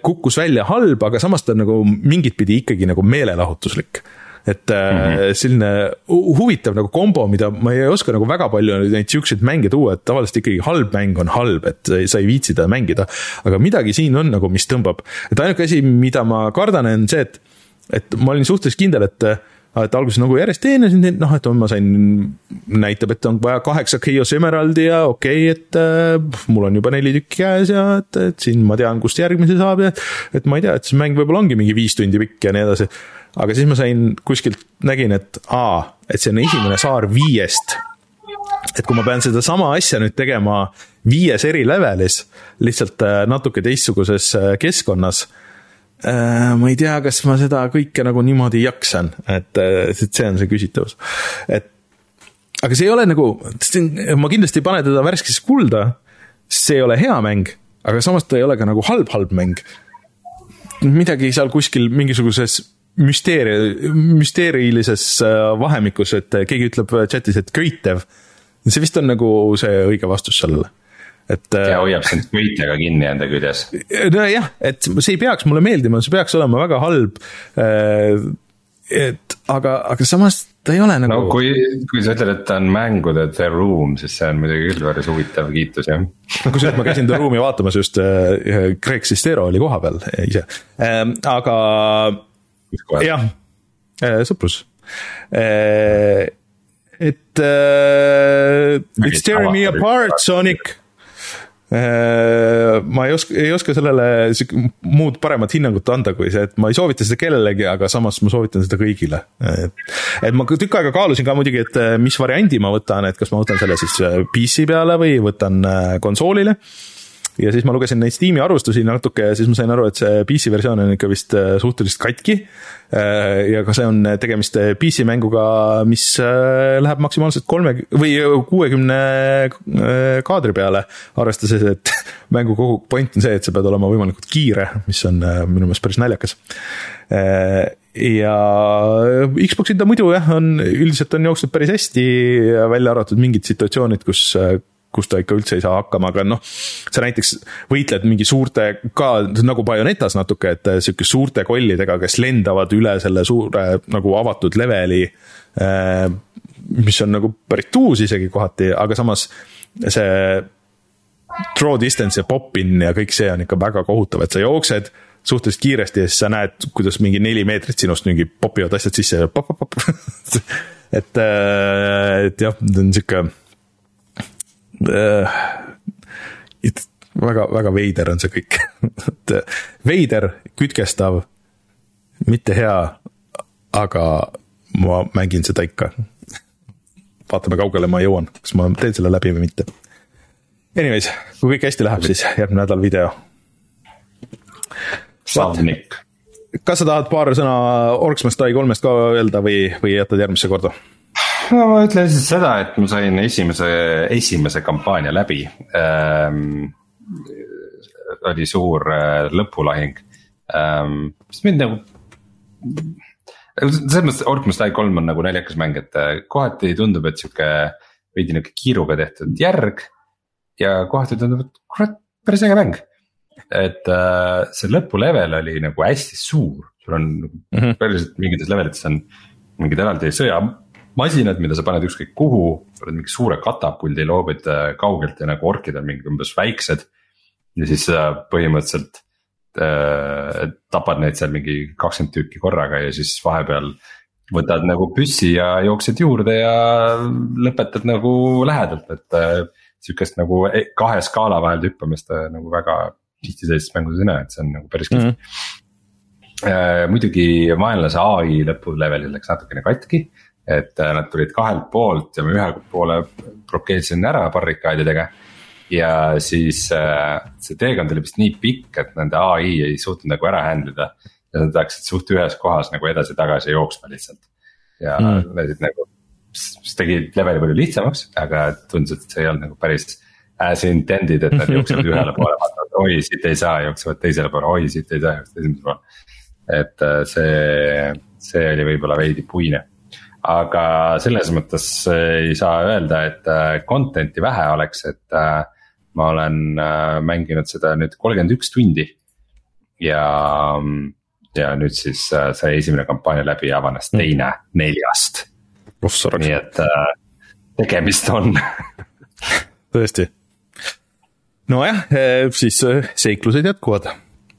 Speaker 2: kukkus välja halb, aga samas ta on nagu mingit pidi ikkagi nagu meelelahutuslik et mm -hmm. selline huvitav nagu kombo, mida ma ei oska nagu väga palju neid siukseid mänge tuua, et tavaliselt ikkagi halb mäng on halb, et sa ei viitsi teda mängida. aga midagi siin on nagu, mis tõmbab, et ainuke asi, mida ma kardan, on see, et, et ma olin suhteliselt kindel, et et alguses nagu järjest teenasin neid, noh, et ma sain, näitab, et on vaja kaheksa Chaos Emeraldi ja okei okay,, et äh, mul on juba neli tükki käes ja et, et siin ma tean, kust järgmise saab ja et ma ei tea, et see mäng võib-olla ongi mingi viis tundi pikk ja nii edasi. aga siis ma sain kuskilt, nägin, et aa, et see on esimene saar viiest. et kui ma pean sedasama asja nüüd tegema viies eri levelis, lihtsalt äh, natuke teistsuguses äh, keskkonnas ma ei tea, kas ma seda kõike nagu niimoodi jaksan, et, äh, et see on see küsitavus. et aga see ei ole nagu, ma kindlasti ei pane teda värskesse kulda, see ei ole hea mäng, aga samas ta ei ole ka nagu halb-halb mäng. midagi seal kuskil mingisuguses müsteeri-, müsteerilises äh, vahemikus, et keegi ütleb chat'is, et köitev. see vist on nagu see õige vastus sellele et.
Speaker 3: ja äh, hoiab sind köitega kinni enda küljes.
Speaker 2: nojah, et see ei peaks mulle meeldima, see peaks olema väga halb. Äh, et aga, aga samas ta ei ole nagu.
Speaker 3: no kui, kui sa ütled, et ta on mängude The Room, siis see on muidugi küll päris huvitav kiitus, jah.
Speaker 2: kusjuures ma käisin The Room'i vaatamas just äh,, Greg Sestero oli kohapeal ise ähm,, aga. jah, äh, sõprus äh,. et äh, It's tearing me apart, Sonic Äh, ma ei oska, ei oska sellele muud paremat hinnangut anda, kui see, et ma ei soovita seda kellelegi, aga samas ma soovitan seda kõigile. et, et ma tükk aega kaalusin ka muidugi, et äh, mis variandi ma võtan, et kas ma võtan selle siis äh, PC peale või võtan konsoolile ja siis ma lugesin neid Steam'i arvustusi natuke ja siis ma sain aru, et see PC versioon on ikka vist äh, suhteliselt katki. Äh, ja ka see on tegemist äh, PC mänguga, mis läheb maksimaalselt kolme või kuuekümne kaadri peale. arvestades, et mängu kogu point on see, et sa pead olema võimalikult kiire, mis on minu meelest päris naljakas ja Xboxil ta muidu jah, on üldiselt on jooksnud päris hästi, välja arvatud mingid situatsioonid, kus kus ta ikka üldse ei saa hakkama, aga noh, sa näiteks võitled mingi suurte, ka nagu Bayonetas natuke, et äh, sihuke suurte kollidega, kes lendavad üle selle suure nagu avatud leveli. Äh, mis on nagu päris tuus isegi kohati, aga samas see draw distance ja pop-in ja kõik see on ikka väga kohutav, et sa jooksed suhteliselt kiiresti ja siis sa näed, kuidas mingi neli meetrit sinust mingi popivad asjad sisse ja pop-pop-pop et, äh, et jah, ta on sihuke väga, väga veider on see kõik et äh, veider, kütkestav, mitte hea, aga ma mängin seda ikka. vaatame, kaugele ma jõuan, kas ma teen selle läbi või mitte. Anyways, kui kõik hästi läheb, siis järgmine nädal video. Kas sa tahad paar sõna Orcs Must Die kolmest ka öelda või, või jätad järgmisse korda?
Speaker 3: No ma ütlen lihtsalt seda, et ma sain esimese, esimese kampaania läbi ähm,. oli suur äh, lõpulahing ähm,, mis mind nagu. selles mõttes Must Die kolm on nagu naljakas mäng, et äh, kohati tundub, et sihuke veidi nihuke kiiruga tehtud järg. ja kohati tundub, et kurat, päris äge mäng. et äh, see lõpulevel oli nagu hästi suur, sul on mm -hmm. päriselt mingites levelites on mingid eraldi sõjamasinad, mida sa paned ükskõik kuhu, paned mingi suure katapuldi, loobid äh, kaugelt ja nagu orkid on mingi umbes väiksed. ja siis sa põhimõtteliselt äh, tapad neid seal mingi kakskümmend tükki korraga ja siis vahepeal võtad nagu püssi ja jooksed juurde ja lõpetad nagu lähedalt, et äh, sihukest nagu e-, kahe skaala vahel hüppamist äh, nagu väga tihti sellistes mängudes ei näe, et see on nagu päris kihvt mm. -hmm. muidugi vaenlase ai lõpulevelil läks natukene katki, et äh, nad tulid kahelt poolt ja ma ühe poole blokeerisin ära barrikaadidega. ja siis see teekond oli vist nii pikk, et nende ai ei suutnud nagu ära handle ida. ja nad läksid suht ühes kohas nagu edasi-tagasi jooksma lihtsalt ja mm. läksid nagu mis tegi leveli palju lihtsamaks, aga tundus, et see ei olnud nagu päris as intended, et nad jooksevad ühele poole, vaatavad oi siit ei saa, jooksevad teisele poole, oi siit ei saa, jooksevad esimesele poole. et äh, see, see oli võib-olla veidi puine. Aga selles mõttes ei saa öelda, et äh, content'i vähe oleks, et äh, ma olen mänginud seda nüüd kolmkümmend üks tundi. ja, ja nüüd siis sai esimene kampaania läbi ja avanes teine neljast nii et äh, tegemist on
Speaker 2: tõesti. nojah, siis seiklused jätkuvad.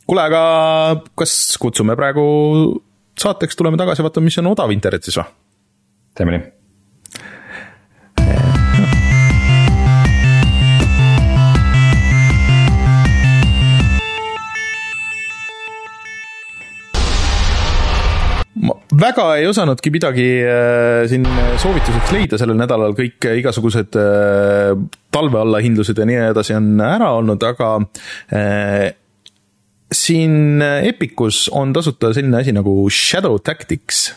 Speaker 2: kuule, aga kas kutsume praegu saateks, tuleme tagasi, vaatame, mis on odav internetis või?
Speaker 3: Teeme nii.
Speaker 2: Väga ei osanudki midagi äh, siin soovituseks leida sellel nädalal, kõik igasugused äh, talve allahindlused ja nii edasi on ära olnud, aga äh, siin Epicus on tasuta selline asi nagu Shadow Tactics,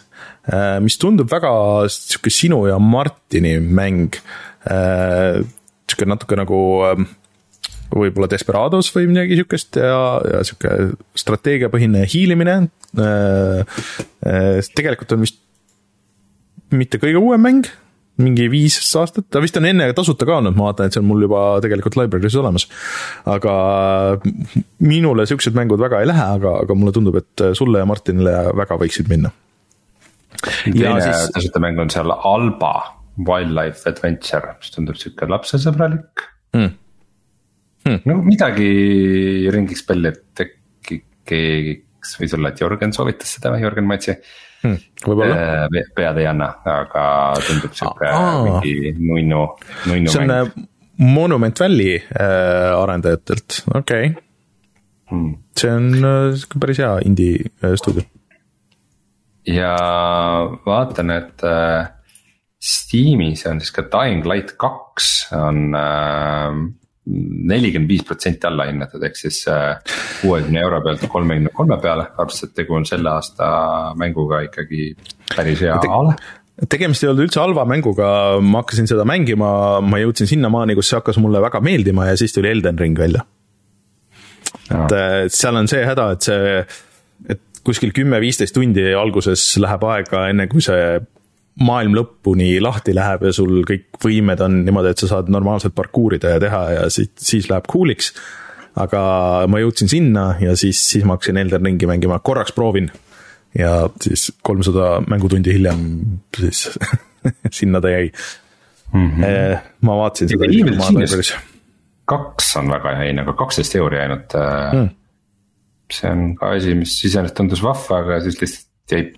Speaker 2: mis tundub väga sihuke sinu ja Martini mäng. sihuke natuke nagu võib-olla Desperados või midagi sihukest ja, ja sihuke strateegiapõhine hiilimine Äh, äh, tegelikult on vist mitte kõige uuem mäng, mingi viis aastat, ta vist on enne tasuta ka olnud, ma vaatan, et see on mul juba tegelikult library's olemas. aga minule siuksed mängud väga ei lähe, aga, aga mulle tundub, et sulle ja Martinile väga võiksid minna.
Speaker 3: teine siis... tasuta mäng on seal Alba Wildlife Adventure, mis tundub sihuke lapsesõbralik mm.. Hmm. no midagi ringiks pelli, et äkki keegi kas võis olla, et Jörgen soovitas seda või Jörgen Matsi hmm,? Äh, pead ei anna, aga tundub sihuke mingi nunnu, nunnu.
Speaker 2: see on mäng. Äh, Monument Valley äh, arendajatelt, okei okay. hmm.. see on sihuke päris hea indie stuudio.
Speaker 3: ja vaatan, et äh, Steamis on siis ka Dying Light kaks on äh, nelikümmend viis protsenti alla hinnatud, ehk siis äh, kuuekümne euro pealt kolmekümne kolme peale, arvestades, et tegu on selle aasta mänguga ikkagi päris hea ale
Speaker 2: tegemist ei olnud üldse halva mänguga, ma hakkasin seda mängima, ma jõudsin sinnamaani, kus see hakkas mulle väga meeldima ja siis tuli Elden Ring välja. et äh, seal on see häda, et see, et kuskil kümme-viisteist tundi alguses läheb aega, enne kui see maailm lõpuni lahti läheb ja sul kõik võimed on niimoodi, et sa saad normaalselt parkuurida ja teha ja siis, siis läheb cool'iks. aga ma jõudsin sinna ja siis, siis ma hakkasin Elden Ringi mängima, korraks proovin. ja siis kolmsada mängutundi hiljem siis sinna ta jäi mm. -hmm. ma vaatasin seda.
Speaker 3: kaks on väga hea hinnaga, kaksteist euri ainult mm.. see on ka asi, mis iseenesest tundus vahva, aga siis lihtsalt jäi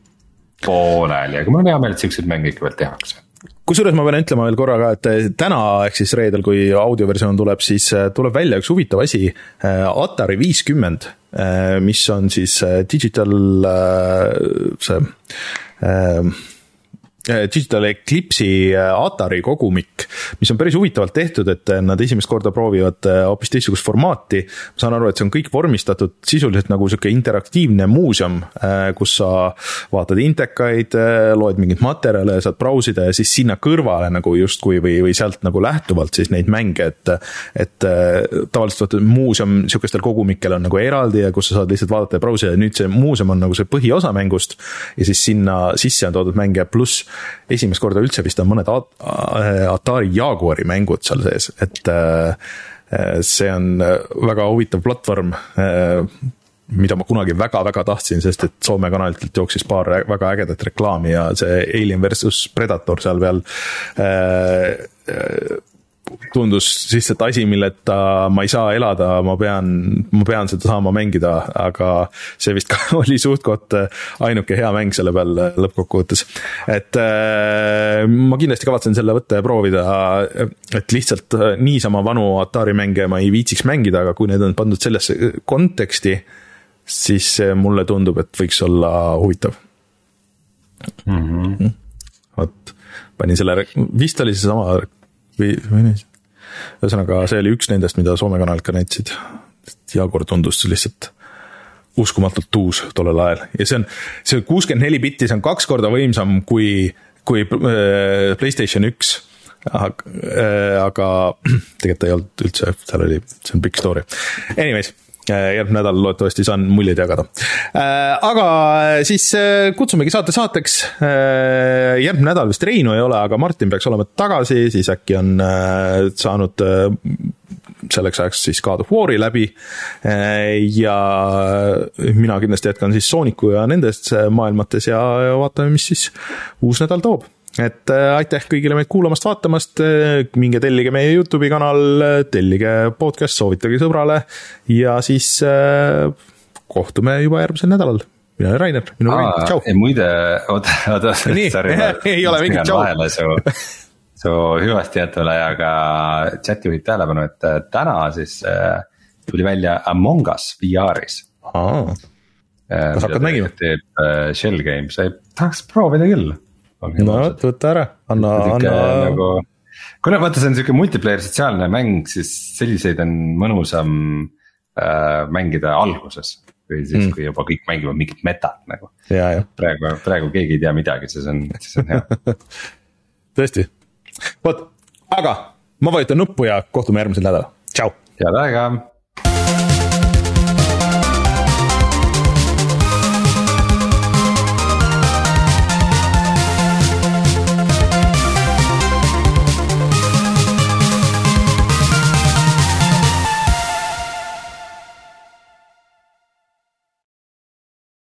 Speaker 3: pooleli, aga mul on hea meel, et siukseid mänge ikka veel tehakse
Speaker 2: kusjuures ma pean ütlema veel korra ka, et eh, täna ehk siis reedel, kui audioversioon tuleb, siis eh, tuleb välja üks huvitav asi. Eh, Atari viiskümmend, mis on siis digital see Digital Eclipse'i Atari kogumik, mis on päris huvitavalt tehtud, et nad esimest korda proovivad hoopis teistsugust formaati. ma saan aru, et see on kõik vormistatud sisuliselt nagu sihuke interaktiivne muuseum, kus sa vaatad intekaid, loed mingeid materjale, saad brausida ja siis sinna kõrvale nagu justkui või, või sealt nagu lähtuvalt siis neid mänge, et. et tavaliselt vaata muuseum sihukestel kogumikel on nagu eraldi ja kus sa saad lihtsalt vaadata ja brausida ja nüüd see muuseum on nagu see põhiosa mängust. ja siis sinna sisse on toodud mänge, pluss esimest korda üldse vist on mõned Atari Jaguari mängud seal sees, et äh, see on väga huvitav platvorm äh, mida ma kunagi väga-väga tahtsin, sest et Soome kanalitelt jooksis paar väga ägedat reklaami ja see Alien versus Predator seal äh, tundus lihtsalt asi, milleta ma ei saa elada, ma pean, ma pean seda saama mängida, aga see vist ka oli suht-koht ainuke hea mäng selle peal lõppkokkuvõttes. et äh, ma kindlasti kavatsen selle võtta ja proovida, et lihtsalt niisama vanu Atari mänge ma ei viitsiks mängida, aga kui need on pandud sellesse konteksti, siis mulle tundub, et võiks olla huvitav mm. -hmm. vot, panin selle, vist oli seesama või, või nii. ühesõnaga, see oli üks nendest, mida Soome kanalid ka näitasid. Jagor tundus lihtsalt uskumatult uus tollel ajal ja see on, see kuuskümmend neli bitti, see on kaks korda võimsam kui, kui äh, Playstation üks aga, äh, aga tegelikult ei olnud üldse, seal oli, see on pikk story. Anyways, järgmine nädal loodetavasti saan muljeid jagada. Äh, aga siis äh, kutsumegi saate saateks. järgmine nädal vist Reinu ei ole, aga Martin peaks olema tagasi, siis äkki on saanud selleks ajaks siis God of War'i läbi. ja mina kindlasti jätkan siis Sooniku ja nendes maailmates ja vaatame, mis siis uus nädal toob et äh, aitäh kõigile meid kuulamast-vaatamast, äh, minge tellige meie Youtube'i kanal, äh, tellige podcast, soovitage sõbrale ja siis kohtume juba järgmisel nädalal. mina olen Rainer, minu nimi on, tšau.
Speaker 3: muide, oota, oota.
Speaker 2: ei ole mingit tšau.
Speaker 3: su, hüvasti jätule, aga chat juhib tähelepanu, et täna siis tuli välja Among Us VR-is.
Speaker 2: kas hakkad mängima?
Speaker 3: teeb Shell Games, tahaks proovida küll
Speaker 2: no vot, võta ära, anna, anna. Nagu,
Speaker 3: kuna vaata, see on sihuke multiplayer sotsiaalne mäng, siis selliseid on mõnusam äh, mängida alguses. või siis mm., kui juba kõik mängivad mingit metat nagu. praegu, praegu keegi ei tea midagi, siis on, siis on hea
Speaker 2: tõesti, vot, aga ma vajutan nuppu ja kohtume järgmisel nädalal, tšau.
Speaker 3: head aega